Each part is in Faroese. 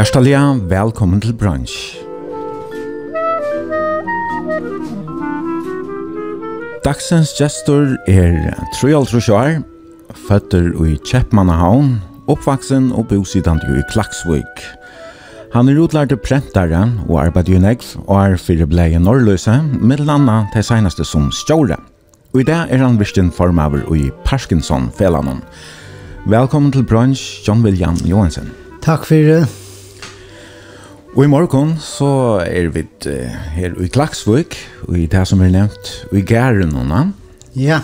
Hjertelig velkommen til Brunch. Dagsens gestor er 33 år, føtter i Kjeppmannahavn, oppvaksen og bosidant i Klaksvik. Han er utlærte prentare og arbeider i negv og er fyrir blei i Norrløse, med landa til seneste som stjåre. Og i dag er han virkelig formaver i Parkinson-felanen. Velkommen til Brunch, John William Johansen. Takk for det. Og i morgen så er vi her i Klaksvøk, og i det som er nevnt, og i Gæren og Ja,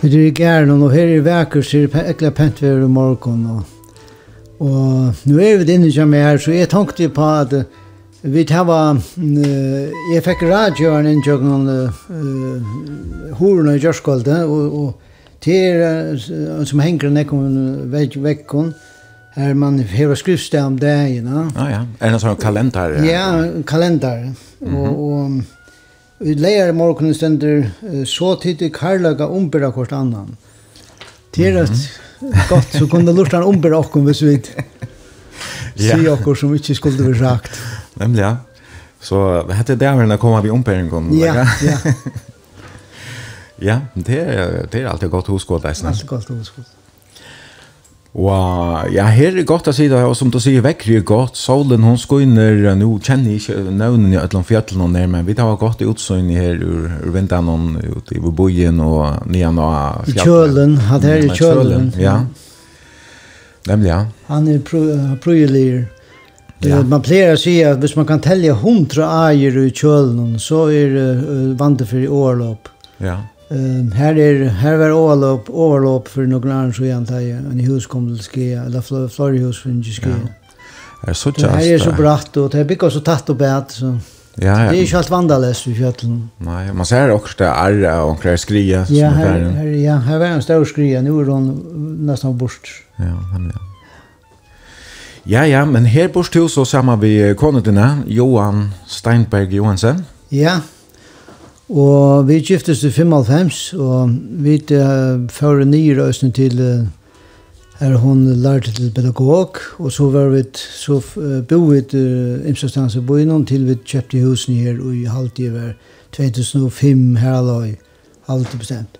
vi er i Gæren og her i Væker så er det ekla pent vi er i morgen. Og, og nå er vi inne som er her, så jeg tenkte på at vi tar var, jeg fikk radioen inn til uh, horene i Gjørskolde, og, og til uh, som henger nekken vekken, Her man hever skriftsteg om det, you know. Ah, ja, er det en sånn kalender? Ja, en kalendar. Mm -hmm. Og, og vi leier i morgenen stender så tid tidig karlaga ombyrra hvert annan. Det er godt, så kunne lortan ombyrra okkom hvis vi ja. sier okkur som ikke skulle vi sagt. Nemlig, ja. Så hette det her når kommer vi ombyrringen. Ja, ja. ja, det er, det er alltid godt hos hoskått. Alltid godt hos godt. Og ja, her er godt å si det, og som du sier, vekker er godt, solen hun skoiner, nå kjenner jeg ikke nøvnen i Øtland Fjallen og nær, men vi tar godt i utsøyn her ur, ur vinteren og ute i bojen og nyan og fjallet. I kjølen, han her i kjølen. Ja, nemlig ja. Han er prøyelier. Ja. Man pleier å si at hvis man kan telle hundra eier i kjølen, så er uh, vandet for i årlopp. Ja. Ehm här är här var overlopp overlopp för några år så jag antar en hus kom till ske eller flor hus för en. Ja. Är så just. Det är så bratt och det är byggt så tätt och bärt så. Ja, ja. Det är ju helt vandalöst i fjällen. Nej, man ser också det är och kräver skria Ja, här, här, ja, här var en stor skria. Nu är hon nästan bort. Ja, han ja. Ja, ja, men här bort till så samma vi konutina, Johan Steinberg Johansen. Ja, Og vi giftes i 95, og vi uh, fører nye røsene til uh, her hun lærte til pedagog, og så var vi, så uh, bo vi uh, imsastans i byen, til vi kjøpte husene her i halvtiver 2005 her aløy, halvtid bestemt.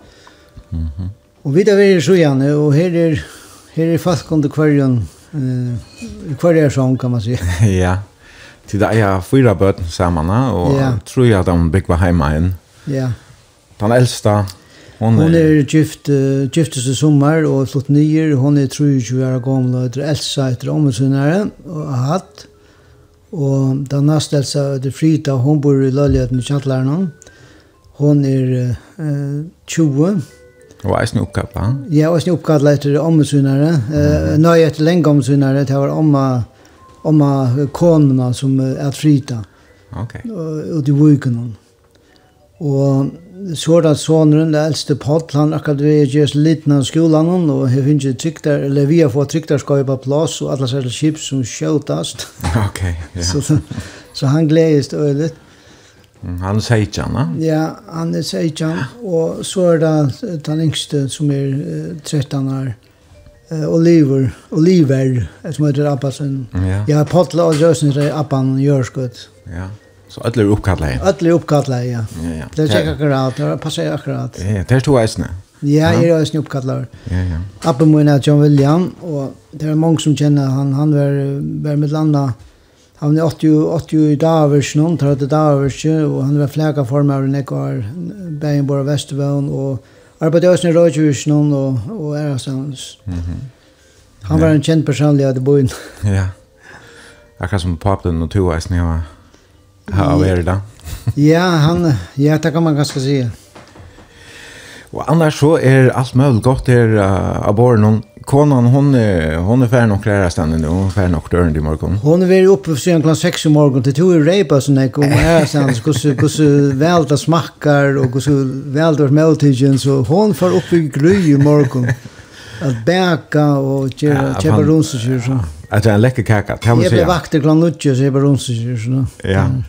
Mm -hmm. Og vi da var i Sjøjane, og her er, her er folk under kvarjen, uh, kvarjer sånn kan man si. ja, til det er fyra bøten sammen, og ja. tror jeg at de bygger hjemme inn. Ja. Den äldsta hon är Hon är gift uh, gift sig sommar och flott nyer hon är 23 år gammal och heter Elsa heter omsynare och hatt och den nästa Elsa det Frida hon bor i Löljan i Kjallaren. Hon är uh, 20 Og eisen oppkalla? Ja, eisen oppkalla etter ommedsynare. Mm. Eh, Nøy etter lenge ommedsynare, det var omma, omma konuna som er frita. Ok. Og, og de ju hon. Og så er det såneren, det eldste podd, han akkurat vi er gjørs liten av skolen, og jeg finner ikke trykter, eller vi har fått trykter trykterskap på plass, og alle særlig kjip som skjøtast. Ok, ja. Så, så han gledes det øyelig. Han er seitjan, da? Ja, han er seitjan, og så er det den yngste som er 13 år, uh, Oliver, Oliver, som heter Abbasen. Ja, ja Potla og Røsner er Abban Jørskut. Ja. Så alle er uppkallade. Alla är uppkallade, ja. Ja, ja. Det är akkurat, det passar akkurat. Ja, det er to eisene. Ja, jeg er eisene uppkallade. Ja, ja. Appen min er John William och det är många som känner han han var var med landa. Han är 80 80 dagar någon tar det dagar och han var fläka formar när går Bärenborg Västervån och arbetade äsna Rogers någon og, og är såns. Mhm. Han var en kjent personlig av i boen. Ja. Akkurat som papen og to eisene, ja. Ja, vad är det då? ja, han, ja, det kan man ganska säga. Och annars så är allt möjligt gott här uh, av barnen. Konan, hon, är, hon är färdig och lära ständigt nu. Hon är färdig och dörren i morgon. Hon är uppe sedan klockan sex i morgon. Det tog ju rejpa som när jag kom här sen. Hur väl det smakar och hur väl det är måltidgen. Så hon får upp i gry i morgon. Att bäka och köpa rumsdjur. Att det är en läcker kaka. Jag blev vakter klockan nutje så jag blev rumsdjur. Ja. Mm.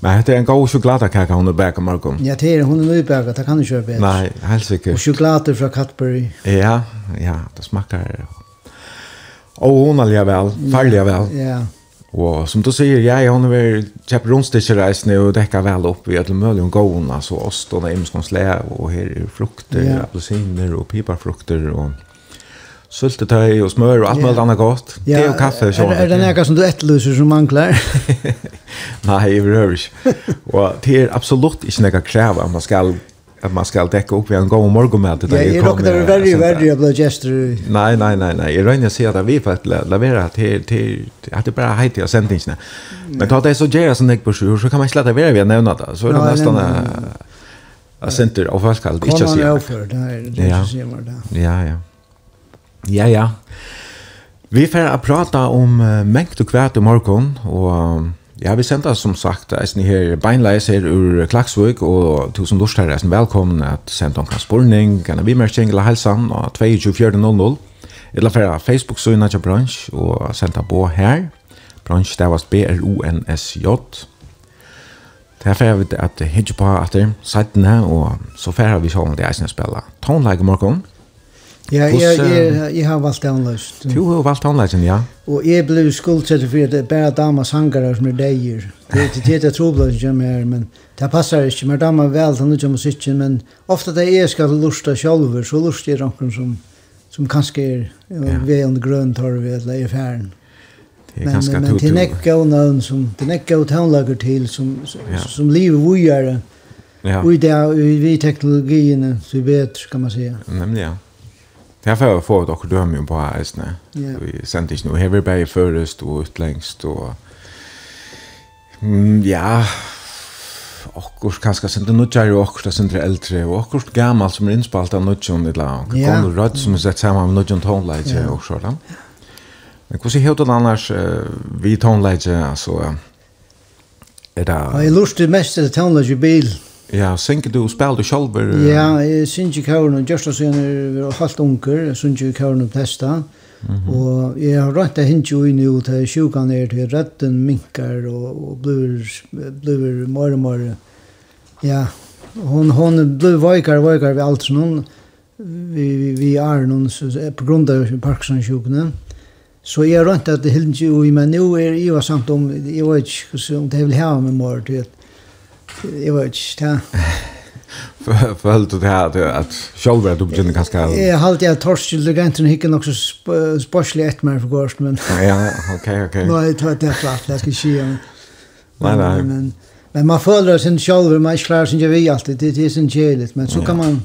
Men det är en god chokladkaka hon bakar Markom. Ja, det är hon är nybakad, det kan du köpa. Nej, helt säkert. Och choklad från Cadbury. Ja, ja, det smakar. Och hon allja väl, farliga väl. Ja. Och som du säger, jag hon är köpt rundstickreis nu och täcka väl upp i alla möjliga gåna, så ost och nämns slä och här är frukter, apelsiner och piparfrukter och syltetøy og smør og alt mulig annet godt. Ja, det er jo kaffe. Er, er det noe som du etterlyser som mangler? Nei, jeg behøver ikke. Og det er absolutt ikke noe krev at man skal att man ska täcka upp vid en gång morgonmat utan jag kommer. Ja, det är väldigt väldigt blå gestor. Nej, nej, nej, nej. Jag rönjer sig att vi för att lavera till till att det bara heter jag sändningarna. Men ta det så gärna som jag på så kan man släta vidare vi nämna det. Så är det nästan a center av folk kallt inte så. Ja, ja. Ja, ja. Ja, ja. Vi får prata om uh, mängd och kvärt i morgen, og ja, vi sender som sagt eisen her beinleis her ur Klaksvøk, og tusen lort her eisen velkommen at sende kan spurning, kan vi mer kjengela helsan, og 22.00, eller fra Facebook-søgna til bransj, og sende på her, bransj, det var B-R-O-N-S-J, Det er vi att jeg på att det er sættene, så färre vi sånn at jeg eisen spiller tonleik i morgen, Ja, jeg, jeg, jeg har valgt anleis. Du har valgt anleis, ja. Og jeg ble skuldsett for at bare damer hangare som er deier. Det er det jeg tror blant som her, men det passar ikke. Men damer vel til nødvendig musikken, men ofte det jeg skal lusta sjolver, så lust jeg noen som, som kanskje er ja. ved en grønn vi eller i færen. Men, men, men til nekka og nøvn som, til nekka og tannlager til som, ja. som livet vujere. Ja. Og i det, vi teknologiene, så bedre, kan man säga. Nämligen, ja. Det har jag fått och döm ju på här Ja. Vi sände inte nu. Här vi bara förrest och utlängst och... Mm, ja... Och kanske sände nudjar och och sände äldre och och gammal som är inspalt av nudjon i lag. Och yeah. gammal röd som är sett samman med nudjon tonlejtje yeah. och sådant. Men hur ser helt annars vi tonlejtje alltså... Är det... Jag lustig mest till tonlejtje i bilen. Ja, synker du og spiller du selv? Ja, jeg synes ikke hva noen gjørst og sønner var halvt unger, jeg synes ikke hva noen testa. Mm -hmm. Og jeg har rett til hent jo inn jo til sjukan er til retten minkar og, og blir, blir mer og mer. Ja, hon, hon blir veikar og veikar ved alt sånn. Vi, vi, vi er noen på grunn av Parkinson-sjukene. Så jeg har rett til det hent jo i, men nå er jeg samt om, jeg vet ikke om det vil ha med mer til at Jeg vet ikke, ja. Følte du det her at selv er du begynner kanskje? Jeg halte jeg torskjul, det gant hun hikker nok så spørselig etter meg for gårst, men... Ja, ok, ok. Nå er det tatt det flatt, jeg skal ikke Nei, nei. Men men man føler sin selv, man ikke klarer sin vi alltid, det er sin kjelit, men så kan man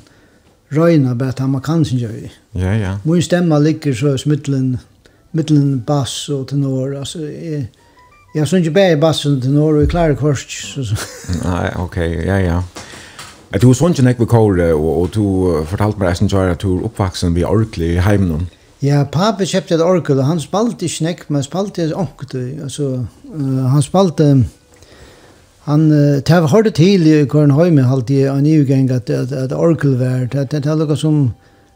røyna bare at man kan sin vi. Ja, ja. Min stemma ligger så i smittelen, mittelen bass og tenor, altså... Jeg, Jag syns ju bäg bassen till norr och i klar kors. Nei, ok, ja, ja. Jag tog sånn ikke vi kåre og, og du fortalt mig sen så at du er oppvaksen ved Orkli i heimen. Ja, pappa kjøpte et orkel og han spalte ikke näck, men spalte ett orkel. Alltså, uh, han spalte... Han uh, tar hörde til i Körnhöjme alltid en nivgäng at, at, at orkel var. Det, det, det, det, det, det,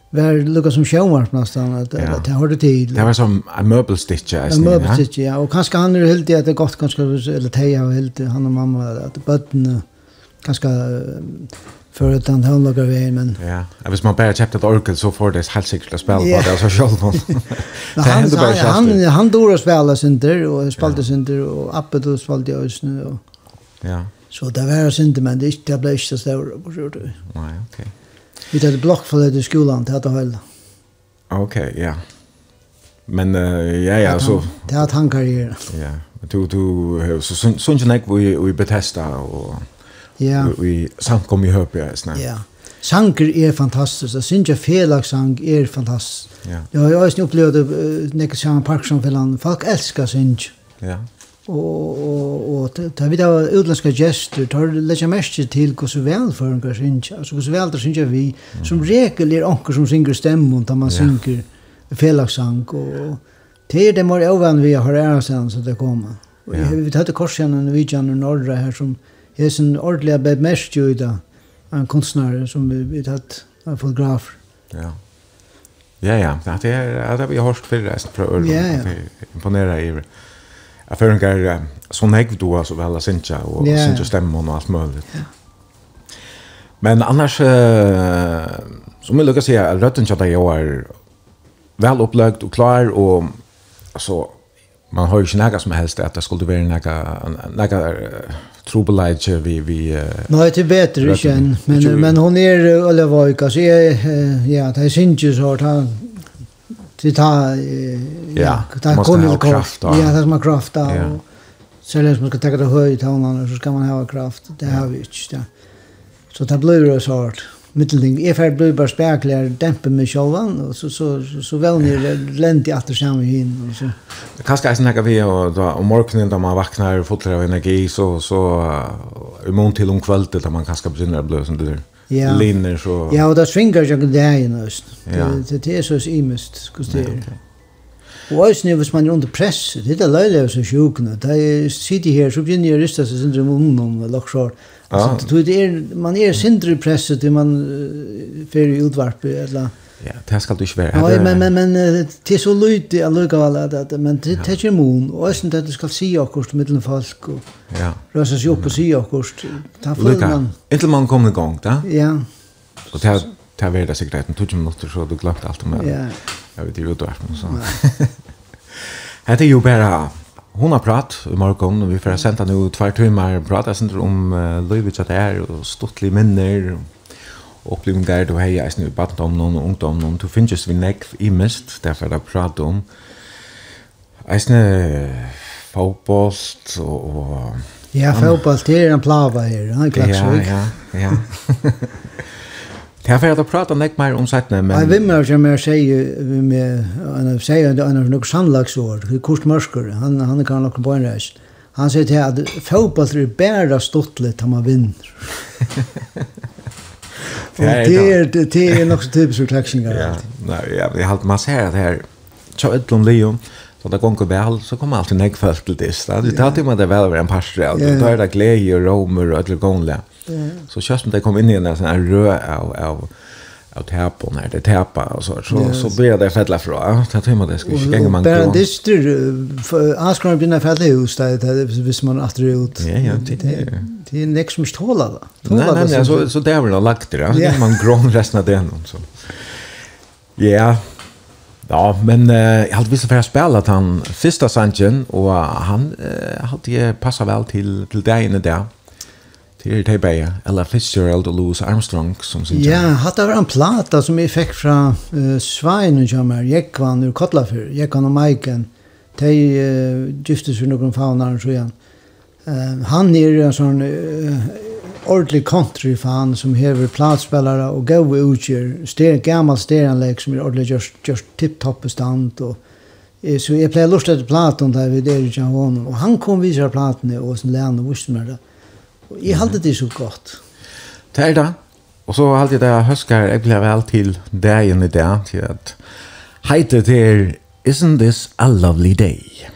var lukka som sjónvarp nästan att ja. det hörde till. Det var som en möbelstitch ja. En möbelstitch ja och kanske han är helt att det gott kanske eller Teja och helt han och mamma att bötten kanske för att han hon lagar vägen men ja jag vis man bara köpte ett orkel så får det helt säkert att spela yeah. på det så själv han han han, han dora spela synter och spelade synter och appet och spelade jag snö och ja så det var synter men det blev inte så stor på så Nej okej Vi tar blokk for det skolan till att hålla. Okej, okay, ja. Men uh, ja ja så det har han karriär. Ja. Du du så sån sån jag vi vi betesta och ja. Vi samt kom i høp, ja snä. Ja. Sanger er fantastisk, og synes jeg felagssang er fantastisk. Ja. Jeg har jo også opplevd det, uh, nekker Sjøen Parkson-fillan, folk elsker synes. Ja og og og ta við av utlandska gestur tar leggja mest til kussu vel for ein kassin altså kussu vel tar synja vi som regel er onkur som syngur stemmun ta man syngur felagsang og te det mor ovan vi har er sen så det koma. Og vi har vi tagit korsen og vi jan norra her som er sin ordliga bed mest ju da en konstnär som vi vi tatt en fotograf. Ja. Ja, ja, det er, det har vi hørt før resten fra Ørland. Ja, ja. Imponerer jeg i jag förringar så nägg då alltså väl att synja och yeah. synja stämman och allt möjligt. Yeah. Men annars eh, som jag lukar säga rötten chatta jag är väl upplagt och klar och alltså man har ju inte något som helst att det skulle vara något något trubbelage vi vi uh, Nej det är bättre igen men men hon är eller vad jag kan ja det syns ju så att han Vi tar ja, ta kommer ju kraft. Ja, det som är kraft då. Så läs man ska ta det höjt tonen så ska man ha kraft. Det har vi inte. Ja. Så det blir det så hårt. Mittelding är får bli bara spärklar dämpa med självan och så så så, så väl ni länt i åter samma hin och så. Det kanske är snakke vi och då om morgonen då man vaknar full av energi så så i mån till om kvällen där man kanske börjar bli sån där ja. linjer så... Ja, og det svinger jo det her i nøst. Ja. Det, det er så imest, skulle det okay. Og også når hvis man er under press, det er løylig av seg sjukene. Da jeg sitter her, så begynner jeg å ryste seg sindre om ungdom og laksjår. Altså, det er, man er sindre presset det man uh, fer i utvarpet, eller Ja, det skal du ikke være. Nei, men, men, men det er så lyd lydig allikevel at, at men det, det er ikke mun, og jeg synes at du skal si akkurat mittelen folk, og ja. røse seg opp og si akkurat. Lukka, inntil man kommer i gang, da? Ja. Og det er det er veldig sikkert, en 20 minutter, så du glemt alt om det. Ja. Jeg vet ikke hva du er, men sånn. Hette er jo bare hon har prat i morgon och vi får sända nu två timmar prata sen om uh, Löjvits att det är och stortliga minner och opplevingar du hei eisen i baddomnen og någon du finns vi nekv i mist, därför att prata om. Eisen fotbollt og... og ja, fotboll det är en plava här, han er klagsvig. Ja, ja, ja. Det här för att prata nek mer om sättna men Jag vill mer som jag säger med en säger att en nog sannlagsord hur kort mörker han han kan nog på en röst. Han säger att fotboll är bara stottligt om man vinner. Och det är det det är nog så typiskt klaxningar ja nej jag har hållt massa här det här så ett lång Leon. så det går väl så kommer alltid näck fast till det det tar till man det väl över en pastor då är det glädje och romer och allt det Så körs det kom in i en sån här rö av av av täpon här, det täpa och så, så, så blir det fälla fra. Det tror man det ska inte gänga man. Bara det styr, askar bli när fälla hus där, hvis man att det ut. Ja, ja, det är det är nästan som ståla då. Nej, nej, så, så det vill väl lagt det, ja. man grön resten av den. Så. Ja, Ja, men eh, jag hade visst för att spela att han första sanchen och han eh, hade passat väl till till dig inne där. Det er det bare, Ella Fitzgerald og Louis Armstrong som sin Ja, hade var en plata som jeg fikk fra uh, Svein og Jamar Jekvan ur Kotlafyr. Jekvan og Maiken. De uh, giftes for noen faunar så igen. Uh, han er en sånn uh, ordentlig country-fan som hever platspillere og gode utgjør. Ster, gammal steranlägg som er ordentlig just, just tipp-topp bestand och Så jeg pleier lort etter platen der vi der i av. Og han kom viser platene og sin lærne og visste meg det. Jeg halte det så godt. Det er det. Og så halte jeg det høsker jeg ble vel til dagen i dag, til at heite til Isn't this a lovely day?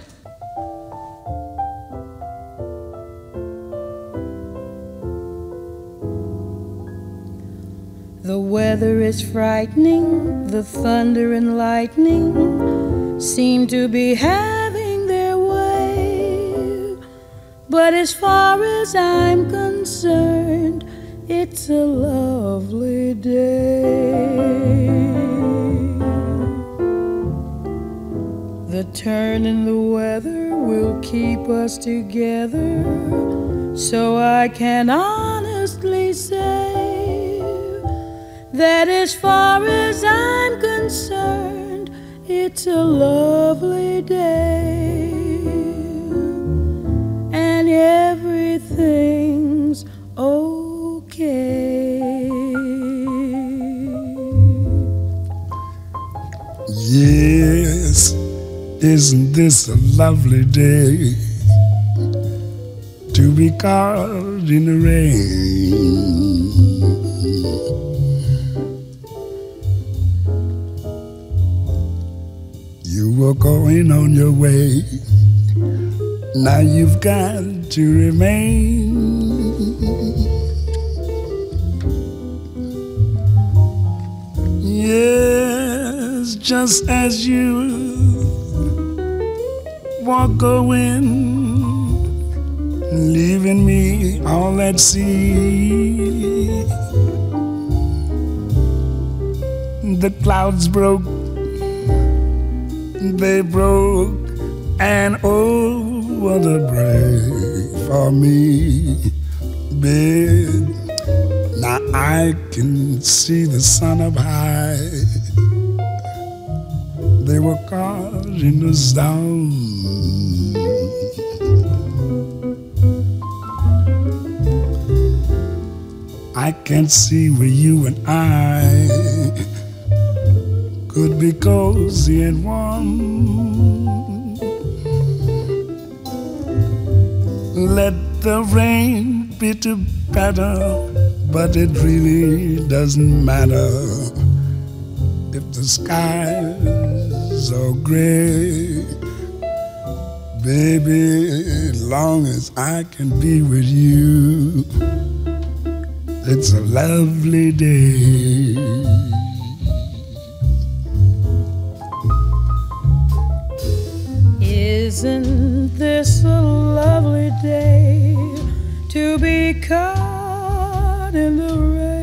The weather is frightening, the thunder and lightning seem to be happening. But as far as I'm concerned It's a lovely day. The turn in the weather will keep us together So I can honestly say That as far as I'm concerned It's a lovely day. everything's okay. Yes, isn't this a lovely day to be caught in the rain? You were going on your way. Now you've got to remain. Yes, just as you walk going leaving me all at sea. The clouds broke they broke and oh want to pray for me, babe. Now I can see the sun up high. They were causing us down. I can't see where you and I could be cozy and warm. Let the rain be to patter But it really doesn't matter. If the skies are gray Baby, long as I can be with you It's a lovely day. Isn't this a lovely day to be caught in the rain.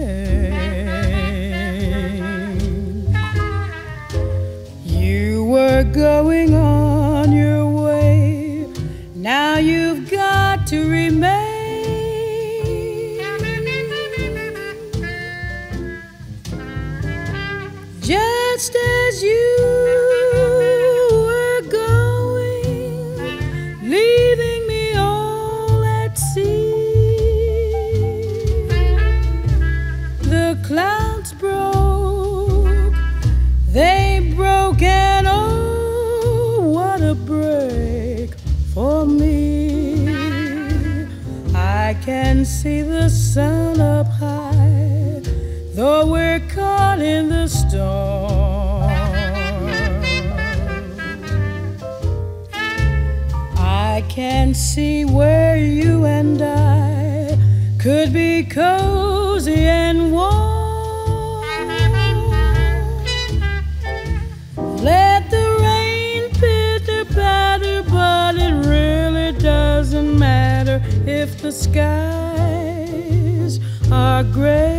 You were going the skies are gray.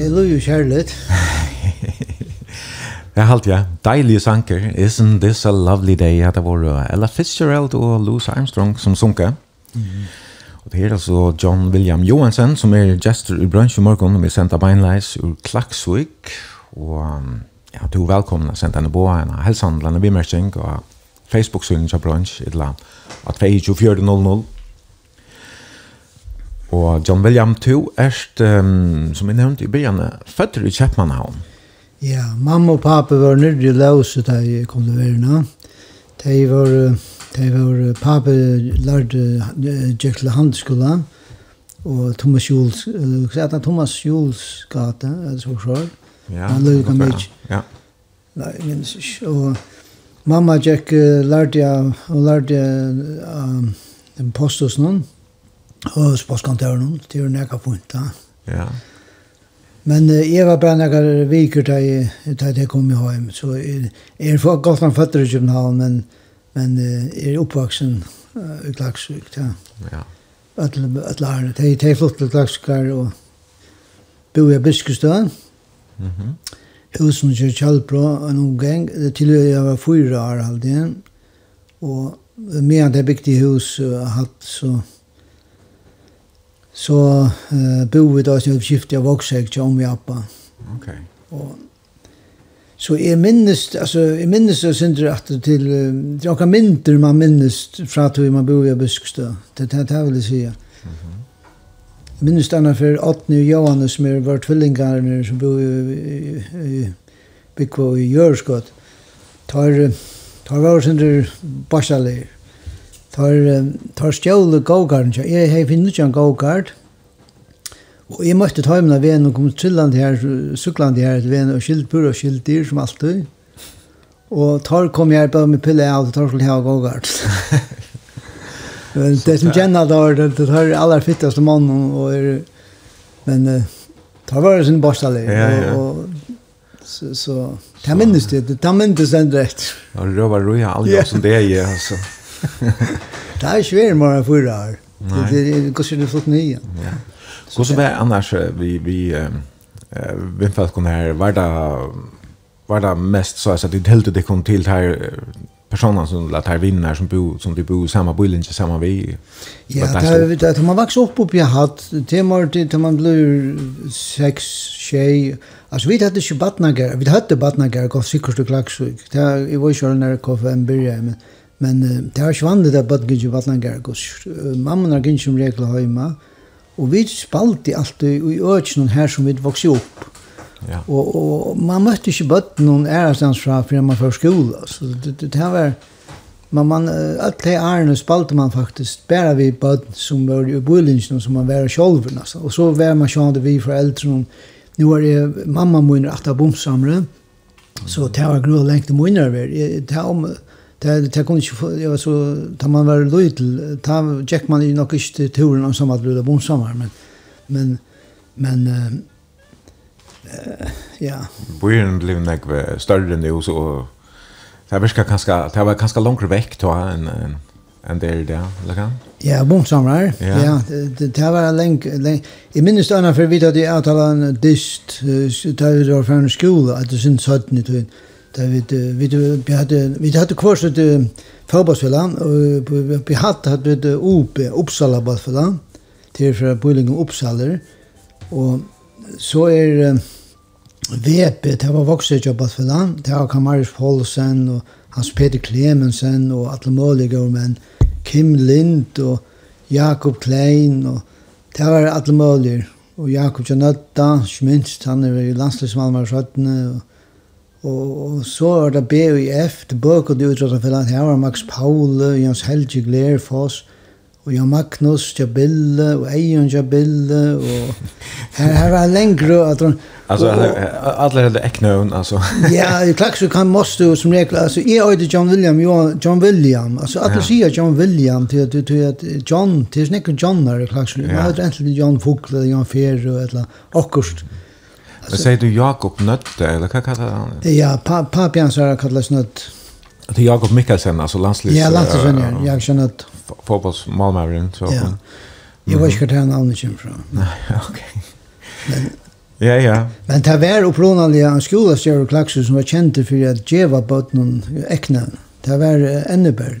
jeg lov jo kjærlighet. Jeg halt ja, deilige sanker. Isn't this a lovely day? Ja, det var Ella Fitzgerald og Louis Armstrong som sunker. Mm -hmm. Og det er altså John William Johansen som er gestor i brunch i morgen og vi sendte Beinleis ur Klaksvik. Og ja, du er velkommen å sende henne på en helsehandlende bimersing og Facebook-synet av brunch i et eller annet. At 24.00 Og John William, du erst, um, som jeg nevnte i byen, født i Kjeppmannhavn. Ja, mamma og pappa var nyrde i lauset da jeg kom til verden. De var, de var, pappa lærte Jekyll uh, Handelsskola, og Thomas Jules, uh, hva heter Thomas Jules gata, er det så skjort? Ja, han løy kom ikke. Ja. Nei, jeg minnes ikke. Og mamma Jack uh, lærte jeg, hun lærte jeg um, en postos noen, Og sportskontoren, det er jo nekka point, da. Ja. Men uh, jeg var bare nekka viker da jeg, da jeg kom i hjem, så jeg, jeg er godt nok føtter i København, men, men uh, jeg er oppvaksen uh, i Klagsvik, da. Ja. Alle lærerne, de er flott til Klagsvikar, og bor jeg i Biskestøen. Mhm. Mm Husen kjør Kjallbro en omgang, til jeg var fyra år halvdelen, og medan det bygde hus uh, hatt, så... So, så eh bo vi då så skifte jag vuxen jag om vi appa. Okej. Och så är minst alltså är minst så synd det att till jag kan minter man minnes från att man bor i Buskstö. Det det här vill säga. Mhm. Minnes annars för Otni och Johannes med vårt tvillingar som bor i Bikvo i Jörskott. Tar tar var synd det basalir tar tar stjåle go-karten. Jeg har finnet ikke en gågard. Og jeg måtte ta med venn og kom trillande her, suklande her, til venn og skilt pur og skilt dyr som alltid. Og tar kom jeg bare med pille av, og tar skulle ha go-kart. det som kjenner da, det tar aller fittaste mannen, og er, men tar var det sin borstalig. Ja, ja. Og, så, så, det minnes det, det minnes det rett. Ja, det var roja aldri som det er, altså det er svært mer enn fyra år. Det er kanskje det flott nye. Ja. Hvordan var annars vi, vi, uh, vi falt kunne her, var det, var det mest så att det helt det kom til her personer som lät här vinna som bo som du bor samma bullen i samma vi. Ja, det det man växer upp upp jag hat temor till man blir sex tjej. Alltså vi hade ju barnagar, vi hade barnagar och cykelstuglaxsjuk. Det var ju när kaffe en börja men Men uh, det er ikke vanlig at bøtten gikk i Vatlangar. Uh, mamman har gikk som regel hjemme. Og vi spalte alltid i økene her som vi vokste opp. Ja. Og, og man møtte ikke bøtten noen ærestans fra før man før skole. Så det, det, det var... Man, man, alt det ærene spalte man faktisk bare vi bøtten som var i bøylinjen som man var selv. Altså. Og så var man sjående vi foreldrene. Nå er det mamma min at det bomsamre. Så det var grå lengt over. Det var det det kunde ju jag så tar man väl då till ta check man ju nog inte turen om som att bli bonsammar men men men eh ja Bojen blev nok større nu så det var kanskje det var ganska långt veck då en en en del där eller kan Ja, bonsamlar. Ja, ja det, det var länk länk. I minns då när för vi då det att han dist där då från skolan att det syns hade ni där vi vi vi hade vi hade kurs ett fotbollsspelare och vi hade hade ett OP Uppsala bollspelare till för Bulling Uppsala och så är VP det var vuxet jobbat för förla. Det har Kamaris Paulsen och Hans Peter Clemensen och alla möjliga men Kim Lind och Jakob Klein och det var alla möjliga och Jakob Janatta, Schminst, han är ju landslagsmann var sköttne och Og så var det BUF, det bøk og bøkene utrettet her var Max Paule, Jens Helge Glerfoss, og Jan Magnus Jabille, og Eion Jabille, og her, her var lengre at han... Altså, alle hele eknøven, altså. ja, i klaks, kan måste jo som regel, altså, jeg øyde John William, jo, John William, altså, alle ja. sier John William til at, til at John, til snekken John er i klaks, ja. jeg øyde enten John Fogle, John Ferre, og eller annet, akkurat, Men säger du Jakob Nötte eller vad kallar han? Ja, pa papian så kallas Nött. Det är Jakob Mikkelsen alltså landslags Ja, landslagsvänner. Uh, jag känner att fotbolls Malmören så. Ja. Jag vet inte hur han kommer från. Nej, okej. Men Ja, ja. Men det var upplånande en skola, Sjörg Klaxus, som var kjent för att djeva bort noen ekne. Det var Enneberg.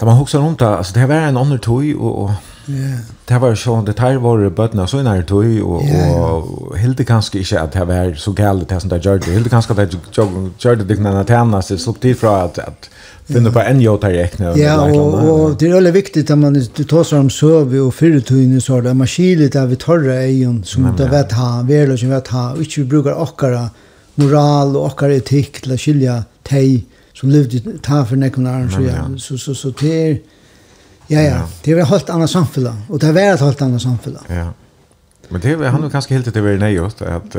Där man huxar runt alltså det var en annan toj och, och yeah. det var så det tar var bötterna så när toj och yeah. och helt kanske inte att det var så galet det som där gjorde. Helt kanske det gjorde det digna tänna så så tid från att att finna på en jota räkna Ja og, og det er veldig viktig at man du tar sig om og och förutun så där. Man skiler det vi tørre egen, som det vet ha väl och som vet ha och vi brukar ochkara moral og ochkara etik till att skilja tej som levde ta för nekon arm så ja. Så så så det ja ja. Det var helt annat samhälle och det var ett helt annat samhälle ja. Men det var han har kanske helt det var nej just att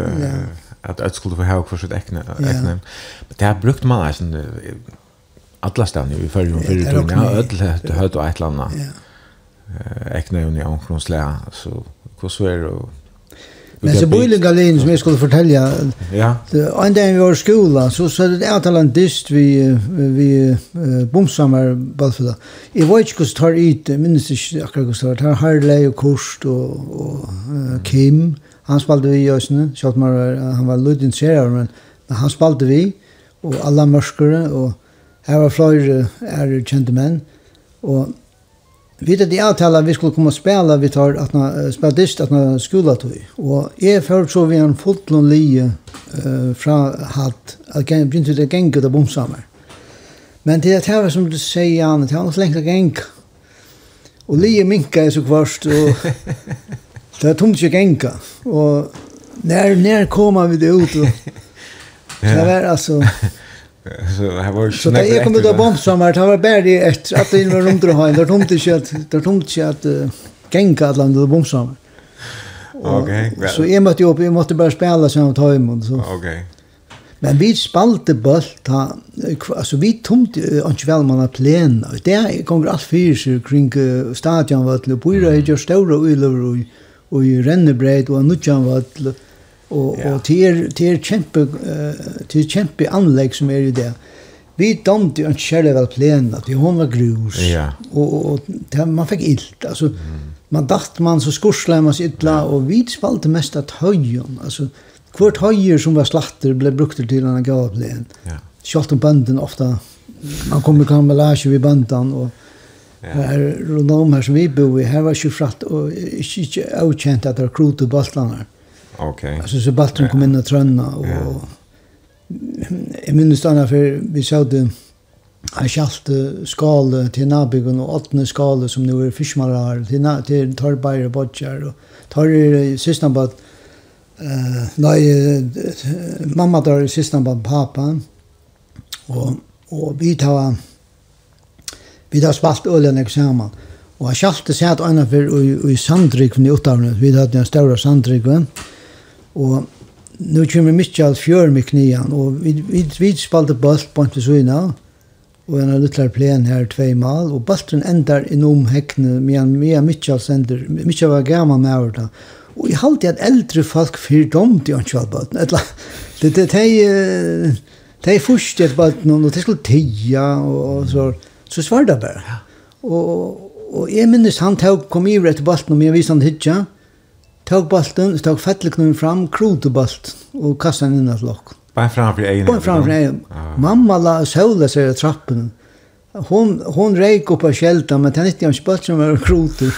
att att skulle få ha för sitt äckne äkne men det har brukt man alltså alla ställen i förrjun för det ja öll det hörde ett landa ja. äkne och ni anklonslä så hur så är det Men så bor Galin som jag skulle fortälja. Ja. En dag vi var i skolan så så det är en dist vi vi bomsamar balfula. Jag vet inte hur tar ut minns inte akkurat hur tar här Harley och Kost och och Kim. Han spalte vi i Øsne. Schalt man han var liten serie men han spalte vi och alla mörskare och här var flera är kjente menn och Vi hade det avtala att vi skulle komma och spela vi tar att när spela dist att när skola tog. Och är för så vi en fotlon lije eh från hat att kan bli inte det gänga det bomsamma. Men det är det som du säger Anna, det har något längre gäng. Och lije minka så kvarst och det är tomt ju gänga. Och när när kommer vi det ut och det var alltså Så här var Så det är kommit av bombsommar, det var bär det ett, att det var runt och hem, där tomt inte att där tomt inte att gänga alla de som Okej. Så jag måste upp, jag måste bara spela som att ta emot så. Okej. Men vi spalte bult ta alltså vi tomt och väl man har plen. Det kommer allt för sig kring stadion vad det blir det är stora och och i rennebred och nu kan vad Og, ja. og det er, det kjempe, uh, det kjempe anlegg som er i det. Vi domte jo ikke kjærlig vel plenen, at vi hon var grus, ja. og, og, det, man fikk ilt, altså, mm. man dacht man, så skursla man seg illa, ja. og vi spalte mest at høyen, altså, kvart høyer som var slatter ble brukt til denne gav plenen. Ja. Kjalt om bønden ofta, man kom med lage ved bønden, og, Ja. Her rundt om her som vi bor i, her var ikke fratt og ikke avkjent at det var krot og baltlander. Okej. Okay. Alltså så Baltrum kom in och trönna och yeah. jag minns stanna för vi såg Jag kjallte skale til nabyggen og åttende skale som nu er fiskmarar til, til Torbeir og bodjar og torr i sistnabad uh, nei, mamma tar i sistnabad papa og, og vi tar vi tar spalt ølen eksamen og jeg kjallte seg at øyne for i, i i utavnet vi tar den større sandrykven og Og nu kommer Mitchell fjør med knian, og vi, vi, vi spalte bølt på en til og en liten luttlar plen her, tvei mal, og ballen endar innom hekkene, medan Mia Mitchell sender, Mitchell var gammal med over da, og jeg halte at eldre folk fyr domt i ansjall eller etla, det er tei, tei fyrst et bøten, og det skulle tia, og så, så svarda bare. Og, og jeg minnes han tog kom i rett bøten, og jeg viste han hitja, Tog balten, tog fettliknum fram, krutebalt og kastet han inn av lokk. Bare framfor egen? Bare framfor egen. Ah. Mamma la søvla seg i trappen. Hon, hon reik opp av kjelta, men det er ikke en spalt som var kruter.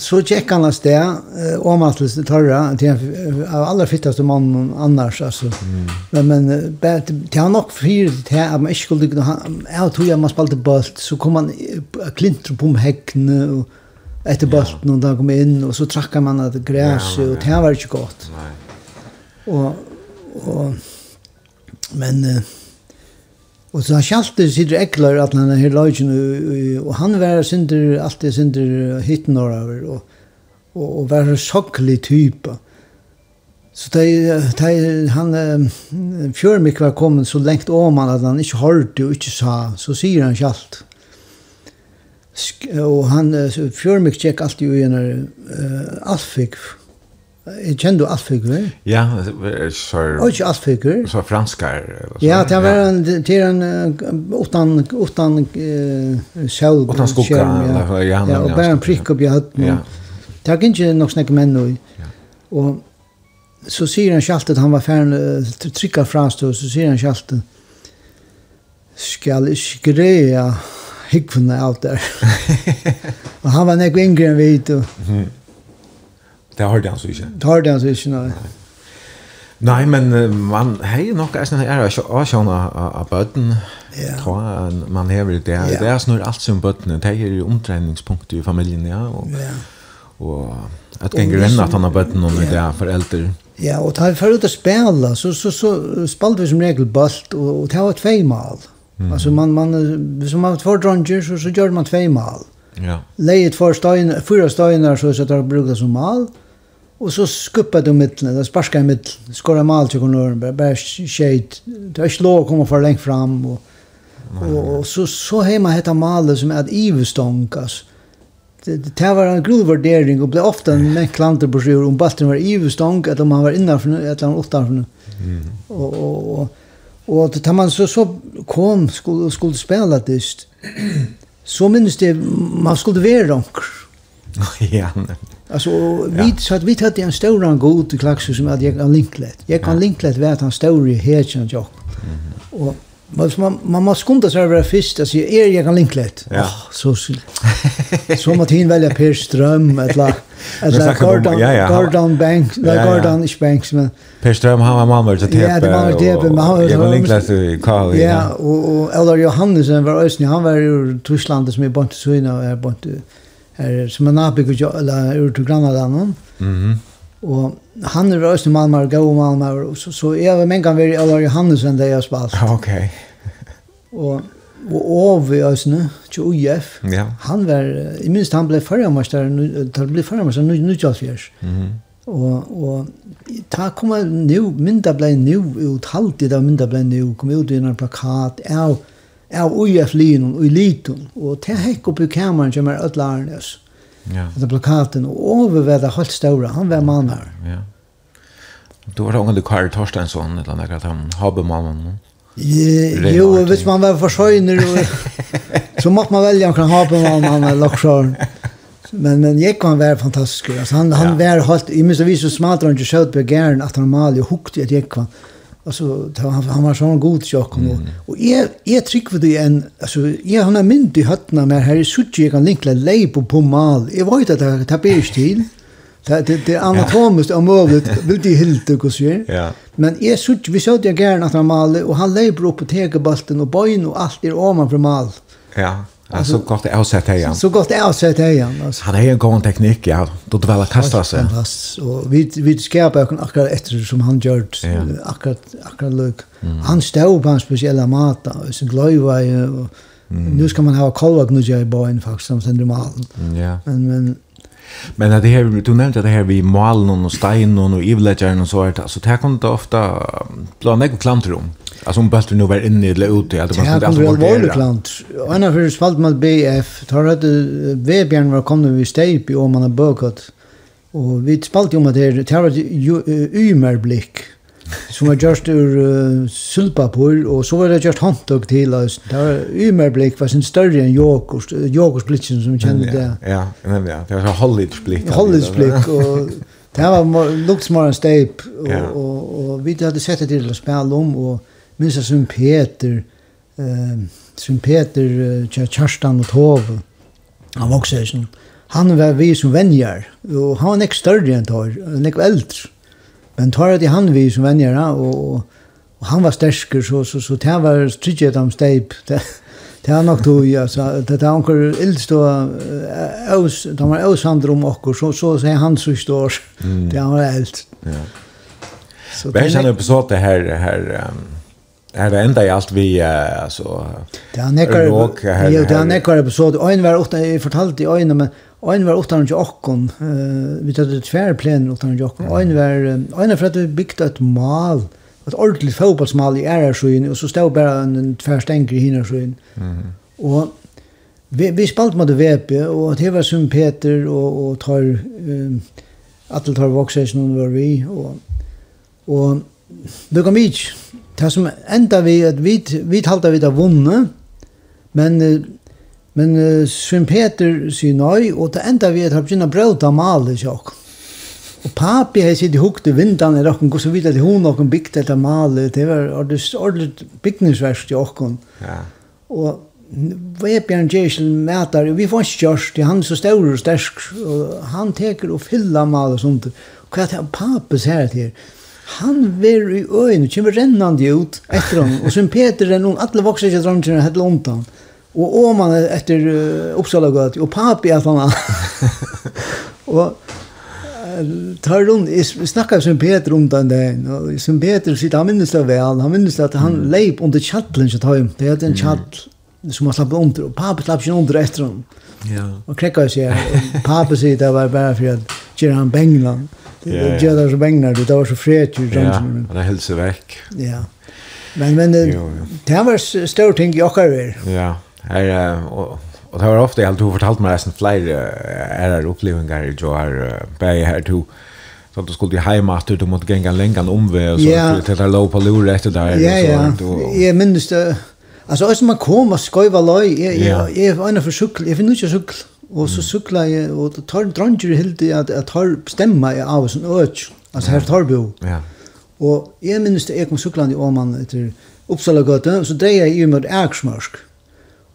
Så tjekk han av sted, åmattelse til torra, til en av aller fittaste mannen annars, altså. Mm. Men, men til han nok fyr til at man ikke skulle, jeg tror at man spalte balt, så kom han klintre på om hekkene, og efter bulten och da kom in och så trackar man at græs, och det var inte gott. Nej. Og, og, men, og så han kjallte sider eklar at han er her løgjen, og, han var synder alltid synder hitten over, og, og, og var en sokkelig type. Så det, det han, fjør mig var kommet så lengt om han at han ikke hørte og ikke sa, så sier han kjalt. Mm og han uh, fjørmik tjekk alltid i en uh, alfik Jeg kjenner du Alfik, vel? Ja, så... Og ikke Alfigur? Så franskar, eller så. Ja, det var en, det er en, utan, utan uh, sjálf. Utan skugga, ja, ja, ja, ja, og bare en prikk opp i høtten. Ja. Det er ikke nok snakke menn nå. Ja. og så sier han kjalt at han var færen, uh, trykka frastå, så sier han kjalt at skal skreja hyggvunna av der. og han var nekko yngre enn vit. Og... Mm. Det hørte han så ikke. Det har det han så ikke, nei. nei. Men man hei nok er sånn her å sjåna av bøtten. Ja. Man hever det. Ja. Det er snur alt som bøtten. Det er jo omtreningspunkt i familien, ja. Og, ja. og at ganger enn at han har bøtten om det er foreldre. Ja, og tar for ut å spela, så, så, så spalte vi som regel bøtt, og, og det var tvei Mm. Alltså man man som man två drunger så så gör man två mal. Ja. Lägger två stenar, fyra stenar så så tar brukar som mal. Och så skuppar de mitten, det sparkar i mitten, skora mal till konor, bara shit. Det är slå kommer för långt fram och och så så hemma heter mal som att ivstånkas. Det det var en grov värdering och blev ofta en mängd klanter på sig om bulten var ivstånk att om han var innanför eller utanför. Mm. Och och Og da man så, så kom, skulle, skulle spela dyst, så minnes det, man skulle være ronker. ja, Alltså vi ja. så att vi hade en stor en god klaxer som hade jag kan linklet. Jag kan linklet vart han stor i Hedjan Jock. Och man man man måste skunda sig över först alltså är jag kan linklet. Ja. Oh, så så man tin välja Per Ström eller eller Gordon ja, ja. Gordon Banks, ja, ja. Gordon is Banks men Per Ström han var man väl så typ. Ja, det var det men han jag var linklet i Karl. Ja, och och eller Johannesen var ösn han var ur Tyskland som är bort så inne och är bort här som en abbig eller ur till grannlandet. Mhm. Og han er også malmar, gode malmar, og så, så jeg var mengan veri Ola Johannesson da jeg spalt. Ok. og, og Ovi Øsne, til UIF, ja. han var, jeg minst han ble førremmarstar, han ble førremmarstar, nu, nu, nu, Og, og ta koma nu, mynda blei nu ut, halvtid av mynda blei nu, kom ut i en plakat, av, av UIF-linun, og i litun, og ta hekk opp i kameran som er ötlarnes. Ja. Det plakaten och över var det helt stora. Han var man där. Ja. Då var det onkel Karl Torstensson eller något att han hade mamman. Jo, hvis man var försörjner så måtte man velge om kan ha på mamma, han er loksjøren. Men men jeg kan være fantastisk. Altså, han han var helt i minst vi så smart han ikke sköt på gæren, at han mal og hukte i ett kan. Alltså han han var sån god chock mm. och är är tryck för det en alltså är han en mynd i hatten med här i sutti kan linkla lej på på mal. Jag vet att det tar bäst till. Det det det anatomiskt om möjligt vill det helt och så. Ja. Men är sutti vi såg det gärna att han mal och han lej på på tegebalten och bojen och allt är oman för mal. Ja. Alltså, så gott sett här igen. Så gott sett här igen. Alltså. Han har en god teknik, ja. Då det väl att testa sig. Och vi, vi skapar öken akkurat efter som han gör. Ja. Akkurat, akkurat lök. Mm. Han stod på en speciella mat. Och sin glöjva och Mm. Nu ska man ha kolvak nu i bain faktiskt som sen malen. Mm, ja. Men men Men det här du nämnde det här vi malen och steinen och ivlägaren och så vart alltså det kommer det ofta bland annat klamtrum. Alltså om bulten nu var inne eller ute eller man kunde alltså vara där. Ja, en av hur spalt med BF tar att Vebjörn var kom nu i step och man har bökat. Och vi spalt ju med det tar att Ymerblick som var just ur uh, sulpapur och så var det just handtag till oss. Det Där Ymerblick var sin större än Jokos Jokosblicken som vi kände där. Ja, men ja, det var Hollitsblick. Hollitsblick och Det var lukt som var en steip, og, og, og vi hadde sett det til å spille om, og minst som Peter, eh, som Peter eh, Kjerstan og Tove, han var også sånn, han var vi som venjar, og han var nek større enn tar, nek eldre. Men tar at han vi som venjar, og, og han var stersker, så, så, så, det var trygghet om steip, det, det var nok tog, altså, det er anker ildstå, de var avsander om okkur, så, så sier han så står, det han var eldre. Ja. Så, Hver er en episode her, her, um Er det enda i alt vi uh, altså, Det nekkar, råk her? Ja, det är nekkar episode. En var åtta jeg fortalte i øyne, men en var åtta och Uh, Vi hade två plener åtta och åkon. En var en for at vi bygde et mal, et ordentlig fotballsmal i Ärarsjön og så stod bare en en tvärstänker i Hinnarsjön. Mm. Och vi vi spalt mot VP og det var som Peter og, og tar um, att tar vuxen någon var vi og det kom ikke, det som enda vi, at vi, vi talte vi da vunne, men, men uh, Svin Peter sier nøy, og det enda vi at han begynner å av male, sier ok. Og papi har sitt i hukte vindan er okken, så vidt at hun okken bygde etter male, det var ordentlig bygningsverst i okken. Ja. Og Vebjørn Gjersel mætar, vi får ikke kjørst, han er så stor og stersk, og han teker og fyller maler og sånt. Hva er det papi sier her? han ver i øyn, kommer rennande ut etter han, og som Peter er noen, alle vokser ikke drangene helt langt han. Og Åman etter uh, Uppsala gøt, og papi at han Og tar rundt, jeg snakket som Peter om den dagen, og som Peter sitter, han minnes det vel, han minnes det at han mm. leip under kjattlen som tar hjem, det heter en kjattl, som han slapp under, og papi slapp ikke under etter han. Ja. Og krekka seg, og papi sier det var bare for at gjør han bengla. Ja Det gjør det så vegner, det var så fred til Johnson. Ja, det helse vekk. Ja. Men, men jo, jo. det var stor ting jeg har vært. Ja, her, og, og det var ofte jeg alltid fortalt meg resten flere ærer opplevinger i Johar, bare her to, så du skulle hem att du måste gänga längan om vi och så yeah. till det låg på lur efter där. Ja, ja. Jag minns det. Alltså, man kom och skojva loj, Ja, jag, jag, jag, jag, jag, jag, jag, jag, jag, jag, Og så sykla jeg, og tar dranger hildi at jeg tar stemma jeg av sånn øk, altså her tar bo. Ja. Og jeg minnes det, jeg kom syklande i Åman etter Uppsala gøte, så dreier jeg i mot Erksmørsk.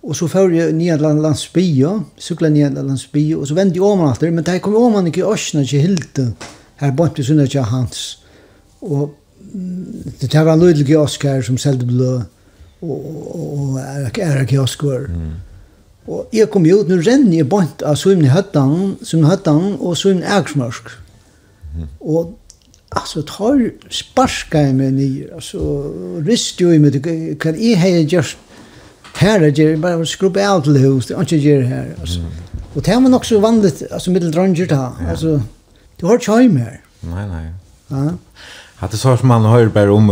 Og så fyrir jeg nye landsbya, sykla nye landsbya, og så vendte jeg Åman alltid, men da kom Åman ikke i Øsna, ikke hildi, her bort vi Sunna, ikke hans. Og det var en lydelig kiosk her som selte blå, og, og, og, og, og, og, Og jeg kom ut, nå renner jeg bort av svimne høttan, svimne høttan og svimne ægsmørsk. Mm. Og altså, tar sparska jeg meg nye, altså, rist jo i meg, kan jeg har gjort her, jeg gjør, bare skrubbe av til hus, det er ikke gjør her, altså. Mm. Og det var nok så vanligt, altså, middel dranger ta, ja. altså, du har ikke høy mer. Nei, nei. Ja. Att det så som man hör bara om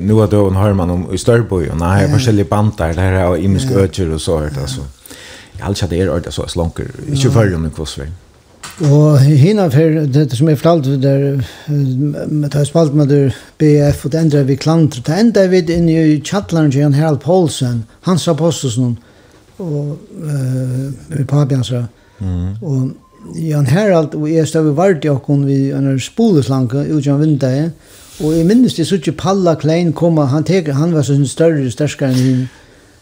nu att då hör man om i Störboy och när här forskjellige bandar där och imisk öcher och så här alltså. Jeg har ikke det er ordet så jeg slanker. Ikke før om en kvossvei. Og hina for det som er fortalte der, med det spalt med der BF, og det enda vi klantret, det enda vi inne i kjattlaren til Jan Harald Poulsen, hans apostelsen, og uh, papiansa. Mm. Og Jan Harald og jeg stod i vardjakon vi en spoleslanke utgjøren vindaget, og jeg minnes det så ikke Palla Klein kom, han, teker, han var så større, sterskere enn henne,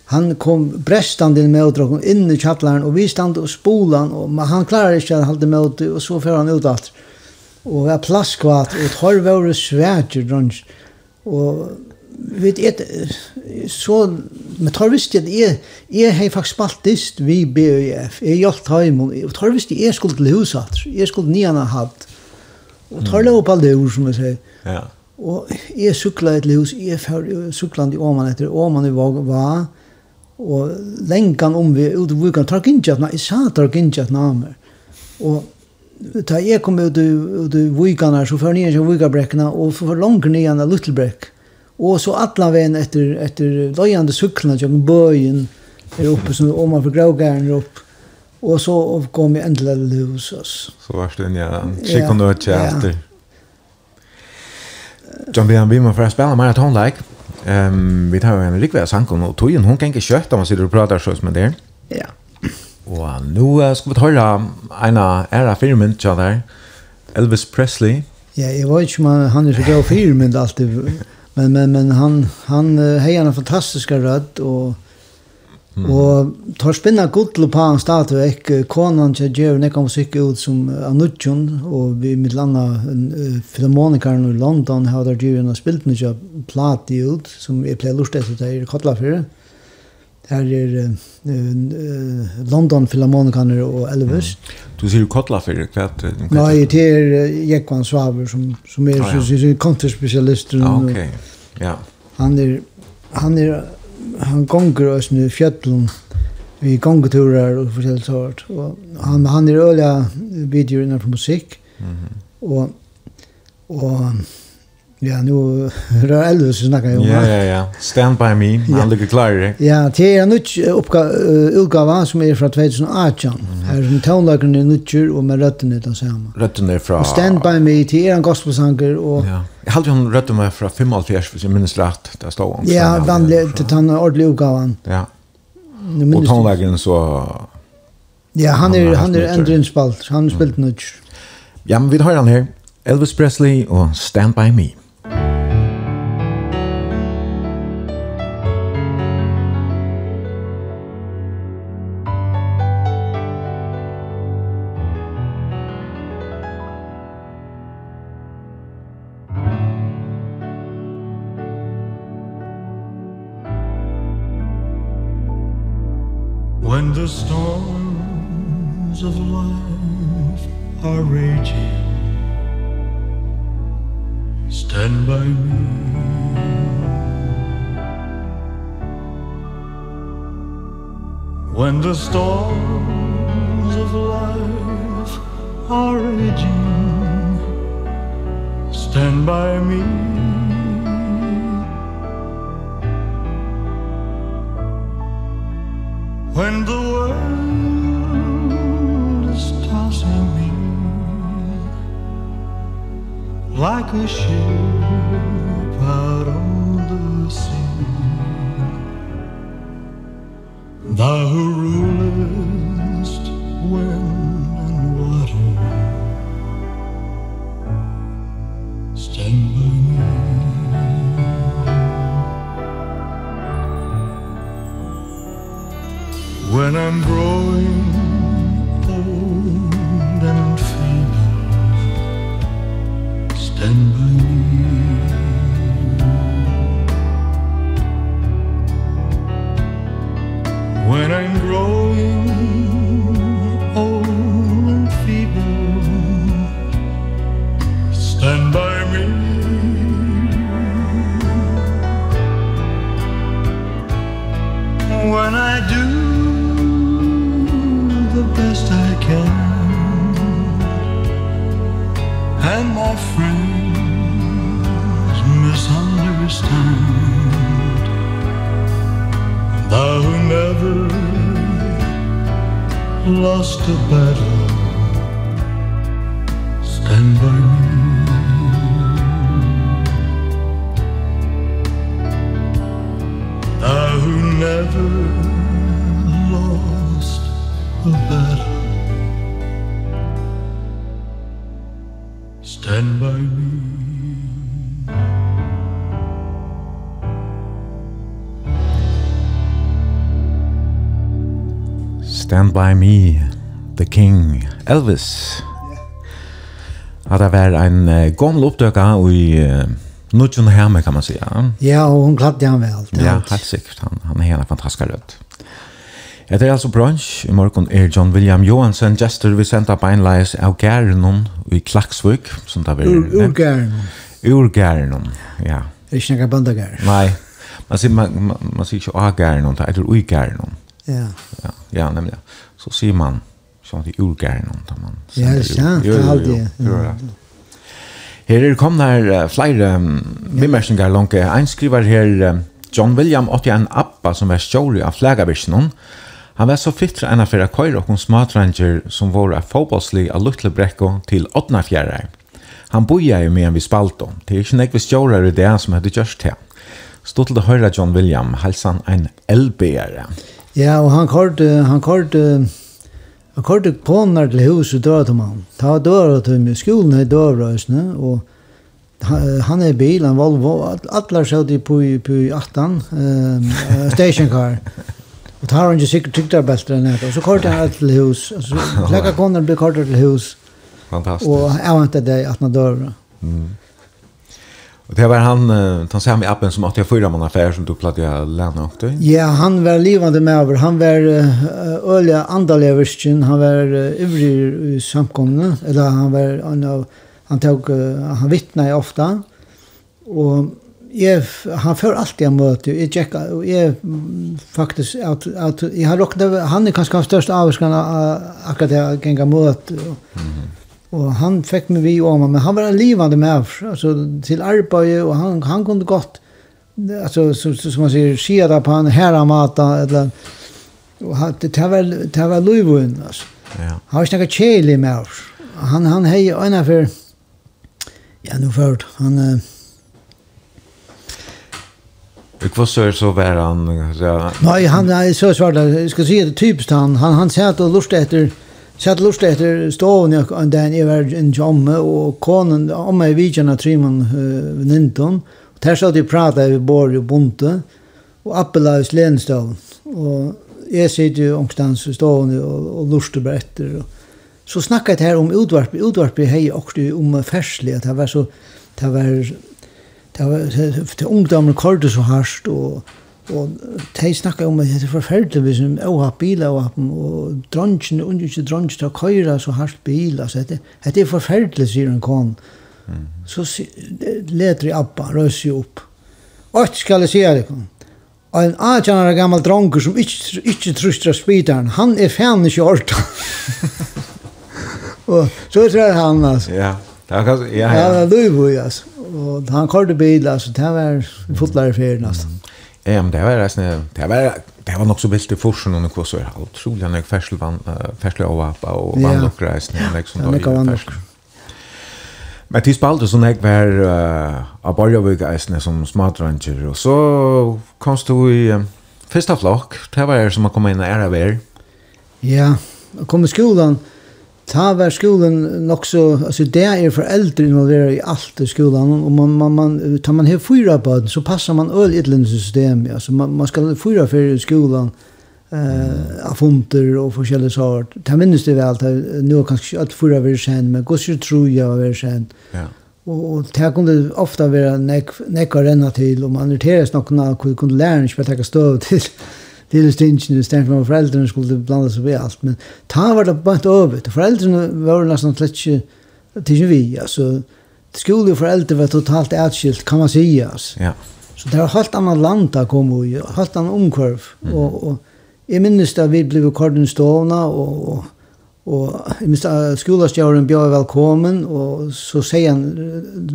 han kom brestande med och inn in i kjattlaren, och vi stod och spolan och han klarade ikke å holde med och så för han ut alt. Och vi har kvar og tar våre svärt og Och vet ett så men tar visst jag är är hej faktiskt spaltist vi BÖF. Är jag hem och tar visst är skulle till huset. skuld skulle niarna haft. Och tar lov på det som jag säger. Ja. Och är cyklade ett hus, jag cyklade i Åman efter Åman i var Og lengan om vi ut i vukan, tar ikke at jeg sa tar ikke at namer. Og da jeg kom ut i vukan her, så før nye til vukabrekkene, og for langer nye av Luttelbrekk. Og så atla veien etter, etter løyande syklene, til bøyen, er oppe, som om man får gravgæren er oppe. Og så kom jeg endelig til hos oss. Så var det en jæren, kikk og nødt til etter. John Bjørn Bima, for jeg spiller maratonleik. -like. Ehm vi tar en rikvær sankom og tojen hon kan inte köta om man sitter och pratar så med det. Ja. Och nu uh, ska vi ta en era filmen så där. Elvis Presley. Ja, jeg vet ikke om han er så god filmen alltid. Men men men han han uh, har en fantastisk röd och Mm. Og tar spinna gudlu på han statu ek konan til djevur nekka musikk ut som Anutjon og vi mitt landa filharmonikaren i London har der djevur og spilt nukja plati ut som jeg pleier lort etter det er kottla fyrir Her er uh, London Philharmonikaner og Elvis. Mm. Du sier kottla fyrir, det kvart. Nei, det er Jekvan Svaber som, som er ah, ja. kontraspesialisten. Ah, okay. ja. Han er, han er han gonger oss nu fjällen vi gongeturer och forskjellig sort och han han är öliga videor innan från musik. Mhm. Mm och och Ja, nu rör Elvis så snackar jag om. Ja, ja, ja. Stand by me. Han ligger klar. Ja, det är en nytt utgåva som är från 2018. Mm. Här är en tonlagen i nytt och med rötten den samma. Rötten är från... Stand by me, det er en gospelsanger och... Ja. Jag hade ju en rötten med från 55, hvis jag minns rätt. Det står hon. Ja, vanligt till den ordentliga utgåvan. Ja. Och tonlagen så... Ja, han är, han är ändå spalt. Han har spilt nytt. Ja, men vi har han här. Elvis Presley och Stand By Me. Elvis. Ja. Det var en uh, gammel oppdøkka i uh, Nudjon Herme, kan man säga. Ja, og hun gladde han vel. Det ja, helt sikkert. Han, han er en fantastisk rødt. Ja, det er altså brunch. I morgen er John William Johansen, gestor vi sendte på en leis av Gærenon i Klaksvøk, som det var. Ur Gærenon. Ur Gærenon, ja. Det er ikke noen bandagær. Nei, man sier, man, man, man sier ikke av Gærenon, det er ui Gærenon. Ja. Ja, ja nemlig. Så sier man sånn i urgæren om man Ja, det er sant, det er alltid. Her er kom der uh, flere um, bemærkninger langt. Ein skriver her, uh, John William åtte en appa som er stjåri av flagavisjonen. Han var så fittra enn affæra køyre og smatranger som var av fotbollslig av Lutlebrekko til Åtnafjæra. Han boja jo med en vi spalt. Det er ikke nekve i det som hadde gjørst her. Stod til å høre John William, halsan en elbære. Ja, og han kort, han kort, uh Jeg kørte konar til huset døra til mann. Ta døra til meg. Skolen er døra, og han er bil, han Volvo. Atler sjøt i på i 18, um, stationcar. Og tar han ikke sikkert tygtarbelter enn etter. Og så kørte han til hus. Lekka konar ble kørte til hus. Fantastisk. Og jeg vant det at han døra. Mm. Och det var han han sa med appen som att jag förra man affär som du platt jag lämna upp det. Ja, han var livande med över. Han var öliga andaleversken, han var ivrig i samkomna eller han var han av han tog han vittnade ofta. Och jag han för alltid en möte. Jag checka och jag faktiskt att att jag har rocknat han är kanske den största avskan akkurat jag genga möte. Mm. Och han fick mig vi om men han var en livande med alltså till arbeid, och han han kunde gott alltså som som man säger skia på han här mata eller och han det var det var Louis alltså. Ja. Han snackar chili med han han hej ena för ja nu för han Jag var så så var han så Nej han är så svart jag ska säga det typiskt han han han satt att lust efter satt lustig etter stoven jag en dag jeg var en jamme og konen om mig vi av trimman uh, ninton og der satt jeg pratet vi bor i bonte och appelaus lenstol og jeg sitter jo omstans i stoven og och bare etter, og så snakket jeg her om utvarp utvarp hei også om färsligt det var så det var det var det ungdomen kordes så harst och Og de snakket om at det er forferdelig hvis som har biler og åha, og dronjen, og ikke dronjen til å køyre så hardt bil, altså det, det er forferdelig, sier en kon. Mm. Så leter jeg appa, røser jeg opp. Og skal jeg si det, kon. Og en atjanar gammal dronker som ikke, ikke trustra spidaren, han er fan ikke orta. og så tror jeg han, altså. Ja, det var kanskje, ja, ja. Ja, det er løyvøy, altså. Og han kørte bil, altså, det var fotlæreferien, altså. Mm. Ja, men det var reisende, det var, det var nok så vilt i forsen under hva så er utrolig nøy fersel van fersel av appa og vann nok reisende, ja, liksom da i fersel. Men til spalte så jeg var uh, av Borgavik eisende som smadranger, og så kom du i um, første flokk, det var jeg som kom inn og ære av. Ja, og kom i skolan. og Ta var skolan också alltså där är foreldre involverer i allt i skolan och man man man tar man her fyra barn så passar man øl i ett system alltså man man ska fyra för skolan eh afunter och forskjellige sort. Ta minnes det väl att nu kanske att fyra vi kjent, men gos jo tro jeg var vi kjent, Ja. Och och det ofta vara nek, näckar ända til, om man irriteras någon kunde lära sig att ta stöv till till stinchen istället för föräldrarna skulle blanda sig i allt men ta var det bara inte över föräldrarna var nästan släckte till vi alltså skole och föräldrar var totalt åtskilt kan man säga alltså. ja så det var helt annat land där kom ju helt annan omkurv mm. och och jag minns vi blev koordinatorna och, och Og jeg minns at skolastjøren bjør velkommen, og så sier han,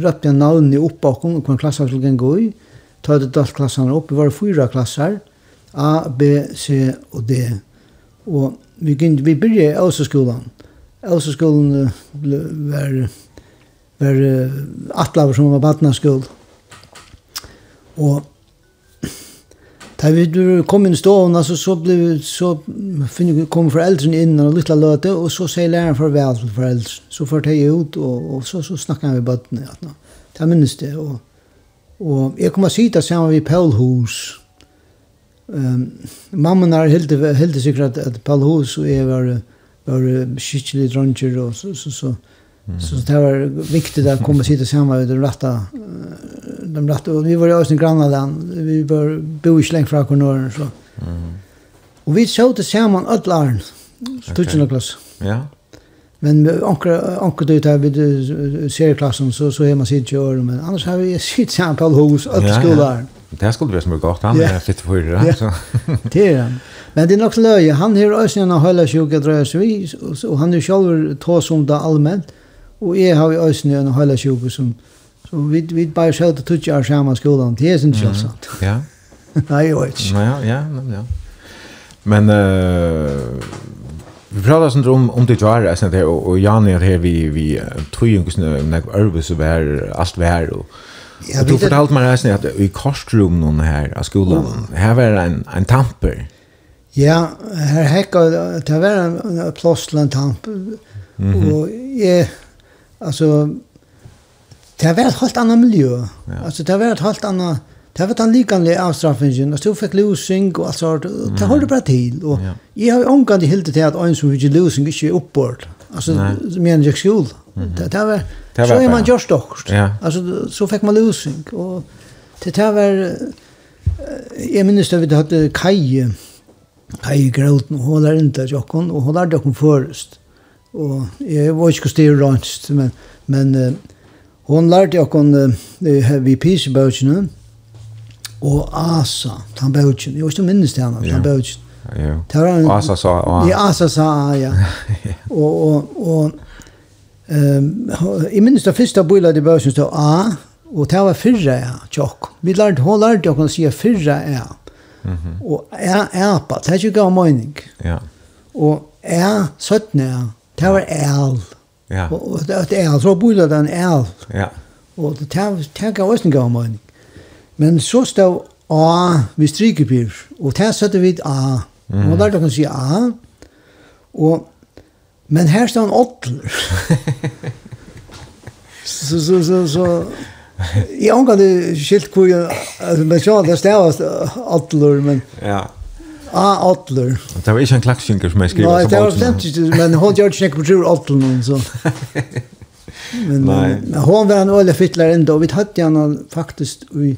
røpte han navnet opp bakom, og hva klasser skulle gå i. Ta det dalt klassene opp, vi var fyra klasser. A, B, C og D. Og vi, gynnt, vi byrja i Elseskolan. Elseskolan var, var atlaver som var badnaskol. Og Da vi kom inn i stålen, så, så, ble, så kom foreldrene inn og lytte løte, og så sier læreren farvel til foreldrene. Så får de ut, og, og så, så snakker vi bøttene. Ja, det minnes det. Og, og jeg kommer å si det sammen med Paul Hus, Ehm mamman har helt helt säkert att, att Paul Hus och är var var skicklig drunker och så så så så det var viktigt att komma sitta samman med de rätta de rätta och vi var i Östen grannland vi var bo i släng från norr så. Mm. Och vi såg det samman alla åren. Stutchen klass. Ja. Men ankar ankar du här vid serieklassen så så är man sitt gör men annars har vi sitt samtal hos att skolan. Ja, ja. Det skulle vara som är gott. Han är lite förra. Ja. Det är han. Men det är nog löje. Han har också en höll sjuka dröjs vi. Och han är själv tås om det allmänt. Och jag har ju också en höll sjuka som... Så vi, vi bara själv att tutsa av samma skolan. Det är inte så sant. Ja. Nej, jag vet inte. Ja, ja, ja. Men... Uh, Vi pratar sånt om om det var alltså det och Jan är här vi vi tror ju inte när nervös över allt vär och Ja, du fortalte meg reisen at i korsrum noen her av skolan, oh. her var det en, en tamper. Ja, her hekka, det var en en plass til en tamper. Mm -hmm. Og jeg, altså, det var et helt annet miljø. Ja. Altså, det var et helt annet, det var den likanlige avstraffingen, altså, du fikk losing og alt sånt, og det holdt bare til. Og ja. jeg har omgang til hele til at en som fikk losing ikke er oppbord. Altså, Nei. men jeg skjul, Det, det var, det var så är man gör stockt. Ja. Alltså så fick man losing och det det var jag minns det vi hade Kai Kai Groten och hon lärde inte Jokon och hon lärde Jokon först. Och jag var inte styr ranch men men hon lärde Jokon vi piece bouchen och Asa han bouchen. Jag måste minnes det han han bouchen. Ja. Asa sa. Ja, Asa sa ja. Og, og, og, Um, I minnes det første bøyla i børsen stod A, og det var fyrre ja, tjokk. Vi lærte, hun lærte å si fyrre ja. Mm -hmm. Og A, A, på, det er ikke gav mening. Ja. Og A, 17 ja, det var el. Ja. Og det er el, så bøyla den el. Ja. Og det er gav også en gav mening. Men så stod A, vi strykepyr, og det satte vi A. Mm -hmm. Hun lærte å si A, og Men här står en åttler. så, så, så, så. Jag har inte skilt hvor jag, alltså, men så det stavas åttler, men... Ja. A åttler. Det var inte en klacksynkar som jag skriver Nej, det var bestemt inte, men hon gör inte på tur åttler så. Men, Nej. men hon var en öle fittlar ändå, och vi hade henne faktiskt i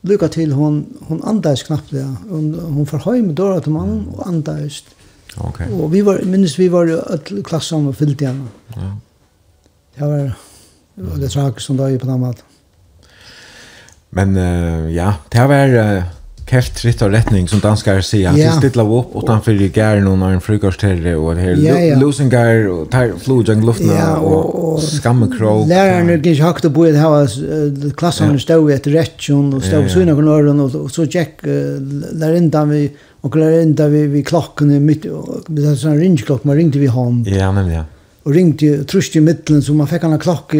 lycka till hon hon andas knappt där hon hon får hem då att man och andas. Mm Okay. Og vi var, minnes vi var alle klassene og fyllt igjen. Ja. Det var, det var det trak som da i på den måten. Men uh, ja, det var uh, keft tritt og retning som danskar sier. Ja. Det stilla opp utanfor i gæren og når en frukostherre og det her ja, ja. losingar og tar flodjang luftna ja, og, og og skammekrog. Læreren er ikke hakt og boet her, klassene ja. stod i etter rettjon og stod ja, ja. og så gikk uh, læreren vi Och klar ända vi vi klockan mitt det är sån ringklock man ringde vi hem. Ja, men ja. Och ringde trust i mitten så man fick en klock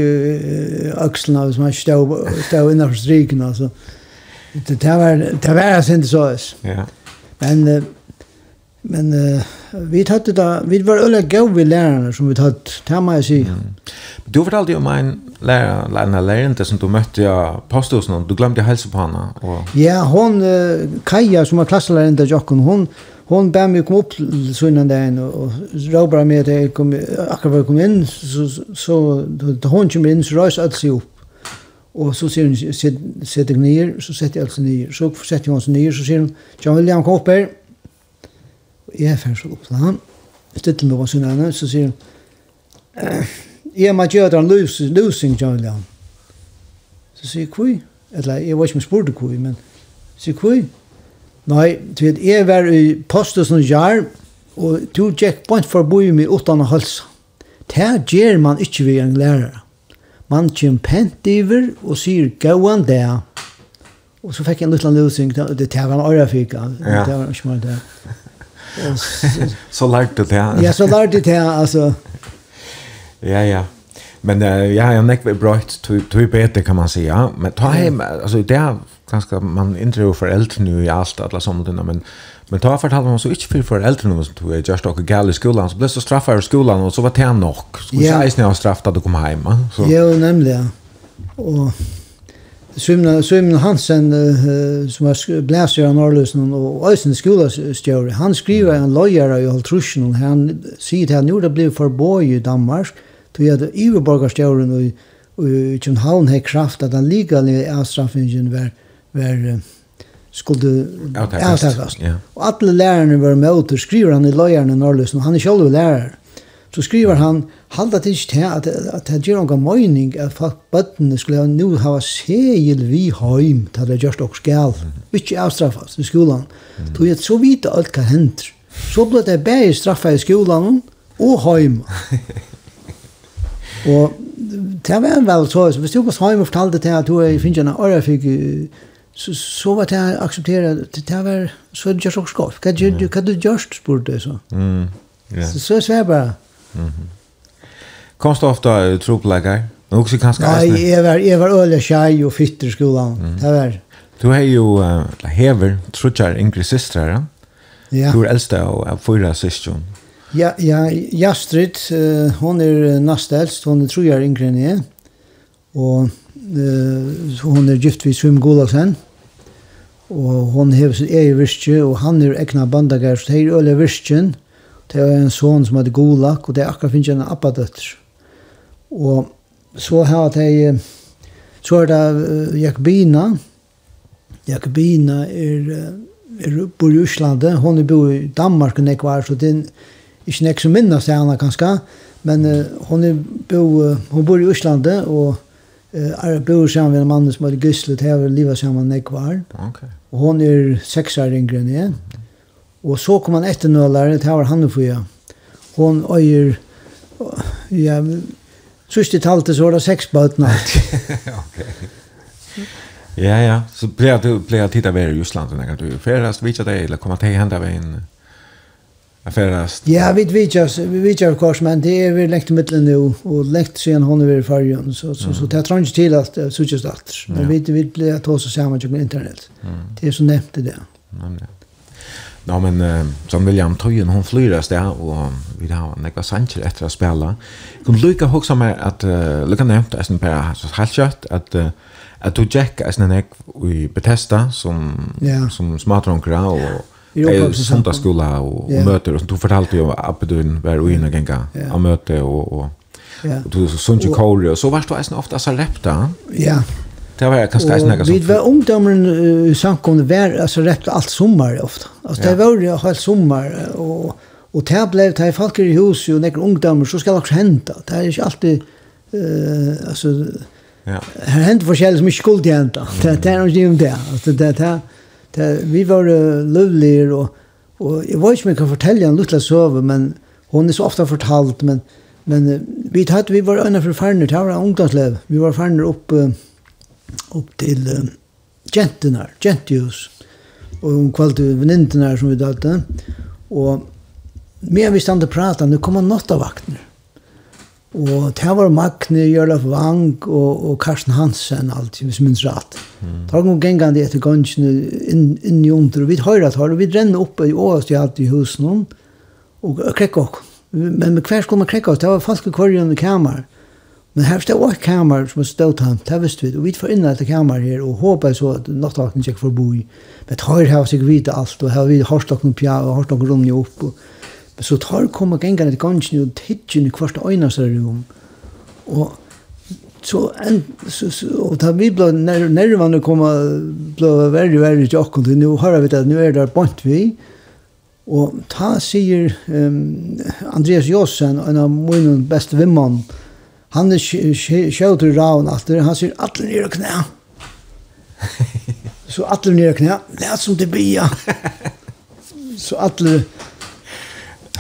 axlarna som man stod stod inne striken alltså. Det det var det var inte så. Ja. Men Men uh, vi hade det, vi var öle gå vid lärarna som vi hade, det här må jag säga. Mm. Du fortalte jo om en lärare, lärare, lärare som du møtte i posthusen, hos. Du glemte å helse på henne. Og... Ja, hon, Kaja som var klassläraren där Jocken, hon, hon bär mig komma upp så innan den och rör bara med att jag kom, akkurat jag kom in så, så då hon kommer in så rör sig allt sig upp. Och så ser hon, sätter jag ner, så sätter jag allt sig ner. Så sätter jag oss ner, så ser hon, John William, kom upp här. Jag är färdig upp till honom. Stöttar mig på sin annan, så ser hon, jeg må gjøre den løsning, John Leon. Så sier jeg, hvor? Eller, jeg var ikke med spurte hvor, men sier hvor? Nei, du vet, jeg var i postet som gjør, og du gikk bare forbi meg uten å halsa. Det gjør man ikke ved en lærere. Man kjem pent iver og sier, gåan det. Og så fikk jeg en liten løsning, det tar han året fikk, det var ikke mer det. Så lærte du det. Ja, så lærte du det, altså. Ja, ja. Men uh, ja, jag näck väl bröt till bättre kan man säga. Men ta hem alltså det där ganska man intro för äldre nu i allt alla sommarna men men ta för att man så inte för äldre nu som tog just och gal i skolan så blev så straffar i skolan och så var det nog. Skulle yeah. säga när straffat att komma hem så. Ja, nämligen. Och Svimna Svimna Hansen uh, som var bläsare av Norrlösen och Ösen skolastjör. Han skriver en lojare i Altrusjon. Han sier at han gjorde det ble forbøy i Danmark. Mm tog at iverborgarstjåren og i København har kraft at han ligalig avstraffingen var, var skulle avtakast. Ja. Og alle lærerne var med ut, og skriver han i løyerne i Norrløsen, og han er selv lærer. Så skriver han, halda til ikke til at, at det gjør noen mening at bøttene skulle ha nu hava segel vi heim, til det gjørst og skal, ikke avstraffas i skolan. Mm. Tog jeg så vite alt hva hender. Så ble det bare straffa i skolan og heim. Og det var en vel så, hvis du ikke har fortalt fortalte til at du er i Finjana, og jeg fikk, så var det jeg aksepteret, det var, så er det ikke så skoff. Hva er det gjørst, spurte jeg så. Så er det bare. Komst du ofte troplegger? Nå også kanskje eisne? Nei, jeg var, jeg var øle tjei og fytter i skolan. Det var. Du har jo hever, tror jeg, yngre systre, ja? Ja. Du er eldste av fyra systre. Ja, ja, Jastrid, uh, hon är näst äldst, hon är tror jag yngre än jag. Och uh, hon är gift vid Svim Gulasen. Och hon har sitt eget virke och han är egna bandagar så det är öliga virken. Det är en son som heter Gulak och det är akkurat finns en appadötter. Och så har det så är det uh, Jakobina. Jakobina är, uh, er bor i Uslande, hon är bor i Danmark och nekvar så det är ikke nek som minnes det henne kanskje, men uh, hun, er bo, uh, hun bor i Øslandet, og uh, er bor sammen med en mann som heter Gisle, til jeg livet sammen med Nekvar. Okay. Og hun er seks år yngre enn jeg. Og så kom han etter nødlæreren, til jeg var han for jeg. Hun øyer, ja, sørste talte så var det seks bøtene. alt. Ja, ja. Så blir jag att titta över i Ljusland när du färdas, vilka det eller komma till hända vid en affärast. Ja, vi vet vi vet ju kors men det är väl längt i mitten nu och längt sen hon över färgen, så så så det tror inte till att så just allt. Men vi vi blir att ta oss samman med internet. Det är så nämnt det. Nej. Ja, men som William Tojen hon flyras där och vi har en några sancher efter att spela. Kom Luca huxar mig att Luca nämnt att en par så helt kött att att du Jack är en ek i Bethesda som som smartron grau och är söndagsskola och, och yeah. möter och du fortalte ju att du var inne och gänga yeah. möte och och Ja. Du sån ju kåre och så varst du eisen ofta så repta. Ja. Det var kanske eisen något så. Vi var ungdomen i Sankon var alltså rätt allt sommar ofta. Alltså det var ju helt sommar och och det blev det folk i hus och några ungdomar så ska det också hända. Det är inte alltid eh alltså Ja. Här händer forskjellig som ikke skulle hända. Det det är inte om det. Det är det, vi var uh, løvligere, og, og jeg vet ikke om jeg kan fortelle en liten søve, men hun er så ofte fortalt, men, men uh, vi, tatt, vi var øyne for ferner, det var ungdomslev, vi var ferner opp, uh, opp til uh, jentene, jentehus, og hun kvalte venintene som vi dalte, og mer vi stand og prate, nu kom han nått av vakten, Og det var Magne, Jørlef Wang og, og Karsten Hansen alt, hvis jeg minns rett. Mm. Da kom gengene etter gansjene inn, inn i under, og vi høyre at og vi renner opp i året i alt i husen, og krekk oss. Men med hver skulle man krekk oss, det var falske kvarjen i kamer. Men her stod også kamer som stod tamt, det visste vi, og vi får inn etter kamer her, og håper så at nattakene ikke får bo i. Men høyre har sikkert vite alt, og her har vi hørt noen pia, og hørt noen romne opp, og Men så tar kom og gengar et gangen og tidsin i kvart øynas rom. Og så en så, så og ta vi ble ner nervan og koma blå verri verri Nå nu har vi det nu er det bant vi og ta sier um, Andreas Jossen en av min beste vimmann, han er sjøtur raun aftur han sier allir nere knæ. Så allir nere knæ. Det er som det bia så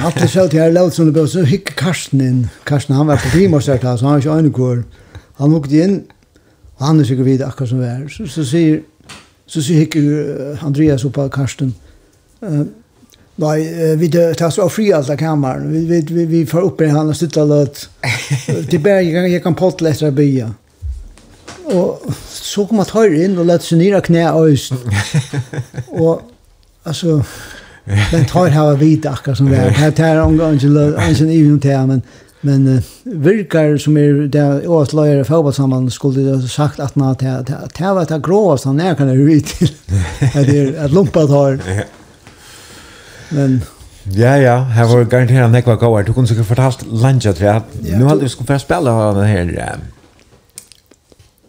Hatt det sjøl til her laut som det bør, så hikk Karsten inn. Karsten, han var på primorstert her, så han var ikke øyne kår. Han hukte inn, og han er sikkert vidt akkurat som vi er. Så, så sier, så sier hikk Andreas oppa Karsten, uh, Nei, vi tar så fri alt av kammeren. Vi, vi, vi, vi får opp i han og stutta løt. Til bare jeg kan potle etter å bya. Og så kom han tar inn og lette seg nyra knæ og Og, altså, Men tar här vita akka som det är. Här tar omgång Angela Angela even till men men uh, virkar som är där åt lojare fotbollssamman skulle det sagt att när det det var det gråast han är kan det vit till. Det är att lumpa tar. Men Ja, ja, her var garanteret en ekva gåar. Du kunne sikkert fortalt Lanja til at nu hadde vi skulle få spille av den her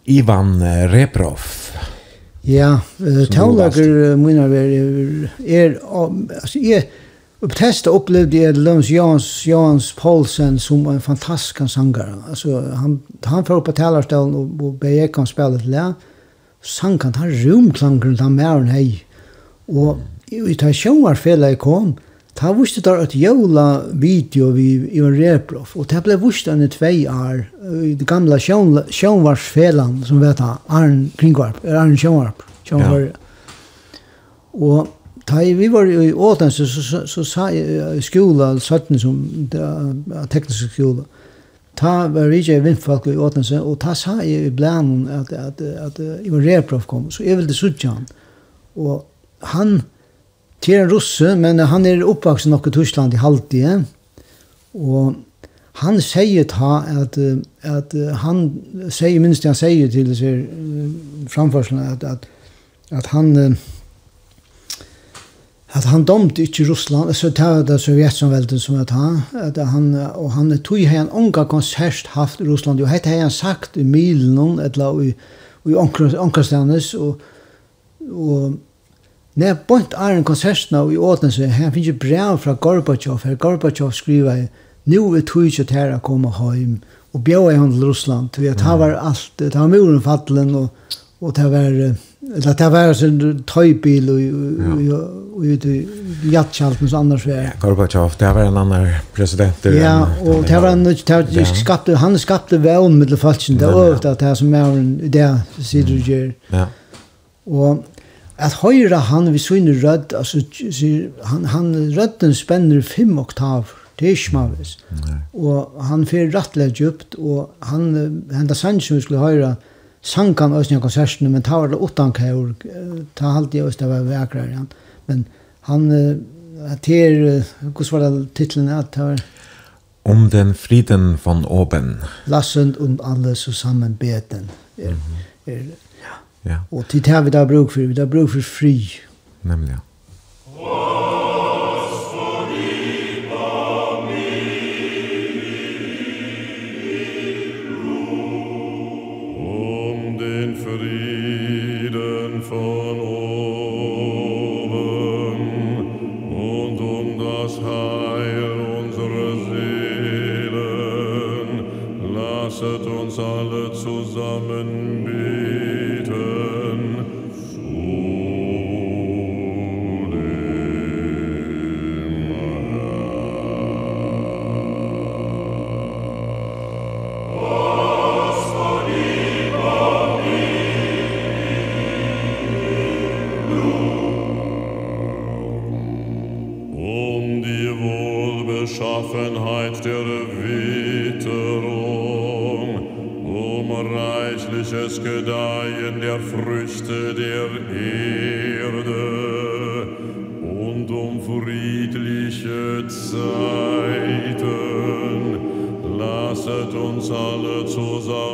Ivan Reprov. Ja, tavlager minner er, er, altså, jeg, Testa upplevde jag Lons Jans Jans Paulsen som en fantastisk sångare. Alltså han han får upp på talarstolen och, och be kan spela till det. Sang kan han rumklangen han mer än hej. Och i ta sjön var fel kom. Ta vuxte där att jola video vi i en reprof och det blev vuxte en två år i det gamla sjönvarsfällan som vet han Arn Kringvarp Arn Sjönvarp Sjönvar ja. och ta vi var i Åtens så så, så sa skola sådant som teknisk skola ta var vi i vindfalk i Åtens och ta sa i bland att att att i en reprof kom så är väl det sådant och han Til en russe, men han er oppvaksen nok i Tyskland i halvtid. Og han sier ta at, at han sier, minst han sier til disse framførselen, at, at, at han at han domte ikke Russland, så tar det Sovjetsamvelden som jeg tar, at han, og han tog her en unga konsert haft i Russland, og hette han sagt i Milen, eller i, i Onkrastanes, og, og Nei, bort er en konsertna i Åtnese, her finnes jo brev fra Gorbachev, her Gorbachev skriver nu er tog ikke til å komme hjem, og bjør jeg henne til Russland, for at her var alt, det var muren fattelen, og, og det var, eller det var en tøybil, og ute i Jatskjalten, så annars var det. Gorbachev, det var en annan president. Ja, og det var en, det skapte, han skapte vevn med det falskene, det var det som er det, sier du gjør. Ja. Og, at høyra han vi syne rødd, altså, han, han rødden spenner fem oktaver, det er ikke mavis. Og han fyrir rattelig djupt, og han, henda sang som vi skulle høyra, sang han òsne av men ta var det åttan kaur, ta halde jeg òsne av vekrar, han. men han, at her, hos var det titlen, at det var... Om den friden von oben. Lassend und alle zusammen beten. Er, mm -hmm. er, Ja. Och det här vi där bruk för, vi där bruk för fri. Nämligen. Ja. Gedeihen der Früchte der Erde. Und um friedliche Zeiten lasset uns alle zusammen.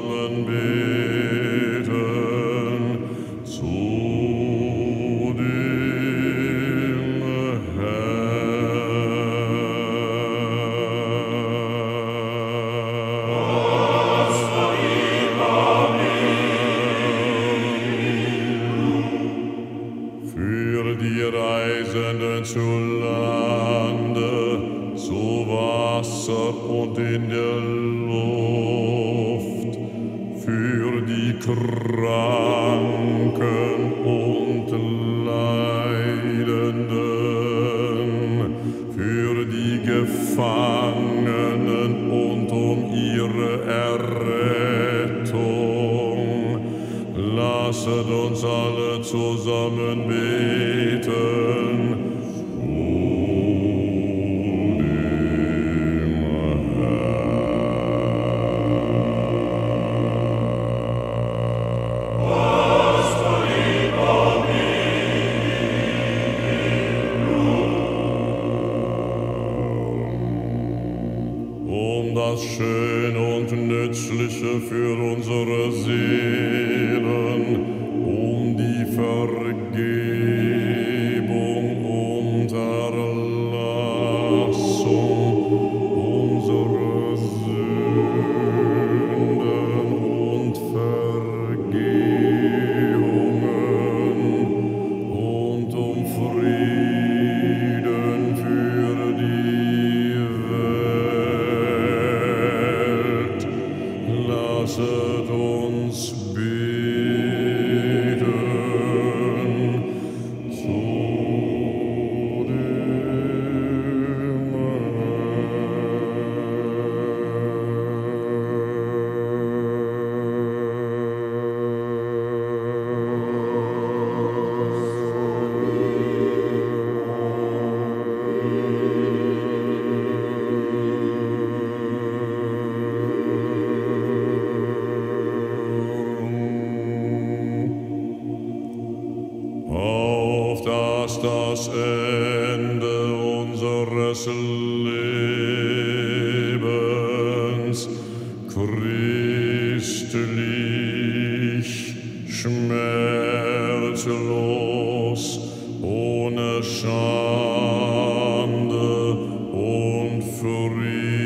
sorrir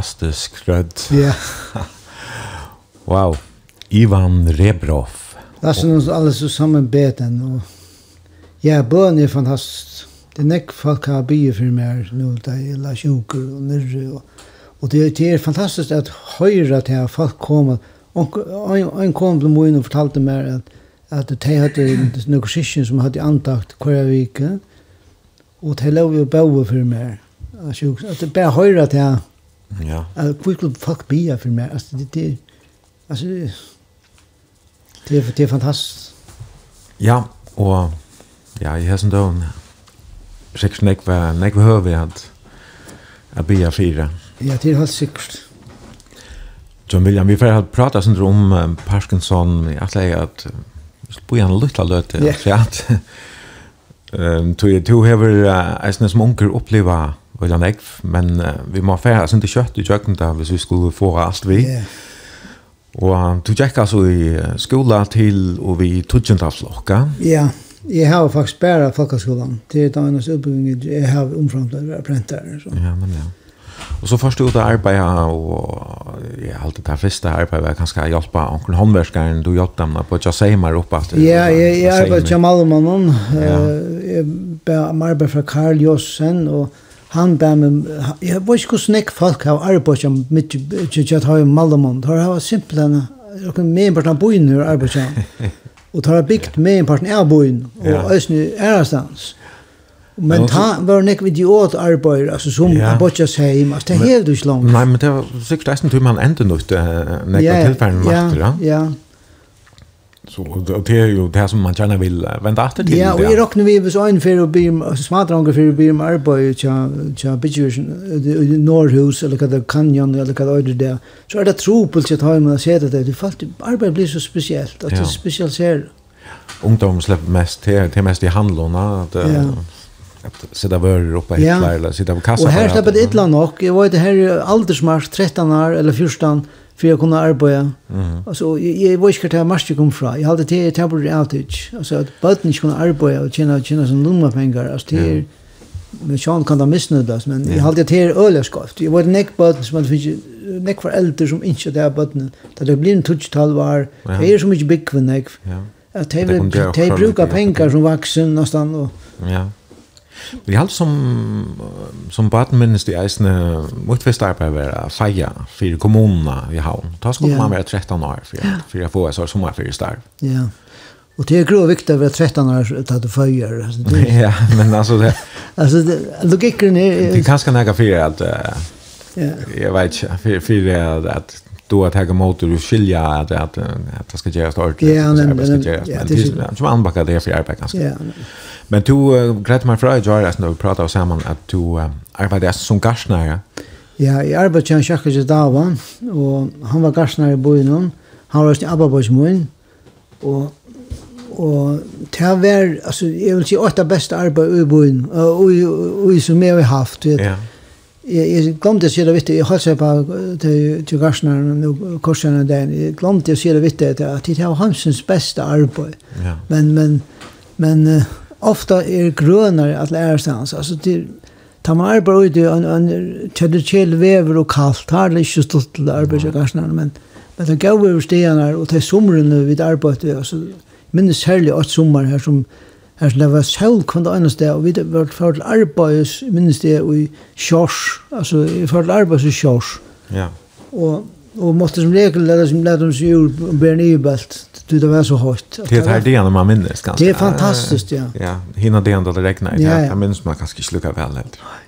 fantastisk rød. Ja. wow. Ivan Rebrov. Lasse oss alle så sammanbeten Og... ja, bön er fantastisk. Det nekk folk har bygget for meg nå, da jeg la sjuker og nyrre Og, og det är fantastiskt at høyre til at folk kommer och en kom til min og fortalte meg at, at de hadde noen session som hadde antakt kvar vecka Og det låg ju bo för mer. Att det bara höra att Ja. Hvor skulle folk bia for meg? Altså, det, det, altså, det, det, det er fantastisk. Ja, og ja, i hessen døgn, sikkert nekve, nekve høve at, at bia fire. Ja, det er helt sikkert. John William, vi får prata sin om um, Parkinson, jeg sier at vi skal bo i en lytla løte, yeah. at um, to, to hever uh, eisnes munker oppleva øyla nekv, men uh, vi må færa sin til kjøtt i kjøkken da, hvis vi skulle få alt vi. Yeah. Og du gikk altså i skola til og vi tudgjentaflokka. Ja, jeg har faktisk bæra folkeskolan til da hennes oppbygging jeg har omframt å være Så. Ja, men ja. Og så først ut av arbeidet, og jeg har alltid det første arbeidet, jeg kanskje hjelpe onkel håndverskeren, du hjelpte dem på Jaseimer oppe. Ja, jeg, jeg arbeidet Jamalmannen, jeg arbeidet fra Karl Jossen, og han bär mig jeg var ikke kus neck folk har arbeta med jag har Malmö har har simpelthen jag kan med bara bo in hur arbeta och tar bikt med en partner är bo in och ösny er stans Men ta var nek vid jord arbeid, altså som ja. botja seg altså det er helt du slank. Nei, men det var sikkert eisen tur man enda nødt nek av tilfærende makter, ja? Ja, ja. Så och det er jo det som man gärna vill vända efter till. Ja, och i rocknar vi så en för att bli smartare för att bli mer arbete ja ja bijusen norrhus eller vad det kan ju eller vad det där. Så är det tropelt att ha man sett att det fast arbete blir så speciellt att det specialiserar. Ungdom släpper mest till till mest i handlarna att att sitta vörr uppe i hela eller sitta på kassa. Och här släpper det illa nog. Jag vet det här är aldersmarsch 13 år eller 14 för jag kunde arbeta. Mm. Alltså jag vet inte hur mycket jag kom fra. Jag hade det tabor outage. Alltså att bort inte kunde arbeta och tjäna tjäna som dumma pengar. Alltså det är men Sean kan da missnödas men jeg hadde det här öliga skoft. Jeg var näck på som hadde fick näck för äldre som inte där på Da det blir en touch tal var. Det er så mye big för. Ja. Att det brukar pengar som vaksen, nästan och. Ja Vi har som som badminister i eisne mot vestarbeid være feia for kommunene i havn. Da skulle man være 13 år for, ja. for å få en sånn sommerferie starv. Ja. Och det är grå viktig å være 13 år att du följer. Det, ja, men alltså det... alltså, det, logiken är... Det er kanskje nära för at... Uh, ja. Jag vet inte, för, för att, att då att jag motor och skilja att att att det ska göras ordentligt. Ja, men det ska göras. Men det är som anbackar det för arbetet ganska. Ja. Men du grät mig för att jag alltså när vi pratar oss samman att du arbetar som garsnare. Ja, jag arbetar i Schackers i Dava och han var garsnare i Boinon. Han var i Abbaboismoin och og det har vært, altså, jeg vil si, åtta beste arbeid i byen, og, og, og, og som jeg har haft, vet, ja. Jeg jeg glemte å si det vittig, jeg holdt seg på til Garsnaren og Korsjana den, jeg glemte å si det vittig at det var Hansens beste arbeid. Ja. Men, men, men uh, ofte er grønere at lære seg hans. Altså, det, tar man arbeid ut i en, en kjell vever og kaldt, har det ikke stått til arbeid til Garsnaren, men, men det gav over stegene og til somrene vi arbeidet, altså, minnes særlig åt sommer her som, uh, Her det var selv kun det ene sted, og vi var for til arbeids, minnes det, og i kjørs, altså for til arbeids i kjørs. Ja. Og, og måtte som regel lære som lærte om seg ur Bernibelt, du det var så høyt. Det er det ene man minnes ganske. Det er fantastisk, ja. Ja, hinna det ene det regnet, ja, ja. jeg minnes man kanskje ikke slukker vel heller. Nei.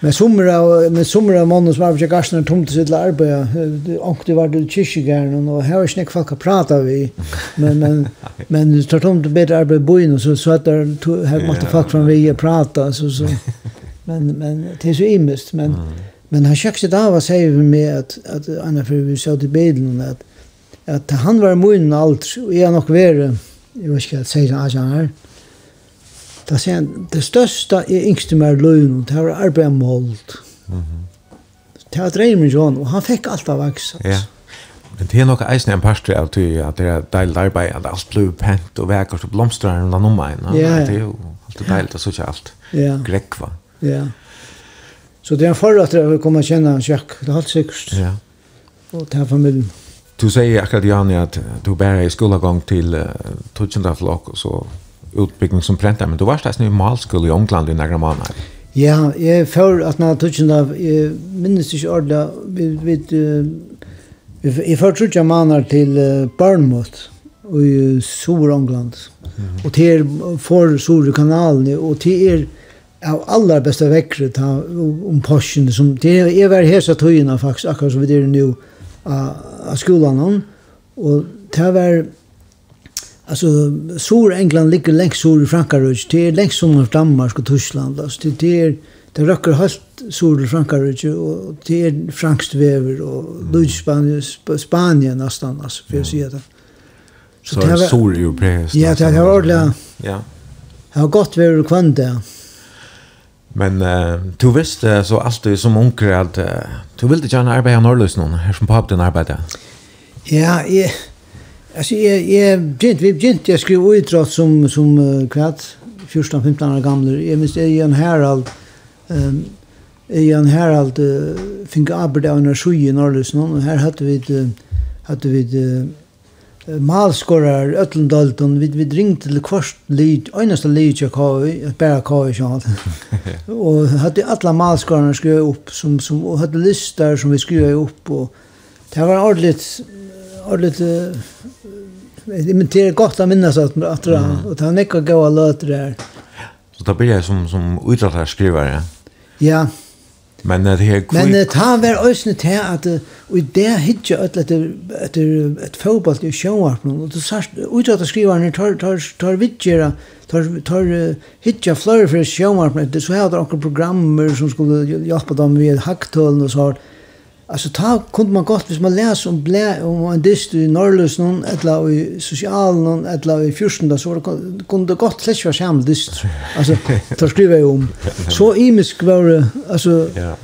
Men somra, med somra mannen som arbeidde gassene tomt sitt arbeid, det var det kyrkjegæren, og her var ikke nek folk å prata vi, men, men, men det tar tomt bedre arbeid i byen, så, så at der, her måtte folk fra vi å prate, så, så. Men, men det er så imest, men, men han kjøkse da var sier vi med at, at Anna, for vi sa til bedelen, at, at han var munnen alt, og jeg nok være, jeg vet ikke, sier han, Da sier han, det største er yngste mer løgn, det var arbeid med holdt. Mm -hmm. Det var dreier med John, og han fikk alt av vaks. Ja. Men det er nok eisen en parstri av ty, at det er deilig arbeid, at alt blir pent og vekkert og blomstrar enn den omveien. Ja, ja. Det er jo alltid deilig, og så ikke alt ja. grekva. Ja. Så det er en forhold å komme og kjenne en kjekk, det er alt sikkert. Ja. Og til familien. Du sier akkurat, Jani, at du bærer i skolegang til uh, 2000-flok, og så utbyggning som prentar, men du varst där i malskola i Ångland i några månader. Ja, jeg før at når tutsen av, jeg minnes ikke ordentlig, vi, vi, jeg før tutsen maner til Barnmouth i Sur-Ångland. Og til er for Sur-kanalen, og til er av allra bästa veckret om Porschen. som det är väl hesa tøyina faktisk akkurat som vi det nu av skolan och det var Alltså sur England ligger längst sur i Frankrike, det är längst som Danmark och Tyskland. Alltså det det är det röcker helt sur i Frankrike och det är franskt väver och mm. Spanien Spanien nästan alltså för att säga det. Så, så det är sur europeiskt. Ja, det har ordla. Ja. Har gått väver kvant där. Men uh, du visste så alltid som onkel att uh, du ville gärna arbeta i Norrlös någon, här som pappa din arbetade. Ja, jag Alltså jag jag gent vi gent jag skrev utdrag som som uh, kvart 14 15 år gammal. Jag minns Ian Harald ehm um, Harald uh, fick arbeta under i norrlös någon och här hade vi uh, hade vi uh, malskorar Ötlendalton vi vi ring till kvart lid enaste lid jag har ett bara kvar så allt. Och hade alla malskorarna skrev upp som som och hade listor som vi skrev upp och det var ordentligt ordet det men det är gott att minnas att att mm. och ta näcka goa låtar där. Så då blir jag som som utåtarskrivare. Ja. Men det här Men det har väl ösnet här att och det hittar öll att att ett fotboll i show up och då skriva när tar tar tar vidgera tar tar hittar flöre för show up det så här där program som skulle hjälpa dem med hacktölen och så Alltså ta kunde man gott hvis man läser om blä om en dist i Norrlös någon eller i social någon eller i fyrstunda så var det kunde gott släcka vara samma dist. Alltså tar skriva jag om så imisk var alltså ja.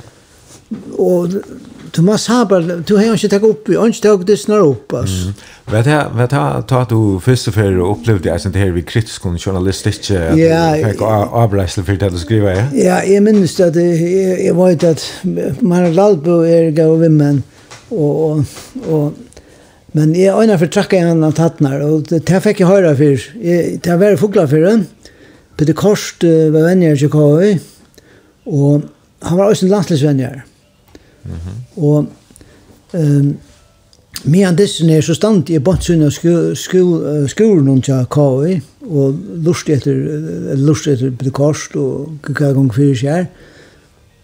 Och Du måste ha bara, du har inte tagit upp, jag har inte tagit det snarare upp. Vad har du tagit du först och för och upplevde jag sånt här vid kritisk och journalistisk att du fick avbräsla för att du skriva? Ja, jag minns att jag var inte att man har lalt på er gav vimmen och, och Men jag ögnar för tracka en av tattnar och det det fick jag höra för. Det har var fåglar för den. Peter Korst var vänjer i Chicago och han var också en landslagsvänjer. Mm Mm -hmm. Um, Medan dessen er så stand i bantsun av skolen om tja kavi og lust etter lust etter bedekast og hva gong fyrir seg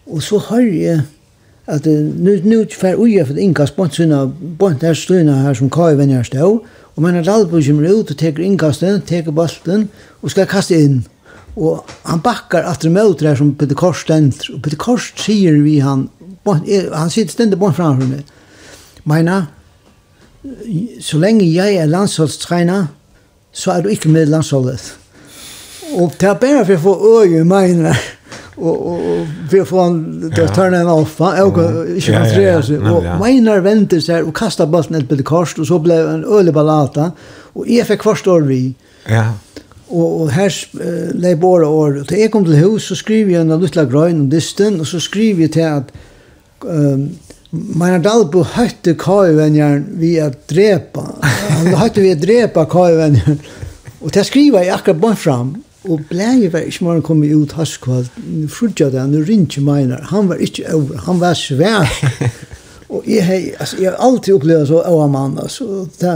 og så har jeg at nu nu fer uja for inkas bantsun av der her stuna her som kavi venner stå og man er albu kommer ut og teker inkasten teker balten og skal kaste inn og han bakkar at det møter her som bedekast stendt og bedekast sier vi han han sitter ständigt bort framfor meg. Meina, så lenge jeg er landsholdstrener, så er du ikke med landsholdet. Og det er bare for å få øye meina, og, og, og for å få han til å tørne en off han er va och inte koncentrera sig och Meinar venter seg og kastet bollen et bitte kors og så ble blev en ölig ballata jeg fikk kvart år vi ja Og, og her uh, lägger bara år och till jag kom til hus så skriver jeg en liten grön om disten og så skriver jag till att Meina Dalbo høytte kaivenjaren vi å drepa. Han høytte vi å drepa kaivenjaren. Og det skriva jeg akkurat bare fram. Og blei var ikke morgen kommet ut haskvall. Nu frudja det, nu rinje meinar. Han var ikke over, han var svær. og jeg, hei, altså, jeg har alltid opplevd så over mann, altså. Det,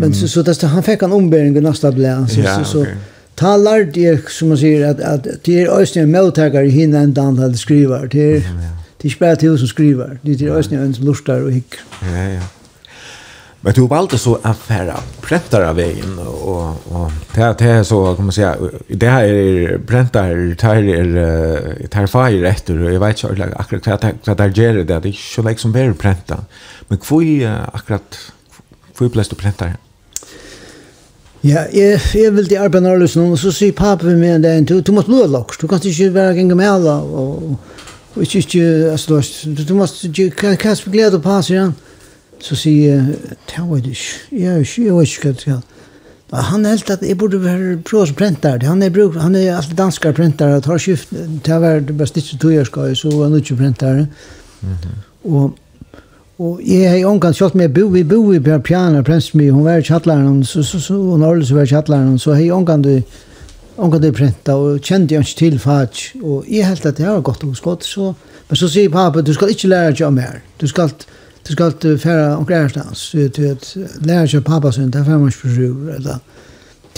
men så, så, så han fikk en ombering i nästa blei. Så, ja, så, så, okay. Ta lærte jeg, som man sier, at, at det er også en mottakere hinne enn han hadde skriver. Det er, Det er ikke bare til som skriver, det er også en som lustar og hikker. Ja, ja. Men du valgte så att färra av vägen och, och det, det är så, kan man säga, det här är präntar, det här är det här fire efter och jag vet inte akkurat vad det här gör det, det är inte så liksom väl pränta. Men hur är akkurat, hur är plötsligt präntar? Ja, jeg, jeg vil til arbeid nærløs nå, og så sier pappa min det en tur, du måtte blå laks, du kan ikke være gjennom med alle, og Och ikke, inte, alltså då, du du måtte, måste, kan jag kasta glädje på hans igen? Så sier jeg, det var det ikke, jeg är ikke, jeg vet ikke hva det ska. Han helt at jeg burde være prov som printer, Han er, bruk, han er alltid danskare printer, Han har skift, det här var det bästa inte tog jag ska, så han ikke printer. printare. Mm -hmm. Og jeg har i omgang kjalt med, bo, vi bor i Piana, Prensmi, hun var i kjattlæren, så, så, så, hun har aldri vært i kjattlæren, så har jeg omgang det, omgå det printa, og kjente jeg ikke til fag, og jeg helt at det var godt og skott, så, men så sier pappa, du skal ikke lære deg mer, du skal, du skal fære omkring ærstans, du vet, lære deg pappa sin, det er fem års besøk, eller,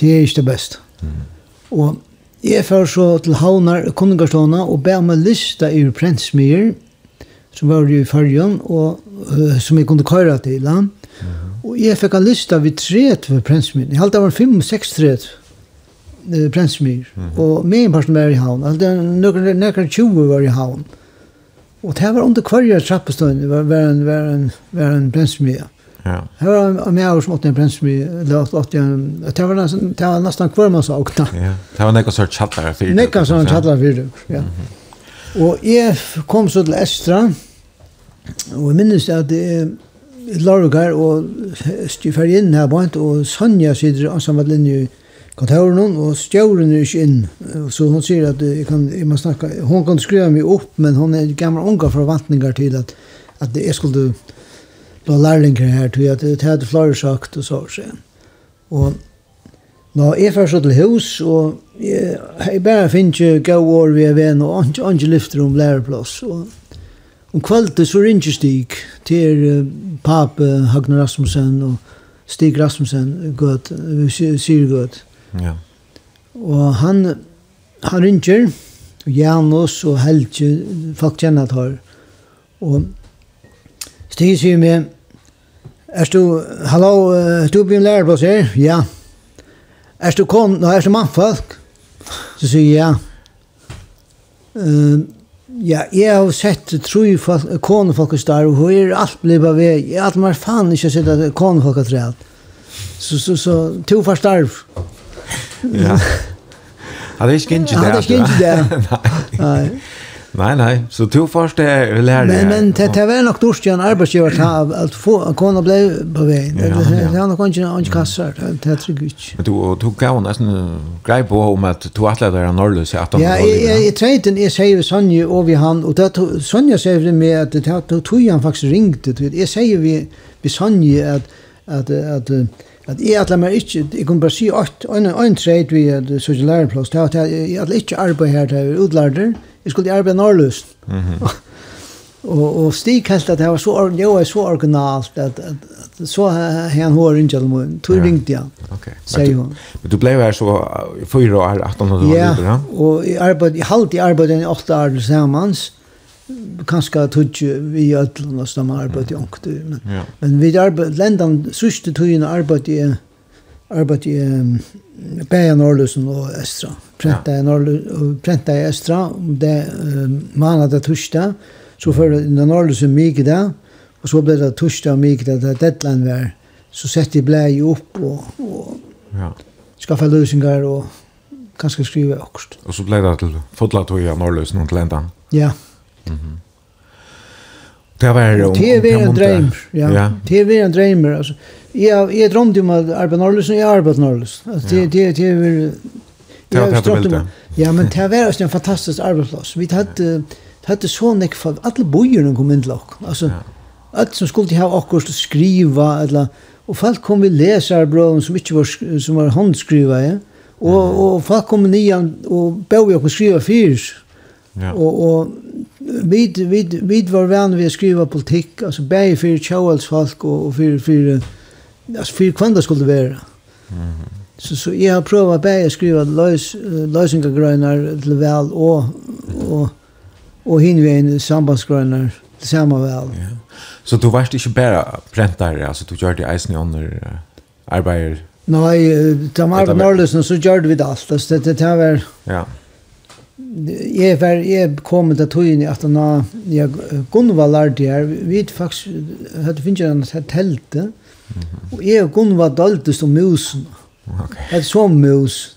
det er ikke det beste. Mm. Og jeg fær så til Havnar, Konungarståna, og be meg lista i prentsmyr, som var i fargen, og uh, som jeg kunne køyre til land, mm. og jeg fikk en lista vid tret for prentsmyr, jeg halte det var 5-6 tret, uh, Prensmyr. Mm -hmm. Og min person var i havn. Altså, nøkker, nøkker 20 var i havn. Og det var under kvarje trappestøyne var, var en, var en, var en Prensmyr. Ja. Det var en mer som åtte en Prensmyr. Det var, nesten, det var nesten hver man sa åkna. Ja. Det var nekka sånn tjallar fyrir. Nekka som tjallar fyrir, ja. Mm -hmm. Og jeg kom så til Estra, og jeg minnes at det er Lorgar og styr inn her bant og Sonja sitter ansamma linje i kontoren og stjåren er ikke inn. Så hun sier at jeg kan, jeg må snakke, hun kan skrive meg opp, men hun er gamle unga forvantningar til at, at jeg skulle la lærlinger her, til at det hadde flere sagt og så. Og nå er jeg først til hus, og jeg, jeg bare finner ikke gode år vi er venn, og ikke, ikke lyfter om læreplass. Og om kveldet så ringer Stig til uh, pape Hagner Rasmussen og Stig Rasmussen, gøt, sier gøt. Ja. Og han, han ringer, og Janus og Helge, folk kjenner at her. Og Stig sier meg, Er du, hallo, er du blir en lærer på oss her? Ja. Er du kon, nei, er du mannfolk? Så sier jeg ja. Uh, ja, jeg har sett tru konefolk hos der, og hun er alt blei bare ved, jeg har alt mer faen ikke sett konefolk hos der. Så, så, så, to for starv. Ja. Hade ikke inte det. Hade ikke inte det. Nei. Nei, nei, så to två er lärde. Men men det det var nok dårst ju en arbetsgivare ta att få kona ble på väg. Det han nok ikke inte kasser, det tryggigt. Men du du kan nesten grei på om att du att lära norrlö så att Ja, jag trejten sier vi Sonja og vi han og det Sonja vi med at det tog han faktiskt ringde. Jeg sier vi vi Sonja at at at at jeg atler meg ikke, jeg kunne bare si at en, en treit vi at så ikke det er at jeg atler ikke arbeid her til utlærder, jeg skulle arbeide norrløst. Mm -hmm. og, og Stig helt at det var så, det var så originalt, at, at, at så han hår ikke alle måten, tog ringte jeg, okay. sier hun. Men du ble her så fyra år, 18 år, ja? Ja, og jeg arbeid, jeg halte i arbeidet i åtte år sammen, kanskje tog vi i ødelen og som arbeid i ångt. Men, ja. men vi arbeid, lendan sørste togene arbeid i arbeid i um, Bæja Norrløsen og Estra. Prenta i, Norrløsen, prenta i Estra, det um, manad og torsdag, så før det Norrløsen mye det, og så ble det torsdag og mye det, det deadline var, så sette jeg blei opp og, og ja. skaffa løsninger og kanskje skrive okst. Og så ble det til fotla tog i Norrløsen og til enda? Ja. Yeah. Det var om Det var en dröm, ja. Det var en dröm alltså. Jag jag drömde om att Arben Norrlösen är Arben Norrlösen. Alltså det det det var Jag har Ja, men det var också en fantastisk arbetsplats. Vi hade hade så näck för alla bojarna kom in till oss. Alltså allt som skulle ha akkurat också skriva eller och folk kom vi läsar bra som inte var som var handskriva, ja. Och och folk kom nian och började på skriva fyrs. Ja. Och och vi vi vi var vän vi skriva politik alltså bäj för Charles folk och, och för för alltså för kvanda skulle vara. Mm. Så så jag har provat bäj skriva lös lösningar grönar till väl och och och hinvägen sambandsgrönar till samma väl. Ja. Så du varst inte bara präntare alltså du gjorde isen under arbetar Nej, de var norrlösen så gjorde vi det allt. Det, det, det var... Ja jeg var jeg kom til tøyen at na jeg Gunva lærte her. Vi faktisk hadde finnet en telt og jeg og Gunva dalte som musen okay. et som mus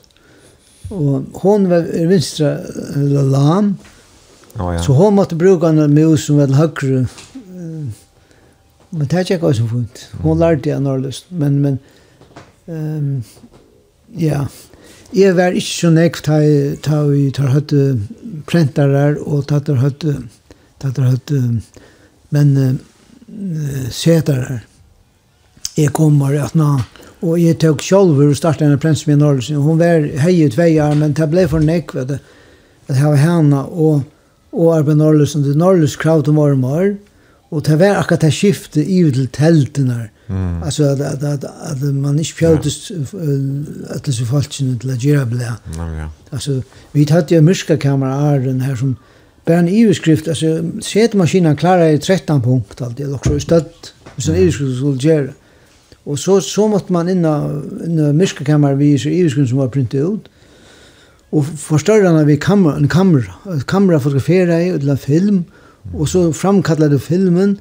og hon var vinstra lam. Oh, ja. så hon måtte bruke en mus som var høyre men det er ikke også funnet hon lærte jeg nærløst men men um, ja. Jeg var ikke så nekv ta vi tar høtt prentarar og ta tar høtt ta tar høtt men uh, setarar. Jeg kommer at nå og jeg tok sjolver og startet en prents med Norrsen. Hun var hei i tveier, men det ble for nekv at jeg var henne og og arbeid Norge som det Norrløs krav til mormor, og det var akkurat det skiftet i til teltene Mm. Alltså att att att, att man inte fjärdes att det så falskt inte la göra blä. Ja. Alltså vi hade ju myska kamera den här som bara en överskrift alltså sett maskinen klarar i 13 punkt allt det också stött. så en överskrift skulle göra. Och så så måste man inna en myska kamera vi så överskrift som var printat ut. Och förstörarna vi kamera en kamera kamera fotografera i eller film och så framkallade filmen. Mm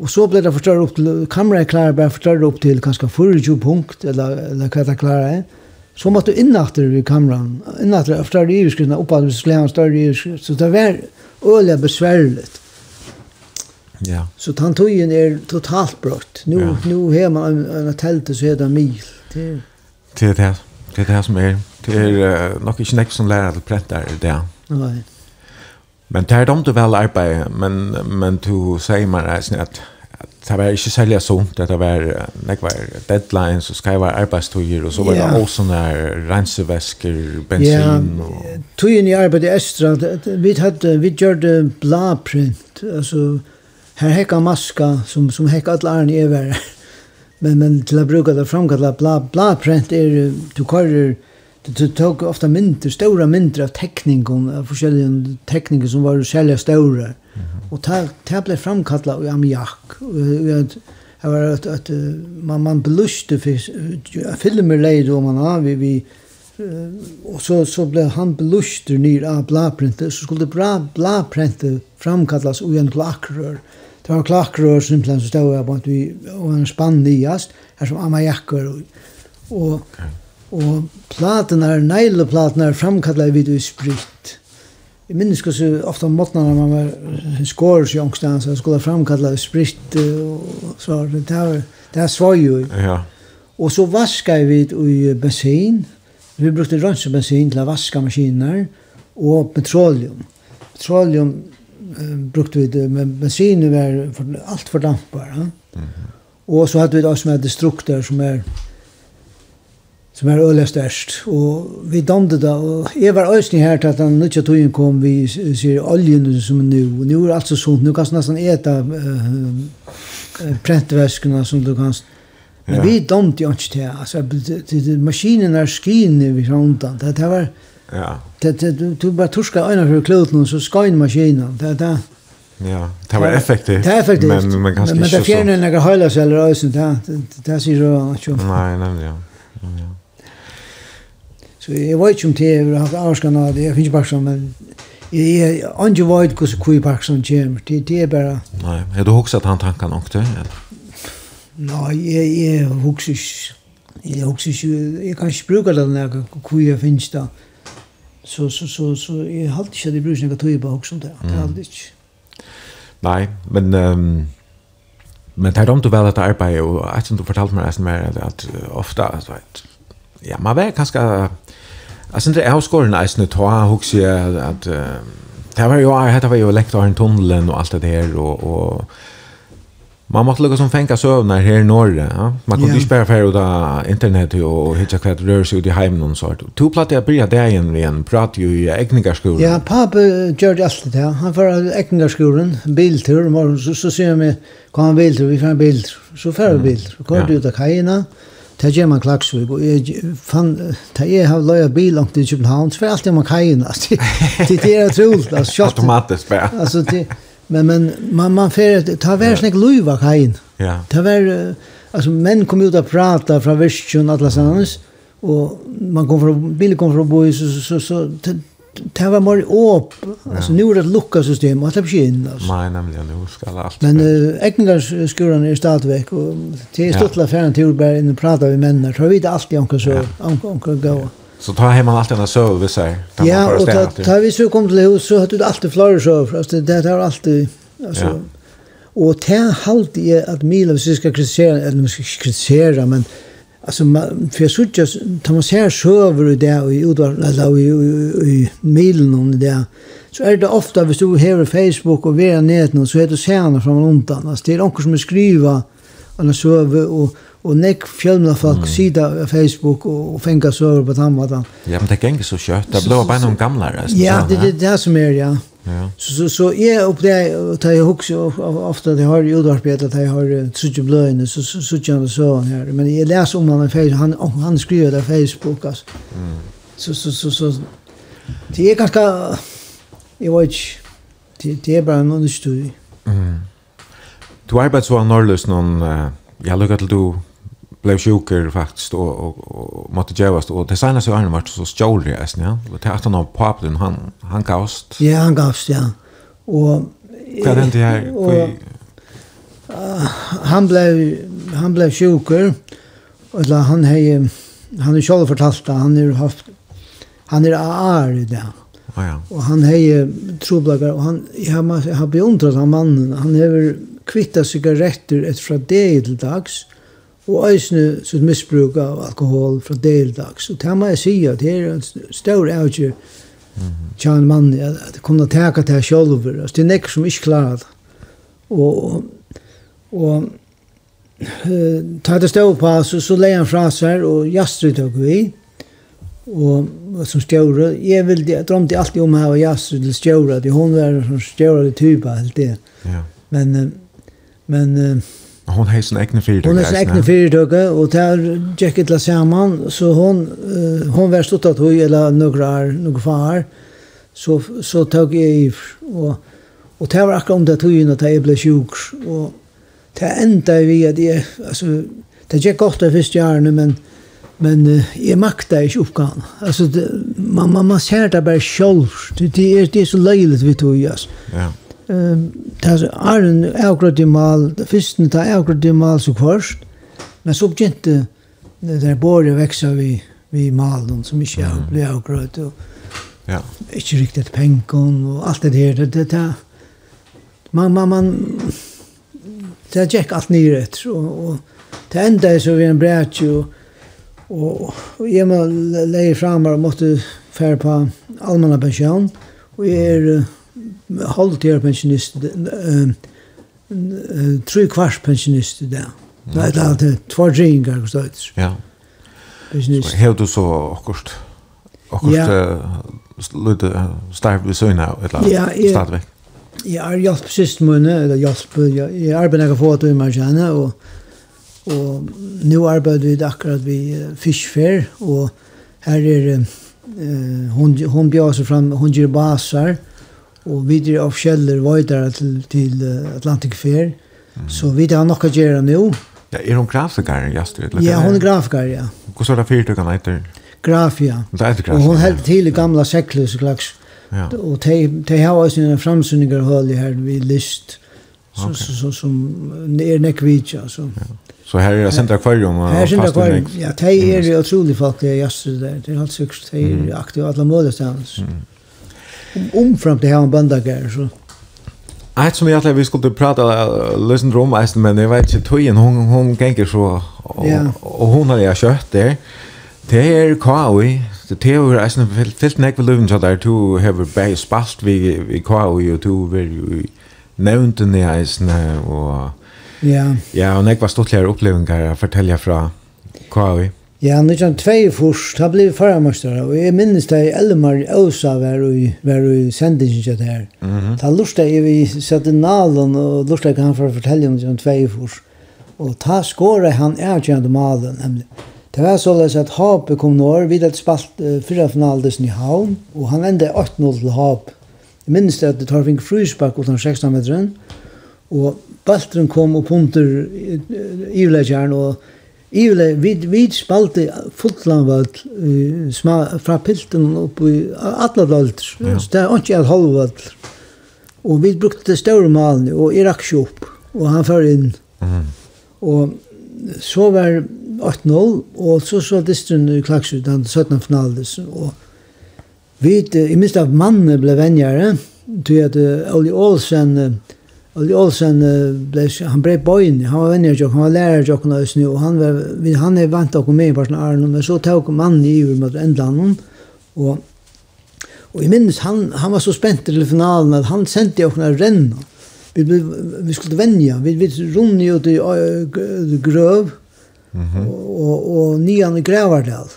Og så ble det forstørre opp til, kameraet klarer bare forstørre opp til kanskje 24 punkt, eller, eller hva det klarer er. Så måtte du innatter i kameran, innatter av større iverskrittene, oppe at vi skulle ha en større iverskritt. Så det var øyelig besværlig. Ja. Så tantojen er totalt brått. Nu, ja. nu har man en, en telt, så er det mil. Det er det, det, det, det, som er. Det er uh, nok ikke nekk som lærer til prett der i det. Nei. Men det er dumt å vel arbeid, men, men du sier meg reisende at, at det var ikke særlig sunt, at det var, det var deadlines, og skal være arbeidstøyer, og så var det yeah. også sånne rensevesker, bensin. Ja, og... tøyen i arbeid i Østra, vi, hadde, vi gjorde bladprint, altså, her hekka maska, som, som hekka alle arne i men, men til å bruke det framkalla bladprint er, du kører, Du tog ofta mindre, stora mindre av tekningum, av forskjellige tekningar som var særlig stora. Mm -hmm. Og det ta ble framkalla i amjak. Det var at, at man, man beluste for filmer leid om man av vi, vi og så, så ble han beluster nyr av bladprintet. så skulle bra bladprintet framkallas i en klakrør. Det var klakrør simpelthen som stod av at vi, og en spann nyast, her som amajakker og, og okay Og platene, negleplatene, framkallet vi det i sprit. Jeg minnes ikke så ofte om måten når man var skår i ångstene, så jeg skulle framkallet spritt og så det her, det her svar jo. Ja. Og så vaskar vi det i bensin. Vi brukte rønsebensin til å vaska maskiner, og petroleum. Petroleum eh, brukte vi det, men bensin var alt for dampbar. Ja? Mm -hmm. Og så hadde vi det også med destrukter som er som er øyelig størst. Og vi damde da, og jeg var øyelig her til at den nødja tøyen kom, vi sier oljen som er nu, og nu er alt så sunt, nu kan du nesten eta uh, prentvæskene som du kan Men ja. vi damte jo ikke til, altså, maskinen er skine vi rundan, det, det var, ja. det, det, du bare torska øyne for kloten, så skøyne maskinen, det, det, Ja, det var effektivt. Det er effektivt. Men, men kanskje men, men ikke så. Men det fjerner en eller høyla seg eller øyne, det, det, det sier du ikke om. Nei, nemlig, ja. ja. Så jeg vet ikke om det er hatt avskan av det, jeg finner bare som, men jeg er ikke vet hvordan kui Parkson kommer, det, det er bare... Nei, er du hokset han tanken nok til? Nei, jeg, jeg hokser ikke. Jeg hokser ikke, jeg kan ikke bruke det når kui jeg finnes da. Så, så, så, så jeg har alltid ikke at jeg bruker noe tøy på hokset om det, det har alltid ikke. Nei, men... Um Men tar de du väl att arbeta och att du fortalt mig att, att, att ofta, att ja, man var ganska alltså inte jag skor nice nu ta at... at uh, det var jo, jag var jo läkt av en tunnelen og alt det der, og, og Man måtte lukka som fänka sövnar her i Norge. Ja? Man kunde yeah. inte bara färra ut internet och hitta kvart rör sig ut i hemmen någon sort. To platt jag började där igen igen, prat ju i ägningarskolan. Ja, pappa gör det alltid. det. Han får ägningarskolan, biltur, morgon, så, så ser jag mig, kom han biltur, vi får en biltur. Så färra vi biltur. Så kom ja. ut av kajina. Det gjør man klagsvig, og jeg fann, da jeg har løy bil langt i København, så var alt alltid man kajen, altså. Det er utroligt, altså. Shot. Automatisk, bare. Altså, det, men, men man, man fer, det har vært slik løy av kajen. Ja. Det har vært, altså, menn kom ut og prata fra virkjøn, alle sammen, og man kom fra, bilen kom fra boi, så, så, så, så det var mer åp. Alltså nu är det lucka system och släpps in alltså. Nej, nämligen nu ska allt. Men uh, äckningar skuran är stadväck och det är stottla färden till Urberg inne pratar vi män Tror vi det alltid onkel så onkel gå. Så ta hem man allt den så vi säger. Ja, och ta ta vi så kom till hus så hade du alltid flöre så alltså det där alltid alltså Och det här halte Mila hvis vi ska kritisera, eller vi ska kritisera, men alltså man för så just tar man ser server i där och ut alltså i i mailen om det så är det ofta hvis du har Facebook och via nätet så heter stjärna från ontan alltså det är någon som skriver eller server och och näck fjälna folk mm. sida på Facebook och, och fänga server på tamma Ja, men det gänger så kött. Det blir bara någon gamla rest. Ja, det är det, det som är ja. Ja. Så så så är upp där tar jag också ofta det har ju utarbetat att jag har tjugo blöjne så så så jag så här men jag läser om han på han han skriver där Facebook alltså. Mm. Så så så så det är ganska jag vet det det är bara någon studie. Mm. Du arbetar så annorlunda någon jag lukar till du blev sjuker faktiskt och och, och måste jävast och det senaste året var så stjäl det alltså ja. Och det att han har pappa han han gavst. Ja han gavst ja. Och vad hände här? och, han blev han blev sjuker. Och han hej han är själv fortalt han har haft han är AR det. Ah, ja. Och han hej troblagar och han jag har beundrat han mannen. Han har kvittat cigaretter ett från det till dags og eisne sitt misbruk av alkohol fra deldags. Og det må jeg si at det er en stor avgjør til en mann at kunne teka til her. Altså, det er nekker som ikke klarer det. Og, og uh, ta det stå på, så, så leier han fra seg og jastri tog vi. Og, og som stjåre, jeg, vil, jeg drømte alltid om her og jastri til stjåre, at hun var en stjåre type, helt det. Ja. Men, uh, men, uh, hon har sin egen fyrdöke. Hon har sin egen egna og och där gick La samman så hon uh, hon var stått att hon eller noen några noen far så så tog jeg i og, og det var akkurat om det tog inn at jeg ble sjuk og det enda vi at jeg, altså, det gick godt det første året men men uh, jeg makta ikke oppgaven. Altså, det, man man man ser det bare selv. Det, det er, det er så løyligt vi tog altså. Ja det er en avgrød i mal, det første det er avgrød i mal så kvørst, men så begynte det der båret veksa vi, vi malen som ikke mm. ble avgrød, og ja. ikke riktig penken, og alt det der, det, det, man, man, man, det gikk alt nere etter, og, og det enda er så vi en bræt jo, og, og jeg må leie fram og måtte fære på allmanna pensjon, og jeg er, mm halvtida pensjonist, tre kvars pensjonist i dag. Nei, det er alltid två dringar hos døytis. Ja. Pensjonist. Hev du så akkurat, akkurst, akkurst lydde starv vi søgna, eller stadvek? Jeg har hjelp sist munne, eller hjelp, jeg arbeider ikke få at du i kjenne, og Og nå arbeider vi akkurat vi fiskfær, og her er uh, hun, hun bjør seg fram, hon gjør basar, og vi er av kjeller videre til, til Atlantic Fair. Mm. Så vi har nok å gjøre nå. Ja, er hun grafiker, Jastur? Ja, hun er grafiker, ja. Hvordan er det fyrtøkene etter? Graf, ja. Det er graf, og hun helt til gamla sekler, så klaks. Ja. Og de, de har også en framsynninger høl i her, ved list, Så, okay. så, så, som er nekvitja, så. Ja. Så her er det sent akvarium? Her er sent akvarium, ja. De er jo utrolig folk, det er Jastur, der. Det er alt sikkert. De er aktive alle måler til hans. Mm omfram til han bandager så. Eit som jeg tror vi skulle prata løsen om eisen, men jeg vet ikke tøyen, hun, hun ganger så, og, yeah. og hun har jeg kjøtt der. Det er kaui, det er eisen fyllt nek ved løven, så der to hever bare spalt vi, vi kaui, og to vil jo nevnt den i eisen, og ja, ja og nek var stortligere opplevingar å fortelle fra kaui. Ja. Ja, 1922, da ble vi faramaster, og jeg minnes det Elmar Øsa var i, var i sendingen til det her. Mm -hmm. Da jeg vi sette nalen, og lurte jeg han for å fortelle om 1922. Og ta skåret han erkjent malen, nemlig. Det var således at Hape kom nå, vi hadde spalt uh, fyra finaldessen i havn, og han vände 8-0 til Hape. Jeg minnes det at det tar fink frysbakk utan 16 meteren, og Baltren kom og punter i, i, i, i, og Ivle, vi, vi spalte fullan vall, uh, fra pilten opp i alla valder, ja. så det er ikke et halv valder. Og vi brukte det større malene, og jeg rakk ikke opp, og han fører inn. Mm. Og så var 8-0, og så så distren i Klaksud, den 17. finaldisen, og vi, jeg minst av mannen ble venjere, til at uh, Olli Olsen, uh, Olli Olsen ble, han ble bøyen, han var venner jokk, han var lærer jokk nå nu, og han, var, han er vant okkur med i parten av Arne, men så tok mannen i ur mot endlanden, og, og jeg minnes, han, han var så spent til finalen at han sendte okkur av renne, Vi, vi, vi skulle venja, vi, vi runde jo til uh, grøv, mm -hmm. og, og, og nian i Grævardal.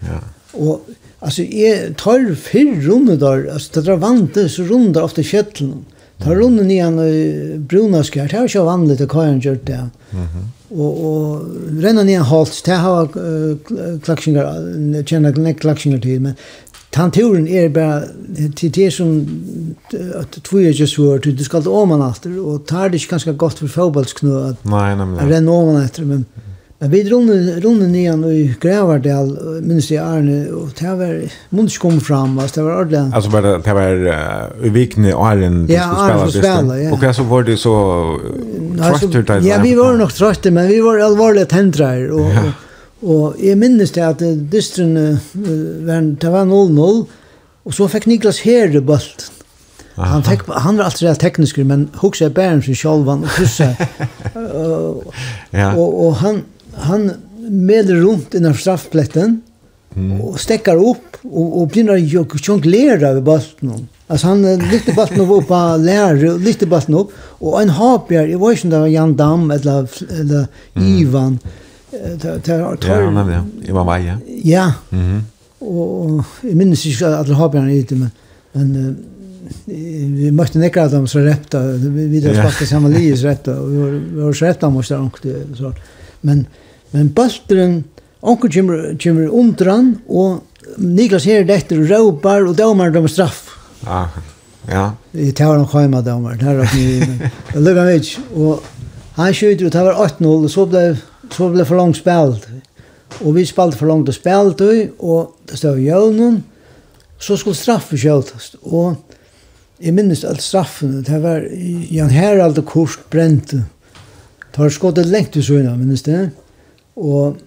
Ja. Og altså, jeg tar fyrr runde der, altså, det er vant, så runde der ofte kjøttelen, Mm Ta runden i en bruna skär. Det ikke vanlig til hva han gjør det. Mhm. Og, och renna ner halt. Det har uh, klaxingar kjenner nek klaxingar til, men Tanturen er bara till det som at två är just hur du skal ta om man efter och tar det ganska gott för fotbollsknö att Nej, nämligen. Renna om man efter men mm. Men vi runde, runde nian i Grävardal, minns jag Arne, och det var, måste kom fram, alltså det var ordentligt. Alltså var det, det var i Vikne och Arne ja, Arne skulle spela, ja. Och så var det så trötter Ja, vi var nog trötter, men vi var allvarliga tändrar. Och, ja. och, och jag minns det att distren, det var 0-0, och så fick Niklas Herre bulten. Aha. Han fick han var alltid teknisk men huxar bären sin självan och kryssa. uh, ja. Och och han han mäler runt innan straffplätten mm. och stäcker upp och, och börjar jonglera över bollen. Alltså han lyfter bollen upp på lärare och lyfter bollen upp. Och en hapjär, jag vet inte om det var Jan Damm eller, eller. Ivan. Tar, tar, tar, ja, han hade det. Ivan Vaja. Ja. Mhm. Och jag minns inte alla i det men, men vi mötte nekra dem så rätta. Vi där spakade samma liv rätta. Och vi var, vi var rätta måste de så. Men, men bølteren, onkel kommer, kommer undran, og Niklas her dette råpar, og dømer dem straff. Ja, ja. I tar han kajma dømer, det er at vi lukker meg. Og han skjuter og det var 8-0, og så ble, så ble for langt spelt. Og vi spalte for langt og spalte, og det stod jøvnen, så skulle straffe skjøtes. Og jeg minnes alt straffen, det var Jan Herald og Kurs brente. Mm Det har skått lengt i søgna, minnes det. Og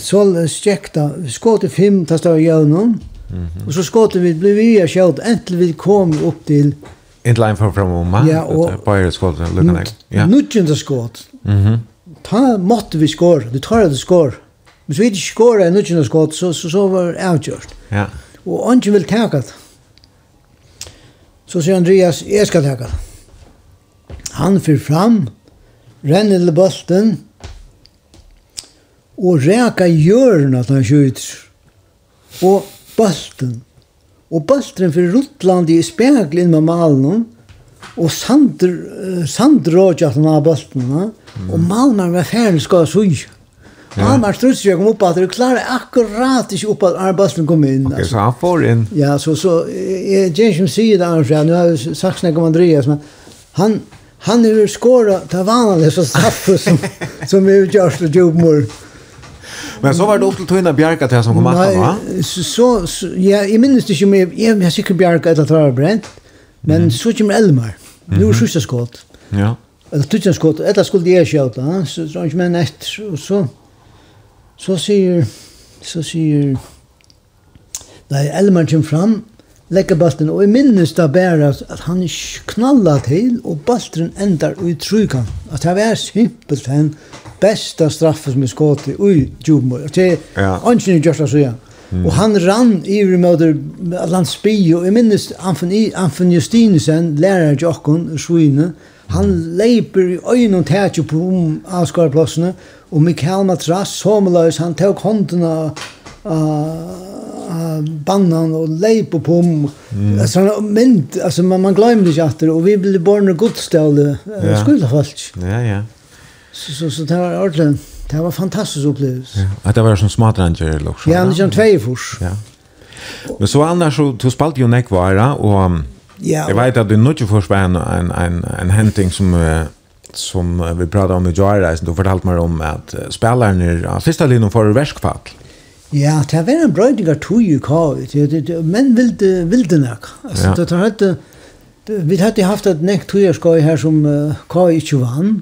så stjekta, skått fem, det stod gjennom. Mm -hmm. Og så skått vi, ble vi av skjøtt, entel vi kom opp til... Inte line for fram mamma. ja, og bare skått, lukken jeg. Ja. Nudgjende skått. Mm -hmm. Ta måtte vi skår, du tar det skår. Men så vi ikke skår en nudgjende skått, så, så, så var det avgjørt. Ja. Og ikke vil teka det. Så sier Andreas, jeg skal teka det. Han fyr fram, rennende bølten, og reka hjørnet at han skjuter, og bølten. Og bølten for Rutland i speglin med malen, og Sander, uh, Sander rådja til han bølten, mm. og malen var ferdig skal sui. Ja. Han var struts jeg kom opp at det klarer akkurat ikke opp at arbeidsmen kom inn. Ok, så han får inn. Ja, så, så jeg, jeg, jeg, jeg, jeg, jeg, jeg, jeg, jeg, jeg, jeg, jeg, jeg, jeg, jeg, han är ju skåra ta vanliga så straff som som är just det mor Men så var det upp till Tuna Bjarka till som kom att va? Så, så ja, jag minns det ju med jag har tycker Bjarka att det var bränt. Men mm. så kommer Elmar. Nu är sista skott. Ja. Eller tutsen skott, eller skulle jag skjuta, så så inte men ett och så så säger så säger Nej, Elmar kommer fram lägga bulten och i minnes där bara att han knallar till och bulten ändar i trykan. Att det var simpelt den bästa straffen som är skott i Jumbo. Det är ja. inte just att säga. Och han rann i remoder landsby och i minnes Anfon, Anfon Justinisen, lärare Jockon, Svine, han leiper i øynene tætje på om avskarplassene, og Mikael Matras, someløs, han tok hånden av av bannan och leip på pom. Mm. Alltså, men, alltså, man, man glömde inte att det. Och vi blev barn och godställde ja. skuldafallt. Ja, ja. Så, så, så det var ordentlig. Det var fantastisk opplevelse. Ja, det var som eller också. Ja, det var två i fors. Ja. Men så annars så, du spalte ju nekvara och ja, jeg vet at du nødde inte först en, en, en, en henting som uh, som vi pratade om i Joyreisen, då fortalte man om att spelaren av sista linjen får verskfall. Ja, det var en brøyding av tog i kavet. Men vilde, vilde nok. Altså, ja. det hadde, vi hadde haft et nekt togjerskøy her som uh, kavet ikke vann.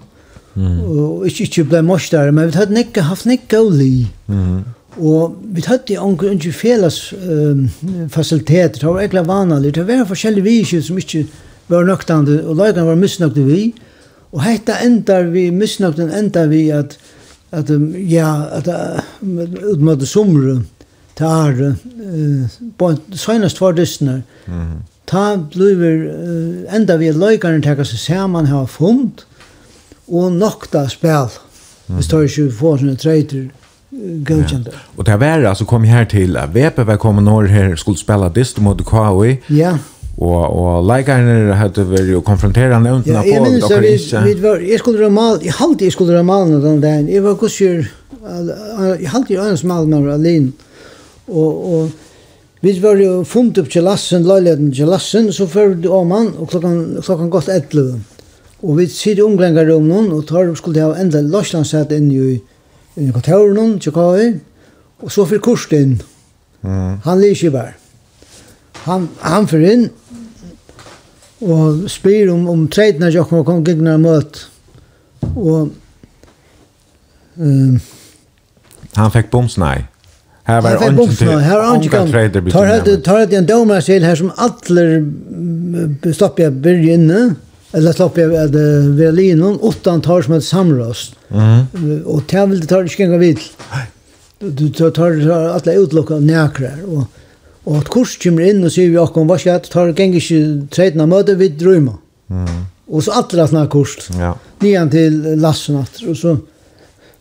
Mm. Og ikke, ikke ble morsdare, men vi hadde nek, haft nek og li. Mm. Og vi hadde ikke ikke felles um, fasiliteter. Det var egentlig vanlig. Det var forskjellige viser som ikke var nøktande, og lagene var misnøkte vi. Og hetta endar vi, misnøkten endar vi at at ja at ut mot det tar eh på senast for dysnar. Mhm. Ta blir enda vi leikaren taka seg saman ha fund og nokta spel. Vi står ju för sånne treiter godkjent. Ja. Og det var altså kom her til at VP var kommet når her skulle spela dist mot KAI. Ja och och likaren hade väl ju konfrontera honom utan på och kan inte. Vi var jag skulle dra mal, jag hade jag skulle dra mal den där. Jag var kusur jag hade ju en smal med Alin Og og vi var jo funt upp til Lassen, Lollen til Lassen så för du om han og klokkan klokkan gått 11. Och vi sitter i omklädningsrummet og tar skulle ha ända Larsland inn i i kontoren till Kai Og så för kursen. Mm. Han ligger ju bara. Han han för in og spyr om, om treitene jeg kom kom gikna møt. Og um, han fikk bomsnei. Her var han ikke til her var ikke kom. Tar hadde tar hadde en domar selv her som atler stopp jeg byrje inne. Eller slapp jeg at vi er linon, åttan tar som et samråst. Mm. Og til vil det tar ikke engang vidt. Du tar alle utlokka nækrar. Og Og at kurs kommer inn og sier vi akkurat, hva skal jeg, tar geng ikke treten av møte, vi drømmer. Mm. Og så atter at denne kurs, ja. nian til lassen atter, og så,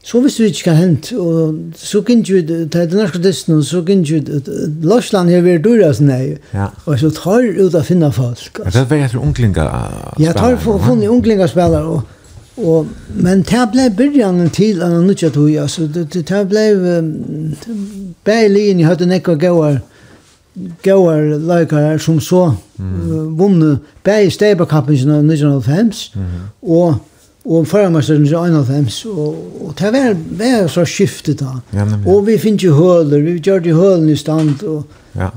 så visste vi ikke hva hent, og så kunne vi, til den norske testen, og så kunne vi, Lorsland har vært døra sin nei, ja. og så tar ut å finne folk. Altså. Det var etter unglinga spillere? Ja, tar funnet unglinga spillere, og Og, men det ble byrjanen til en nødja tog, altså, det, det ble um, bæg linje, hadde nekka gauar, gauar leikare som så mm. vunne bæg i steibakampen av 1990 mm. og og førermesteren i 91 og, og det var, var så skiftet da ja, men, ja. og vi finner jo høler vi gjør de hølen i stand og, ja.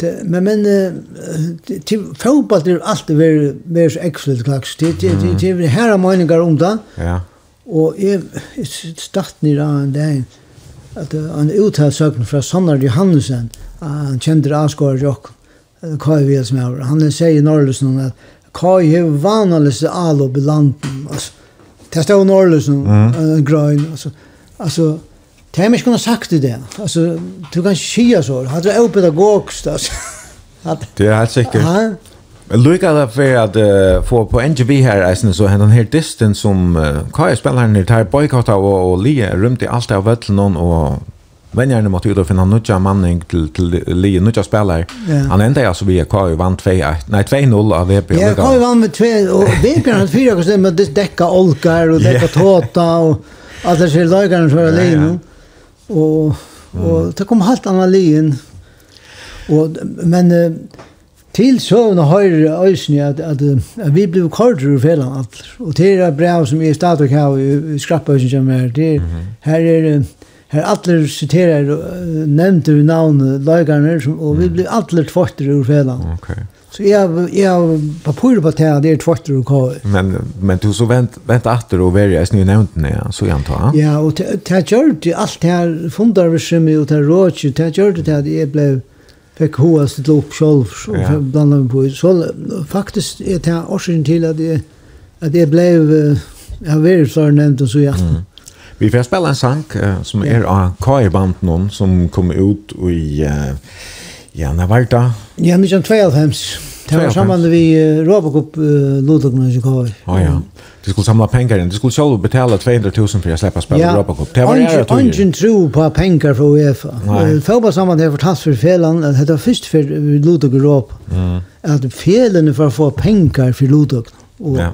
det, men men uh, til fotball er alltid vært mer så ekselt klaks det er her er meninger om det ja. og jeg, jeg start nere av en dag at en uttalt søkn fra Sannar Johannesen, han kjente Asgård jokk, Kai Vilsmauer, han sier i Norrløsen at Kai har vanligste alop i landen, altså. Det stod Norrløsen, en grøn, altså. Altså, det har vi ikke kunnet sagt i det. Altså, du kan ikke si så, han er jo pedagogst, altså. Det er helt sikkert. Men Luka det för att uh, få på NGV här eisen, så han här distance som uh, Kai spelar ner tar boykotta och, och Lee runt i allt av völlen och vänjarna måste ut och finna några manning till till Lee några spelare. Yeah. Han ända alltså vi Kai vann 2-1, nej 2-0 av VP. Ja, Kai vann med 2 och VP hade fyra kostymer med däcka olkar och däcka tåta och allt det där lagarna för Lee. Och och det kom helt annan Lee. Och men Til søvn og høyre øysene at, at, at vi ble kortere i fjellan alt. Og til det brev som jeg stadig har i skrappøysen som er her, her er her alle siterer nevnte vi navnet løygerne, og vi ble alle tvortere i fjellan. Okay. Så jeg jeg har papur på det det är tvått och kvar. Men men du så vänt vänt åter och välja är nu nämnt när så jag antar. Ja, och det gör det allt här fundar vi sig med och det råd ju det gör det att jag blev fick hoa stille opp själv og ja. blanda meg på. Så faktiskt är det årsaken til at jeg, at jeg ble jeg jag vært så nevnt og så ja. Mm. Vi får spela en sang uh, som är av Kai-band noen som kom ut i uh, Ja, när var det? Ja, 1992. Det var samman vi uh, Robocop uh, lådorna i Kvar. Ja ja. Du skulle samla pengar in. Du skulle själv betala 200 000 för att släppa spela ja. Robocop. Det var det då. Ingen tro på pengar från UEFA. Fotboll samman det fortast för felan att det var först för lådor Europa. Mm. Att felen för att få pengar för lådor. Och ja.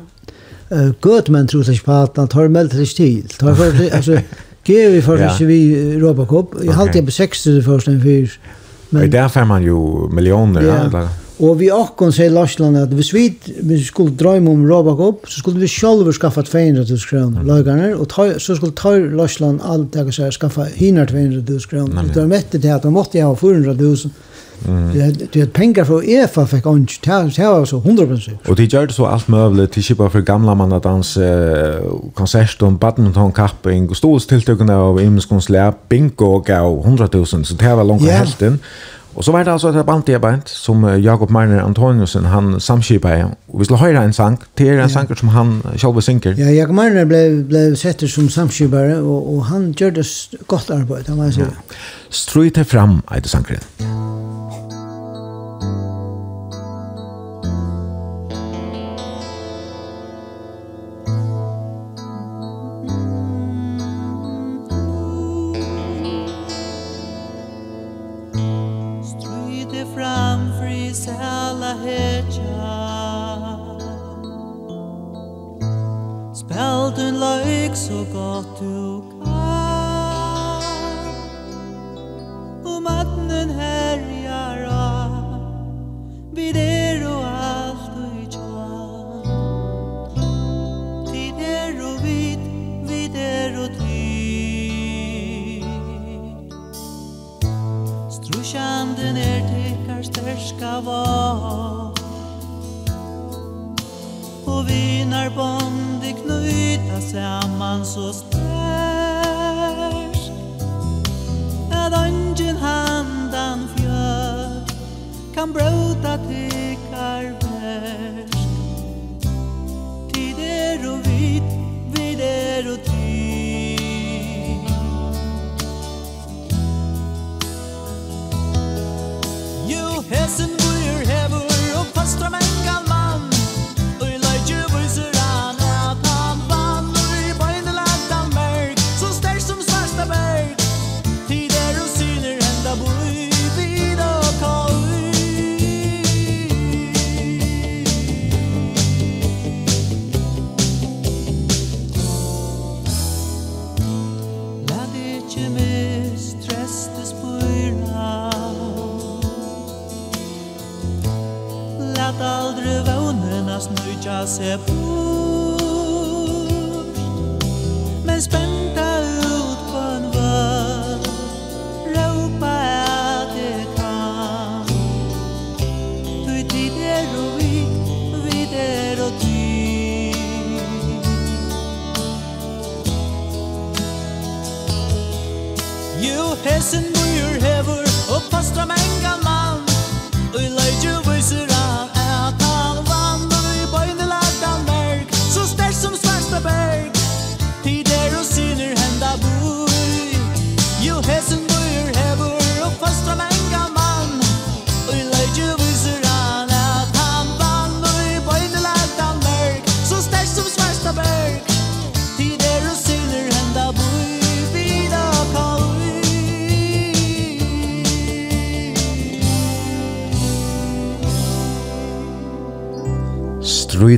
Uh, Götman tror sig på att han tar meldt sig till. Tar för alltså Gevi för sig vi Robocop. Jag okay. halt jag på 60 första en fyr. Men och där får man ju miljoner. Ja. Eller? Og vi akkon sier Larsland at hvis vi, hvis vi skulle drøyme om Robak opp, så skulle vi sjálfur skaffa 200 000 kroner løgarnar, og tøy, så skulle tøy Larsland alt jeg sier skaffa hinar 200 000 kroner. Det var mett til at man måtte ha 400 000. Mm. Det det pengar från EFA fick on Det var så 100%. Och det gör det så allt möjligt till skipa för gamla man att dans konsert och badminton kapping och stolstilltökna av imskonsläpp bingo och gav 100 000 så det var långt ja. helten. Og så var det altså et band jeg som Jakob Marner Antoniusen, han samskipet. Og vi skulle høre en sang, det er en ja. sanger som han selv synker. Ja, Jakob Marner ble, ble sett som samskipet, og, og han gjør det godt arbeid, han var så. Ja. Strøy til fram, det sangren. Ja.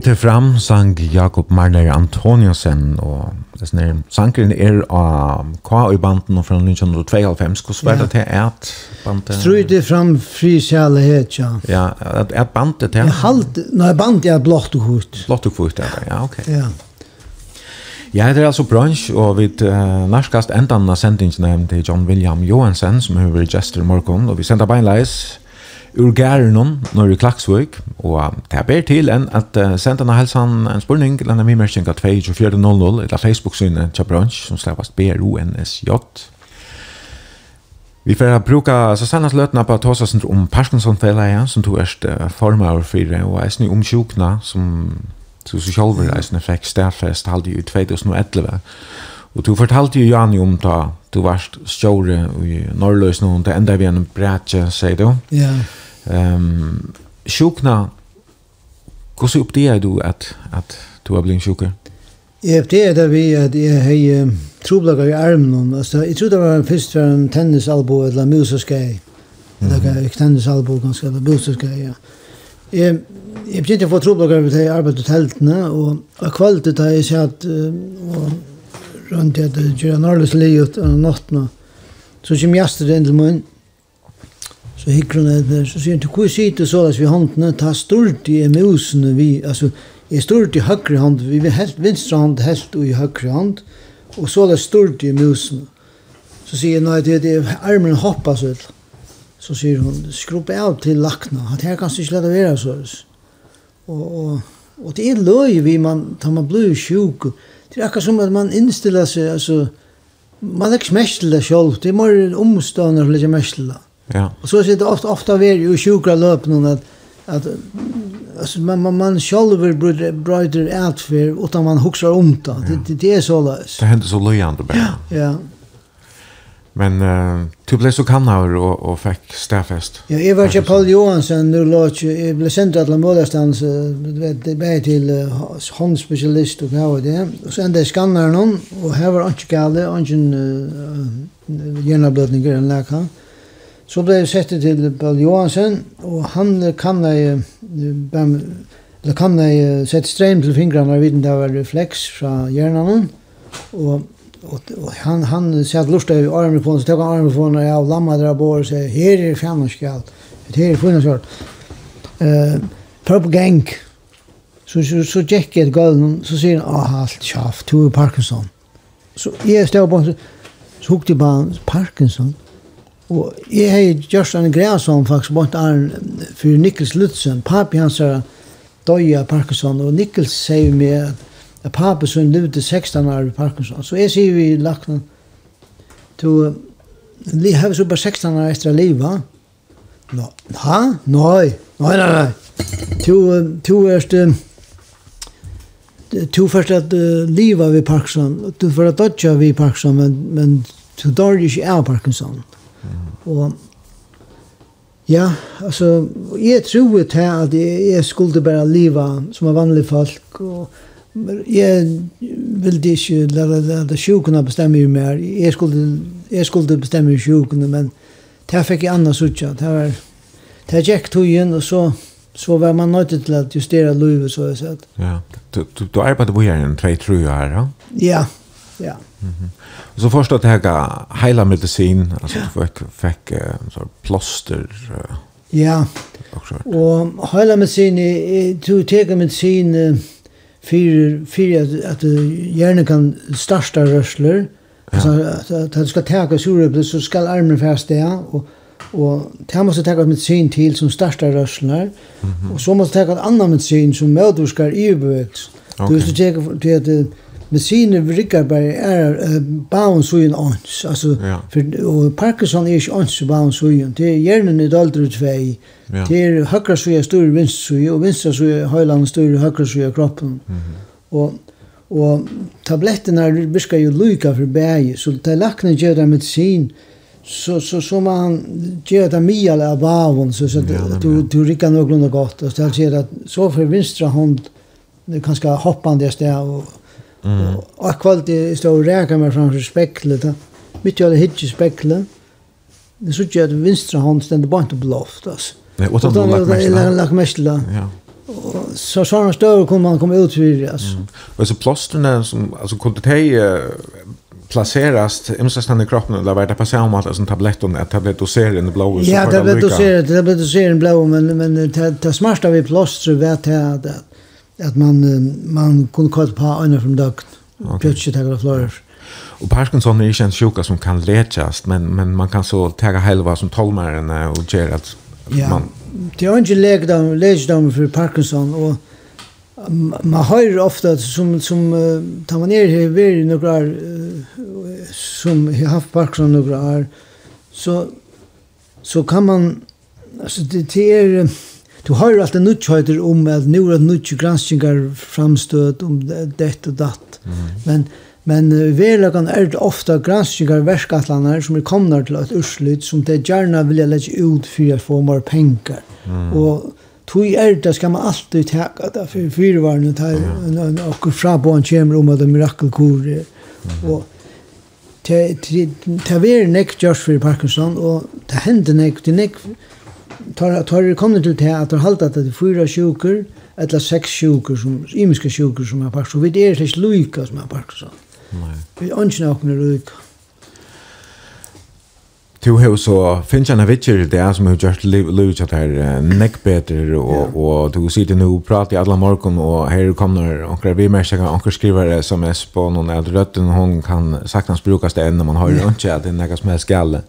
til fram sang Jakob Marner Antoniusen, og det er sangren er av kva i banden fra 1992, hvordan var det til at bandet? Strøy til fram fri kjærlighet, ja. Ja, at, at bandet til? Jeg Halt... når bandet er blått og kvart. Blått og kvitt, ja, ja, ok. Ja. Ja, heter altså brunch, og vi uh, nærskast endan av sendingen til John William Johansen, som har vært gestor i morgen, og vi sender beinleis ur gærenon når i Klaksvøk, og det ber til enn at uh, senda na helsan en spurning til denne mimerkning av 2400 eller Facebook-synet til bransj som slavast B-R-O-N-S-J. Vi får bruka Susannas løtna på at om Parkinson-fellet, som tog erst uh, former for, og eisne om sjukna, som du så sjálvur eisne fikk stafest halde i 2011. Og du fortalte jo Jani om ta du varst stjåre i Norrløs nå, det enda vi en brætje, sier du. Ja. Um, sjukna, hvordan oppdager du at, at du har blitt sjukker? Jeg oppdager det vi at jeg har um, troblager i armen. Altså, jeg trodde det var først for en tennisalbo eller museskei. Mm -hmm. Det tennisalbo ganske, eller museskei, ja. Jeg, jeg begynte å få troblager ved det jeg arbeidet i teltene, og av kvalitet har jeg sett, og rundt til at det gjør en årlig sli ut av natten. Så kommer gjester inn til munn. Så hikker hun etter, så sier hun, hvor sitter så vi håndene? Ta stort i musene vi, altså, jeg stort i høyre hånd, vi vil helt vinstre hånd, helt i høyre hånd, og så det stort i musene. Så sier hun, nei, det er armen hoppa så ut. Så sier hun, skrupp av til lakna, at her kan du ikke lade være så. Og, og Och det är löj vi man tar man blir sjuk. Det är akkurat som at man innstiller sig alltså man er ikke mest til det selv. Det er mer omstående att lägga mest til det. Ja. Och så sitter det ofta ofta vi ju löp någon att att alltså man man man själv blir brighter out för utan man huxar om det. Det, det är så läs. Det händer så löjande bara. Ja. ja. Men uh, du blev så kannhavr och, och fick stäfest. Ja, jag var inte Paul Johansson. Nu låt jag, jag blev sänd till alla målastans. Du vet, det blev till uh, håndspecialist och knäva det. Och sen det skannar någon. Och här var inte galet, inte uh, hjärnablödningar än läkaren. Så blev jag sett till Paul Johansson. Och han kan ju... Eller kan jeg sette strøm til fingrene, og vet det var refleks fra hjernen, og och, och han han sa att lusta i armen på så tog han armen på när jag lamma där bor så här är fan. Det här är fan och. Eh purple gang. Så så så jack det golden så ser han ah halt schaft to Parkinson. Så jag står på så hukte på Parkinson. Och jag har just en grässon faktiskt bort arm för Niklas Lutzen. Papi hans døya Parkinson og Nichols sier meg at at pape som levde 16 år i Parkinson. Så jeg sier vi lakna, du, li hevs så bare 16 år etter va? No, ha? Nei, nei, nei, nei. Tu, tu erst, tu først at uh, liva vi Parkinson, du får at dodja vi Parkinson, men, men du dør ikke av Parkinson. Og, ja, altså, jeg tror til at jeg, jeg skulle bare liva som er vanlig folk, og, Jeg ville ikke lære sjukene bestemme jo mer. Jeg skulle, jeg skulle bestemme sjukene, men det fikk jeg annars utja. Det var, det gikk togjen, og så, så var man nødt til å justere livet, så jeg sett. Ja, du, du, du arbeidde på gjerne en 3-3 år, ja? Ja, ja. Mm -hmm. Og så først at jeg heila medisin, altså du fikk, fikk uh, plåster, uh, Ja, og heila medisin, du teker medisin, uh, för för at att hjernen kan starta rörsler ja. så at att skal ska ta så skal armen fästa ja og och det måste ta med sin till som starta rörslar mm -hmm. och så måste ta ett annat med sin som mödorskar i bevägelsen. Okay. Du måste checka till att men sine vrikkar bare er baun sugen ons. Altså, ja. for, og Parkinson er ikke ons baun sugen. Det er hjernen er daldre tvei. Ja. Det er høyre sugen større vinst sugen, og vinst sugen høyland større høyre sugen kroppen. Mm -hmm. Og Og tabletterna viskar jo lyka for bægi, så til lakne gjør det medisin, så, så, så man gjør det mial av bavun, så, så ja, du, du rikker noe grunn och godt, og til gjør det så for vinstra hånd, kanskje hoppande sted, och Mm. Og kvalitet står og ræka meg framfor speklet. Mitt i alle hitje speklet. Det såg jeg at vinstra hånd stendte bare ikke blåft, altså. Nei, og da lagt mest lagt mest då Ja. Så såna han større kom han kom ut för alltså. Mm. Og så plåsterne som, altså, kunne det placeras imsastan i kroppen eller vart det passar om att som tabletten att tablettoserar den blå Ja, det blir doserad, det blir den blå men men det smarta vi plåstrar vet jag att at man man kunde kalla på en från dag plötsligt tagar flörer. Och Parkinson är ju en sjuka som kan läkas men men man kan så ta helva som tolmaren och göra att ja. man Det är inte läkdom läkdom för Parkinson och man hör ofta som som uh, tar man ner här vid några uh, som har haft Parkinson några år så så kan man alltså det är du har alltid nutjhøyder om at nu er nutjhøy granskningar framstød om det og datt. Mm. Men, men verlagan er det ofta granskningar verskatlanar som er komnar til et urslut som det gärna vill legge ut for å få mer pengar. Mm. Og tog er det skal man alltid teka det for fyrvarene tar okkur fra på en kjemmer om at det er mirakelkur og det er nekk gjørs for Parkinson og det hender nekk det er nekk tar tar det kommer till att det hållt att det är fyra sjuker eller sex sjuker som imiska sjuker som har bara så vid är det lika som är bara så. Nej. Vi önskar också när lika. Du har så finns en vitcher där som har gjort lutch att här neck better och och du sitter nu och pratar i alla morgon och här kommer och vi människor kan också skriva SMS på någon eller rötten hon kan saknas brukas det när man har ju inte att det är något som är skalle.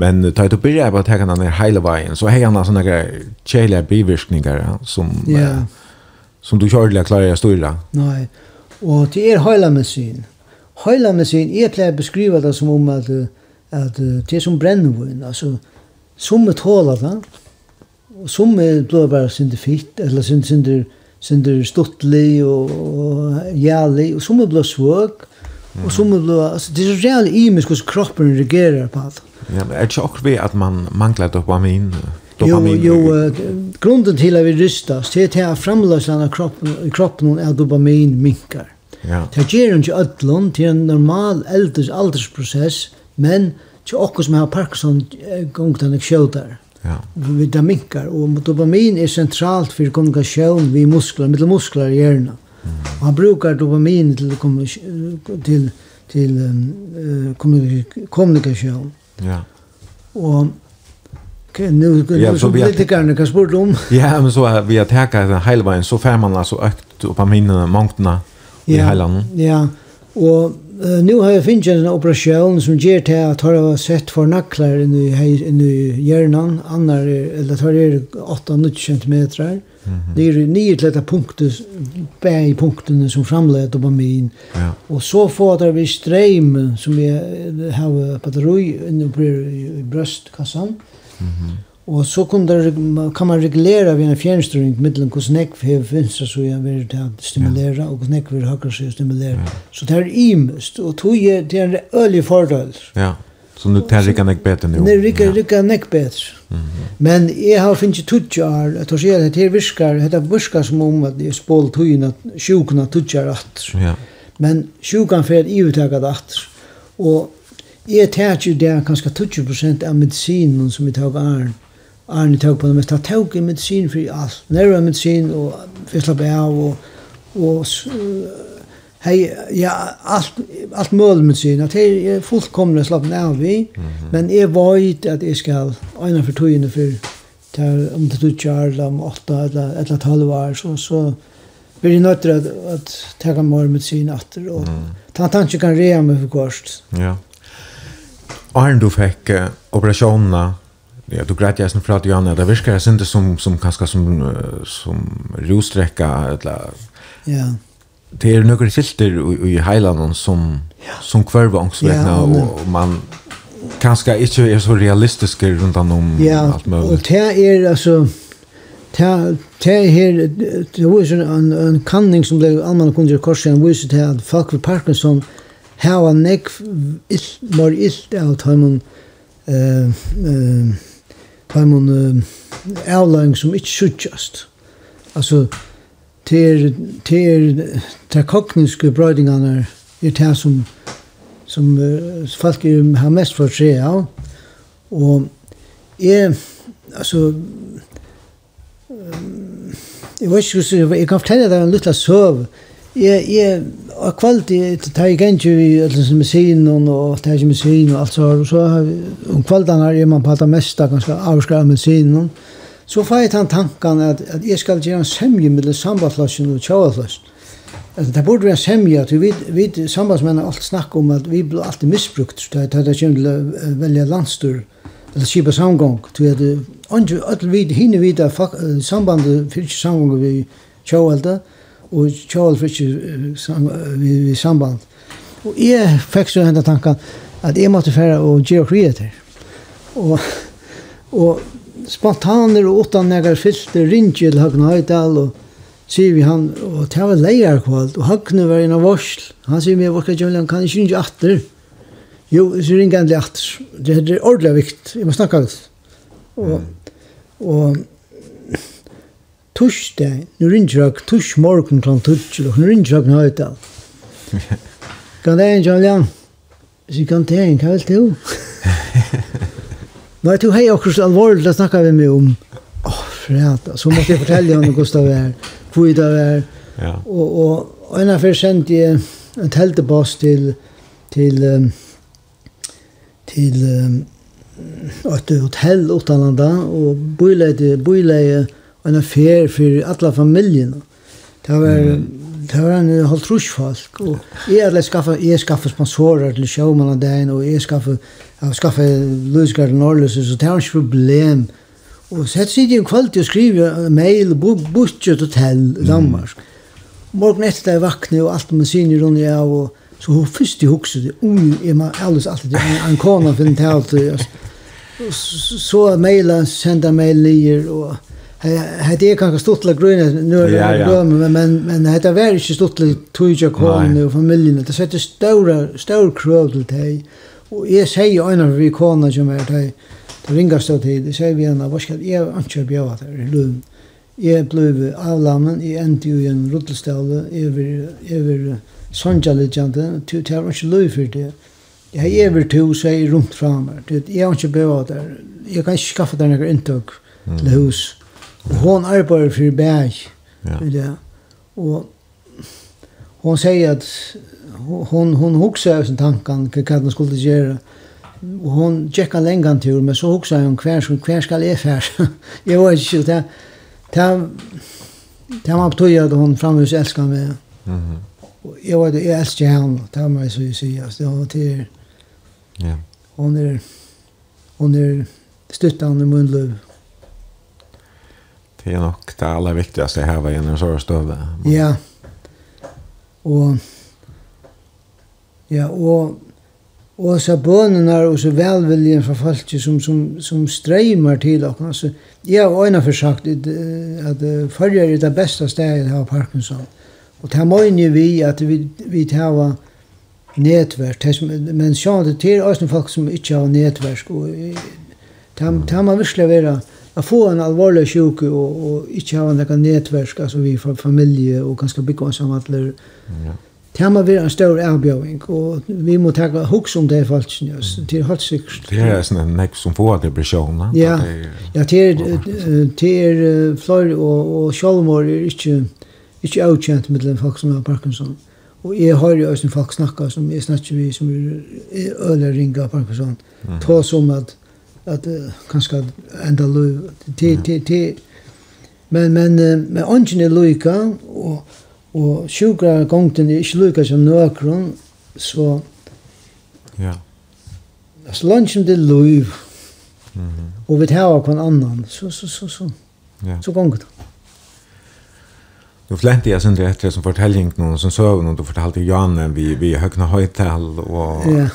Men ta ett börja på att ta den här hela vägen så har han såna grejer chela bivirkningar som yeah. eh, som du körde klara stora. Nej. Och det är hela maskin. Hela maskin är klart beskriva det som om att att det er som brännvin alltså som ett hål där. Och som blir bara synd fitt eller synd synd synd stuttlig och jävlig och som blir svårt Och som det alltså det är real imisk hur kroppen reagerar på allt. Ja, men är det också vi att man manglar dopamin? dopamin. Jo, jo uh, grunden till att vi rystas det är att framlösarna av kroppen, i kroppen är dopamin minkar. Ja. Det ger inte ödlån till en normal äldres aldersprocess, men till oss som har Parkinson gångt han skjöldar. Ja. Vi där minkar och dopamin är centralt för kommunikation vi muskler, mittel muskler i hjärnan. Och han brukar dopamin till till till um, uh, kommunikation. Ja. Och Okay, nu ja, så vi politikerna kan spurt om. Ja, men så vi har tagit den hela vägen så får man alltså ökt upp på minnena, mångtna i ja, landet. Ja, och uh, nu har jag finnit en operation som ger till att har jag sett för nacklar i, i, i hjärnan, annar, eller tar det 8-9 centimeter. Det är nio till detta punkter, bär i punkterna som framleder dopamin. Ja. Och så får det vi ström som vi har batteri inne på i bröstkassan. Mm -hmm. Och så kan, det, kan man reglera vid en fjärnstyrning mellan hur snäck vi vänstra så jag vill att stimulera ja. och hur snäck vi högra så stimulera. Ja. Så det är imst och tog det är en ölig fördel. Ja. Så nu tar det kan jag bättre nu. Nu rycker, rycker jag bättre. Mm -hmm. Men jeg har finnet tutsjar, jeg tar sier at her virkar, det virkar som om at jeg spål tøyna, sjukna tutsjar at. Ja. Men sjukan fer i iuttakat atter. Og jeg tar jo det kanskje 20% av medisinen som vi tar arn. Arn jeg tar på det mest, jeg tar jo medisin for alt. Nerva medisin og fyrslapp av og, og hej ja allt allt möjligt med At att det är fullkomne slapp av vi mm -hmm. men jeg vet att det ska ena för togene for, til, om det du kör om åtta, eller eller 12 år så så blir det nötter att, att ta mer med sig natter och mm. ta tanke kan rea med för kost. Ja. Arne, du fikk uh, operasjonene, Ja, du grät jag sen för att Johanna, det virkar det inte som, som kanske som, som rosträcka eller Ja det er nokre filter i, i Highland som ja. som kvarva också vet ja, och, og man kanskje inte er så realistisk rundt om ja, allt Ja, Och det er altså det er det var ju en en kanning som ble allmann kunde ju korsa en vis det att folk med Parkinson how a neck is more is out hemon eh eh uh, avlæring som ikke sjukast. altså til til til kogniske brødingarna er det som som uh, folk er, har mest for seg av. Og jeg, altså, um, jeg vet ikke hvordan, jeg kan fortelle deg en liten søv. Jeg, jeg, og kvalt, jeg tar ikke ikke i alle som musein og tar ikke musein og alt så, og så om kvaltene er man på det meste, ganske avskrevet musein og Så får jeg den tanken at, at jeg skal gjøre en semje mellom sambandflasjen og tjavaflasjen. Altså, det burde være en semje, at vi, vi sambandsmennene alt snakker om at vi blir alltid misbrukt, da det kommer til å velge landstyr, eller skipa samgång, til at andre, alle vid, hinne vid, sambandet fyrir ikke samgång vi tjavaflasjen, og tjavaflasjen fyrir ikke vi vi samband. Og jeg fikk så henne tanken at jeg måtte fære og gjøre kriet. Og, og spontaner og utan negar filter ringi til Høgne Høydal og sier vi han, og det var leier kvalt, og Høgne var en av varsl. Han sier meg, hvorfor kan han ikke ringe atter? Jo, så ringer han til atter. Det er ordentlig vikt, jeg må snakke litt. Og, og torsdag, nu ringer jeg tors morgen klant torsdag, og nu ringer jeg Høgne Høydal. Kan det en, Kjøljan? Så kan det en, hva vil du? Nei, du hei okkur så alvorlig, da snakka vi med om. Åh, oh, fred, så måtte jeg fortelle henne hvordan det var, hvor det var. Ja. Og, og, og en av sendte jeg en teltebass til, til, um, til um, et hotell utanlanda, og boileide, boileide en affær for alle familien. Det var, mm det var en halv trusfolk, og jeg hadde skaffet, jeg skaffet sponsorer til showman av dagen, og jeg skaffet, jeg skaffet Løsgaard Norrløs, så det var ikke problem. Og sett sitt i en kvalitet og skriver mail, budget hotell i Danmark. Morgen etter jeg vakne, og alt med sinne rundt jeg, og så hun først i hukset, ung, jeg må alles alltid, en en kona finner til alt, så mailen, sender mail lier, og hade jag kanske stått la gröna nu ja, ja. men men men det hade varit inte stått lag tuja kom nu familjen det sätter stora stora krav till dig och jag säger en av vi kommer som är dig det ringar stå till det säger vi en vad ska jag inte bjuda där lön jag blev avlammen i en till en rullstol över över sonja legende till till inte lov för det jag är över två säger runt framåt det jag inte bjuda där jag kan skaffa där några intag till hus hon arbeider for Berg. Ja. ja. Og hon sier at hon, hon hugsar av sin tankan hva hon skulle gjøre. Og hon tjekka lengan tur, men så hugsar hon hver, hver skal jeg fær. jeg var ikke det. Det Det var betyr at hon framhus elskar meg. Mm -hmm. Jeg, var, jeg elsker henne, det var meg så jeg sier. Det var til... Ja. Hon er... Hon er stuttan i munnløv Det är nog det allra viktigaste här var genom så stöv. Ja. Och ja, och och så bönerna och så välviljan från folk som som som strömmar till och alltså jag har ena försökt att följa det det bästa stället här Parkinson. Och det menar vi att vi vi tar har nätverk men så det till oss folk som inte har nätverk och tam tam man vill vara att få en allvarlig sjuk och och inte ha några nätverk alltså vi från familje och ganska bygga som alla ja Tema vi en stor erbjøring, og vi må ta hux om det faktisk, ja, til halvt sikkert. Det är sån en nek som får depresjon, ja? Ja, det er, det er och og, og sjálfmår er ikke, ikke avkjent med den folk som har Parkinson. Og jeg har jo også folk snakka som jeg snakker vi som er øyla ringa Parkinson, ta som at at kanskje enda løy til til til men men men ånden er løyka og og sjukra gongten er ikke løyka som nøkron så ja. as lunchen det løy mhm. og vit hava kon annan så så så så ja. så gongt Nu flänte jag sen det efter som fortällning någon som sövn någon då fortalte Janne vi vi högna höjtal och ja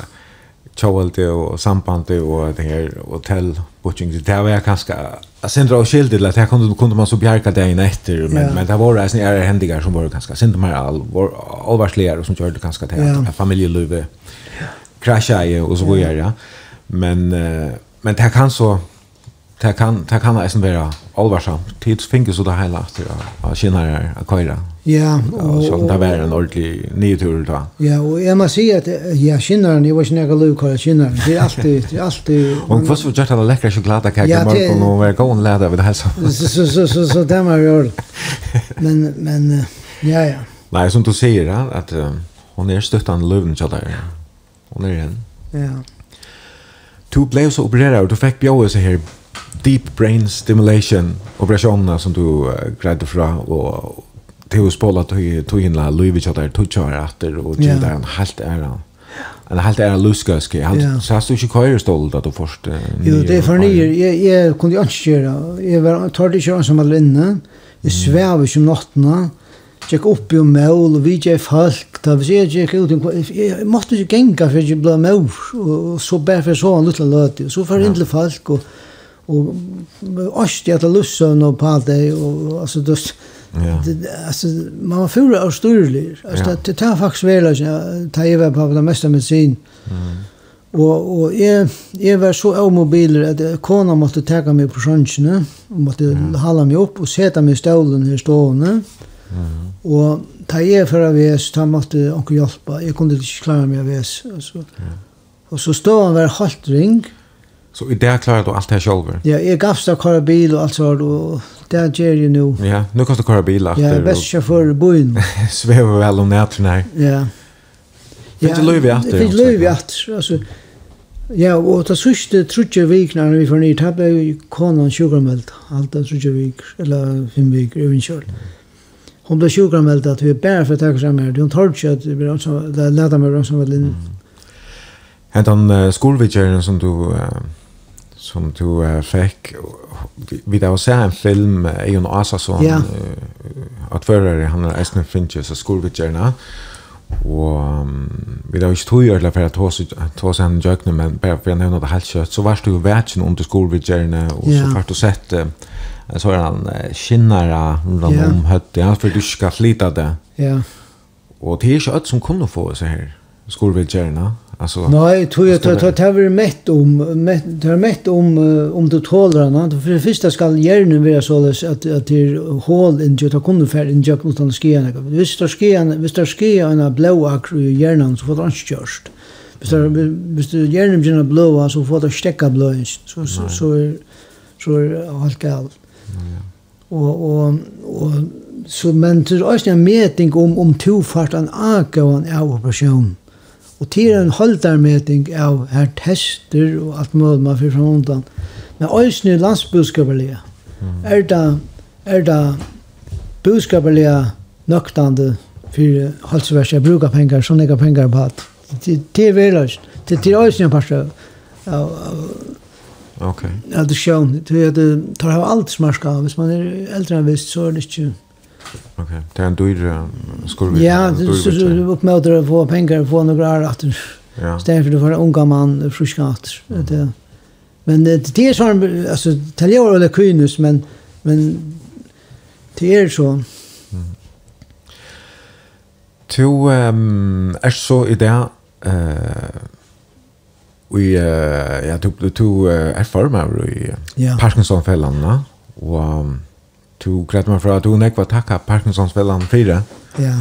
tjovelte og sambande og det her hotell booking det var jag kanske Sindra och skilde det här kunde kunde man så bjärka det in efter men ja. men det var alltså är händigar som var ganska sent mer all var allvarsligare och som det ganska till ja. familjelivet krascha ju och så vidare ja. men men det kan så det kan det kan nästan vara allvarsamt tids fingers och det hela att att känna att köra Ja, och så där var en ordentlig nytur då. Ja, og jeg må si at jag känner den, jeg var snägg Luke och jag känner den. Det er alltid det er alltid Och vad så gjort alla läckra chokladkakor med Marco och var gå och lära vid det här så. Så så så så må var gjøre. Men men ja ja. Nej, som du säger att hon är stöttan löven så där. Hon är en. Ja. Du blev så opererad och du fick bjöa så här deep brain stimulation operationerna som du uh, grädde fra och till spola tog in la Louis Vuitton där tog jag efter och det där en helt han. En helt är luskaske. Han så hast du ju köra stolt att du först. Jo, det är för ni jag jag kunde inte köra. Jag var tar det köra som alla inne. Jag svävar som natten. Tjekk upp i mål, vi tjekk folk, da vi ser tjekk ut, jeg måtte ikke genga for jeg ble mål, og så bare for så en liten løte, og så for inn til folk, og og ost jag lussen og på det, og altså, det Det, alltså man var förra av styrlig. Alltså ja. det tar faktiskt väl att ta över på det mesta medicin. Mm. Och och är är var så omobil att kona måste ta mig på sjönsen och måste mm. hålla mig upp och sätta mig i stolen här stående. Mm. Och ta er för att vi så måste onkel hjälpa. Jag kunde inte klara mig av så. Ja. Och så står han var haltring. Mm Så i det klarar du allt det här själv? Ja, jag gavs att köra bil och allt så och det gör jag nu. Ja, nu kan du köra bil efter. Ja, jag är bäst chaufför i byn. Svävar väl om nätterna här. Ja. Fick du löv i efter? Fick du löv i efter, alltså. Ja, och det sørste trutje vik när vi får ner, nytt, blev ju konan sjukkermeldt, Allt det trutje vik, eller fem vik, uvinkjørt. Hon blev sjukkermeldt att vi är bare för att takke sig med. Hon tar ikke at det leder meg som vel inn. Hentan uh, skolvidgjøren som du uh, som du uh, fick vi där så en film är en asa som uh, att förra han är Esne Finches så skulle Og um, vi där ikke tog jag for att ta så ta sen jökna men bare for att nämna det helt kjøtt, så varst du värtsen under skolvidgärna och så vart du sett uh, så er han uh, skinnare rundt yeah. om hött ja for du skal flyta det. Ja. Og det er ikke alt som kunne få så här skolvidgärna Alltså Nej, tror jag tror jag tar vi mätt om mätt tar mätt om om du tålar annat för det första ska gärna vara så att att det är hål in ju ta kommer för in jag utan skena. Visst där skena, visst där skena en blå akru hjärnan så får han körst. Visst där visst där hjärnan blir blå så får det stäcka blå så så så så allt galt. Och och och så men det är också en mätning om om tofart an akavan av personen Og til en holdarmeting av her tester og alt mulig man fyrir fram undan. Men òsne landsbudskaparlega. Er det, er det budskaparlega nøktande for halsverset, jeg bruker penger, sånn jeg har penger på hatt. Det er veldig, det er òsne en parste av Okay. Ja, det sjón, det tar av alt smarska, hvis man er eldre enn visst, så er det ikke Okej. Det är en dyr skurvig. Ja, så du uppmöter att få pengar och få några år att Ja. Istället för att vara unga man friska att Det Men det är så alltså taljar eller kynus men men det är så. Tu um, är så i det eh vi ja du du uh, är förmar i Parkinsonfällan och du greit meg fra at du nekva takka Parkinsonsfellan 4. Ja.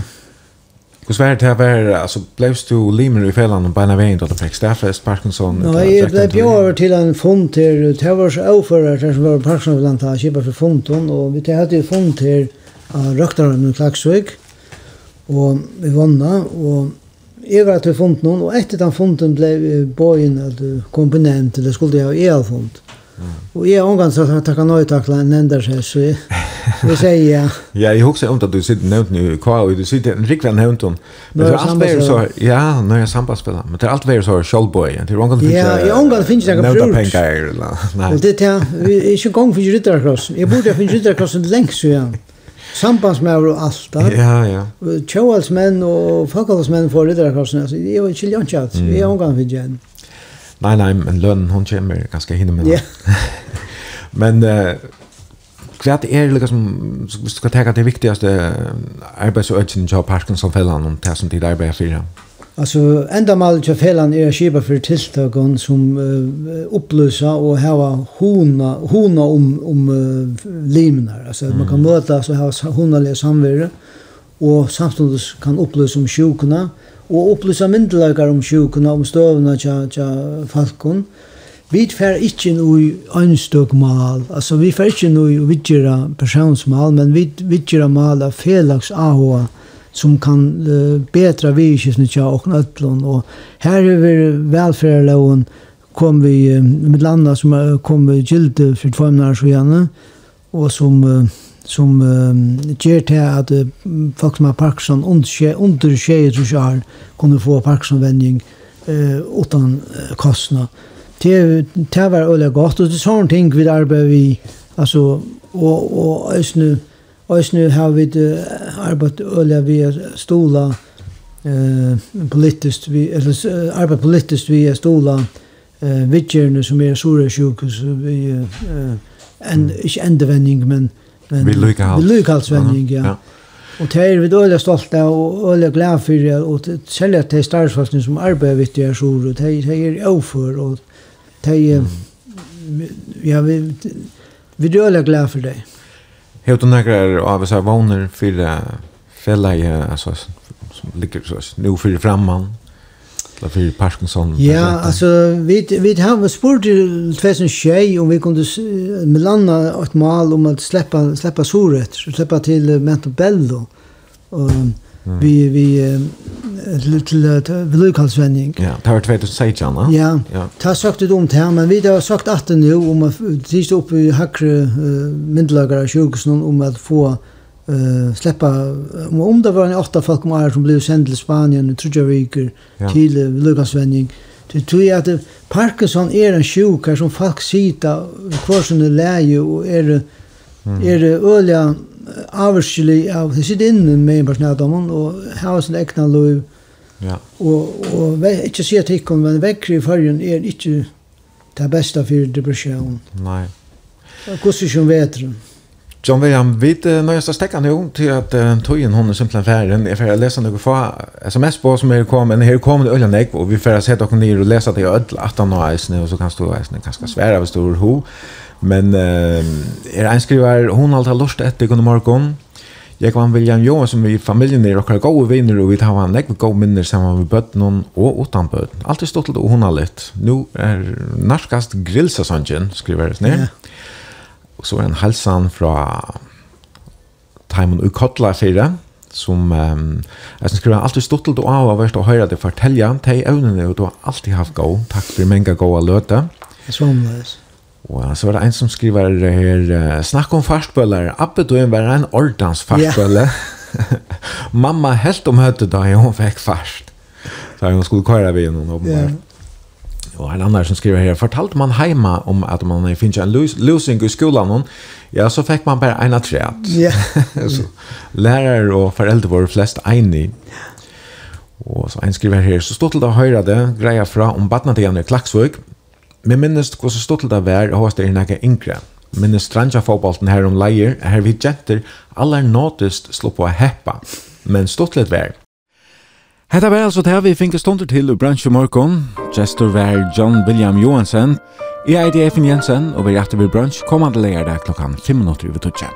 Hur svär det här alltså blevst du limer i fällan och bana vägen då det fick staffest Parkinson. Nej, jeg blev bjør till en fond till det var så överförare som var Parkinson bland annat köpa för fonden, och vi hade jo fond till röktaren i Klaxvik och vi vonna, och jeg var til fonden, og och efter den fonden blev bojen eller komponent eller skulle jag i alfond. Mm. Och jag ångan så att jag kan nöjtakla en enda sig så Vi säger ja. Ja, jag huxar om att du sitter nämnt nu kvar och du sitter en riktig nämnt om. Men det är alltid så ja, när jag sambandspelar. Men det är alltid så showboy. Det är någon finns. Ja, jag ångar finns jag förut. Nämnda pengar. Nej. Det är vi är ju gång för ryttarkross. Jag borde finns ryttarkrossen längst så ja. Sambandsmæver og alt da. Ja, ja. Tjóalsmenn og folkhalsmenn for ridderkorsen. Altså, jeg var ikke lønnsja at vi er omgang for igjen. Nei, nei, men lønnen hun kommer ganske hinne med. Ja. men uh, hva er det liksom, hvis du skal at det viktigaste arbeidsøkjen til Parkinson-fellene om det som tid arbeider fyrir? Altså, enda mal til fellan er skipa for tiltakon som uh, opplysa og hava hona, hona om, om uh, limnar. Altså, mm. man kan møta så hava honalige samverre og samtidig kan opplysa om sjukuna og opplysa myndelagare om sjukuna, om støvna tja, tja falkon vi fer ikkje no i einstøk mal, altså vi fer ikkje no i vidgjera personsmal, men vi vidgjera mal av felags ahoa som kan uh, betra vidgjera tja og knøtlun, og her er vi velferdarloven kom vi, uh, med landa som uh, kom vi gilde for tvamnar så gjerne, og som uh, som uh, ger til at uh, folk som har Parkinson under tjejer tror jeg kunne få Parkinson-vending uh, utan uh, kostnad det, det var veldig godt, og det er sånne ting vi arbeider vi, altså, og, og Øsne, Øsne har vi arbeidet veldig vi stola, eh, politiskt, vi, eller arbeidet politiskt vi stola, eh, vidgjerne som er sura sjukhus, vi, eh, en, ikke endevending, men, men vi lykkalsvending, ja. ja. Og det er vi øyla stolt av, og øyla glad for det, og selv at det er starfsfasten som arbeider vitt i Asur, og det er overfor, og de, ja, vi, vi er øyelig glad for det. Hei, du nekker av oss her vågner for fjellet, altså, som ligger så, nå for fremman, eller for Parkinson? Ja, altså, vi, vi har spurt til 2021 om vi kunne melanda et mal om å släppa, släppa soret, sleppa til Mentobello, og vi vi till lokalsvändning. Ja, det var 2016, va? Ja. Ja. Ta sagt det om här, men vi har sagt att det nu om att sist upp i hackre myndlagare sjukhusen om att få eh släppa om om det var en åtta folk om som blev sänd till Spanien och tredje veckor till lokalsvändning. Det tror jag att Parkinson är en sjuk som folk sitter kvar som läge och är är öliga avskillig av hur sitter inne med en person av och har sin egna lov Ja. og, och ikke se till ikke men väcker i fargen er ikke det bästa för depression. Nej. hvordan ser ju vetter. John William, vi du när jag stekke stäcka nu till att uh, togjen hun er simpelthen färden. jeg får lese noe fra sms på som er kommet men her kommer det øyne ek och vi får sätta dere ned og lese det i ødel at han har isen og så kan stå eisene ganske svære hvis du stor ho. Men eh, er en einskrivar, hon har alltid lust etter kunde morgen. Jeg var William Johan som vi i familjen er okkar gode viner og vi tar en legg gode minner sammen med bøtten og utan bøtten. Alt er stått og hun har litt. Nå er narskast grillsesongen, skriver jeg ned. Og så er en halsan fra Taimon Ukotla fire, som um, jeg synes skriver han alltid stått og av og vært å høre det fortelja, de evnene og du har alltid haft gode, takk for mange gode løte. Jeg så omledes. Og så var det en som skriver her, snakk om fartbøller, Abbe du var en ordens farspøler. Yeah. Mamma helt om høttet da hun fikk fart. Så hun skulle køre ved henne, åpenbart. Yeah. Og en annan som skriver her, fortalte man heima om at man finnes en løsning i skolan, ja, så fikk man bare en atreat. Ja. så lærere og foreldre var flest enig. Og så en skriver her, så stod til å høre det, greia fra om badnatian i Klaksvøk, Men minnest hvordan stod til det vær, og hos det er nekka yngre. Minnest strandja fotbolten her om leier, her vi jenter, aller nåtest slå på heppa, men stod til vær. Hetta var altså det vi finke stunder til i bransje morgon. Gestor var John William Johansen. Jeg er Efin Jensen, og vi er etter ved bransje kommande leirdag klokkan 5 minutter over tutsja.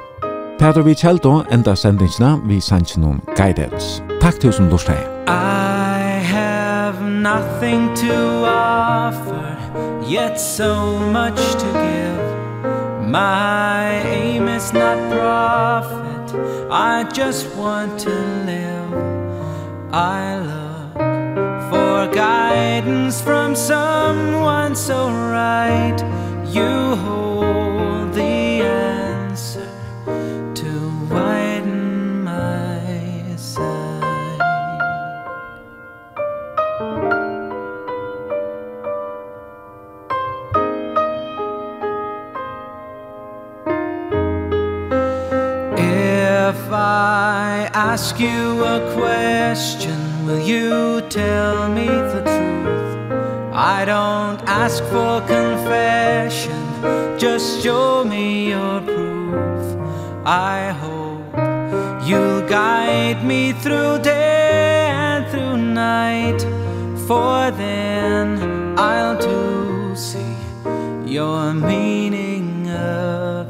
Peter vi kjeldo enda sendingsna vi sannsyn guidance. Takk til som lort hei. I have nothing to offer yet so much to give. My aim is not profit. I just want to live. I look for guidance from someone so right. You hold if I ask you a question Will you tell me the truth? I don't ask for confession Just show me your proof I hope you'll guide me through day and through night For then I'll do see your meaning of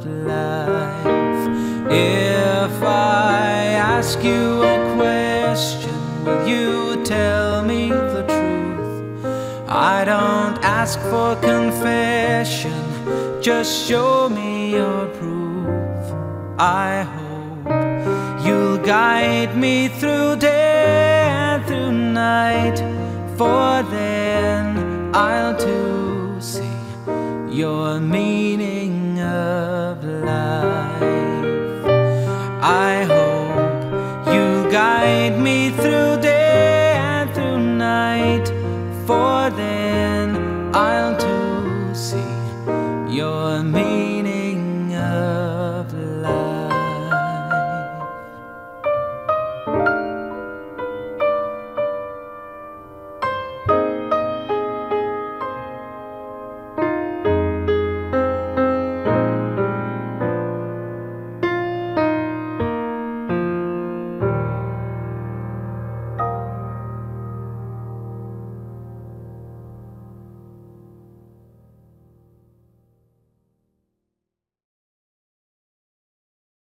If I ask you a question Will you tell me the truth? I don't ask for confession Just show me your proof I hope you'll guide me through day and through night For then I'll too see Your meaning of life through day and through night For then I'll to see your me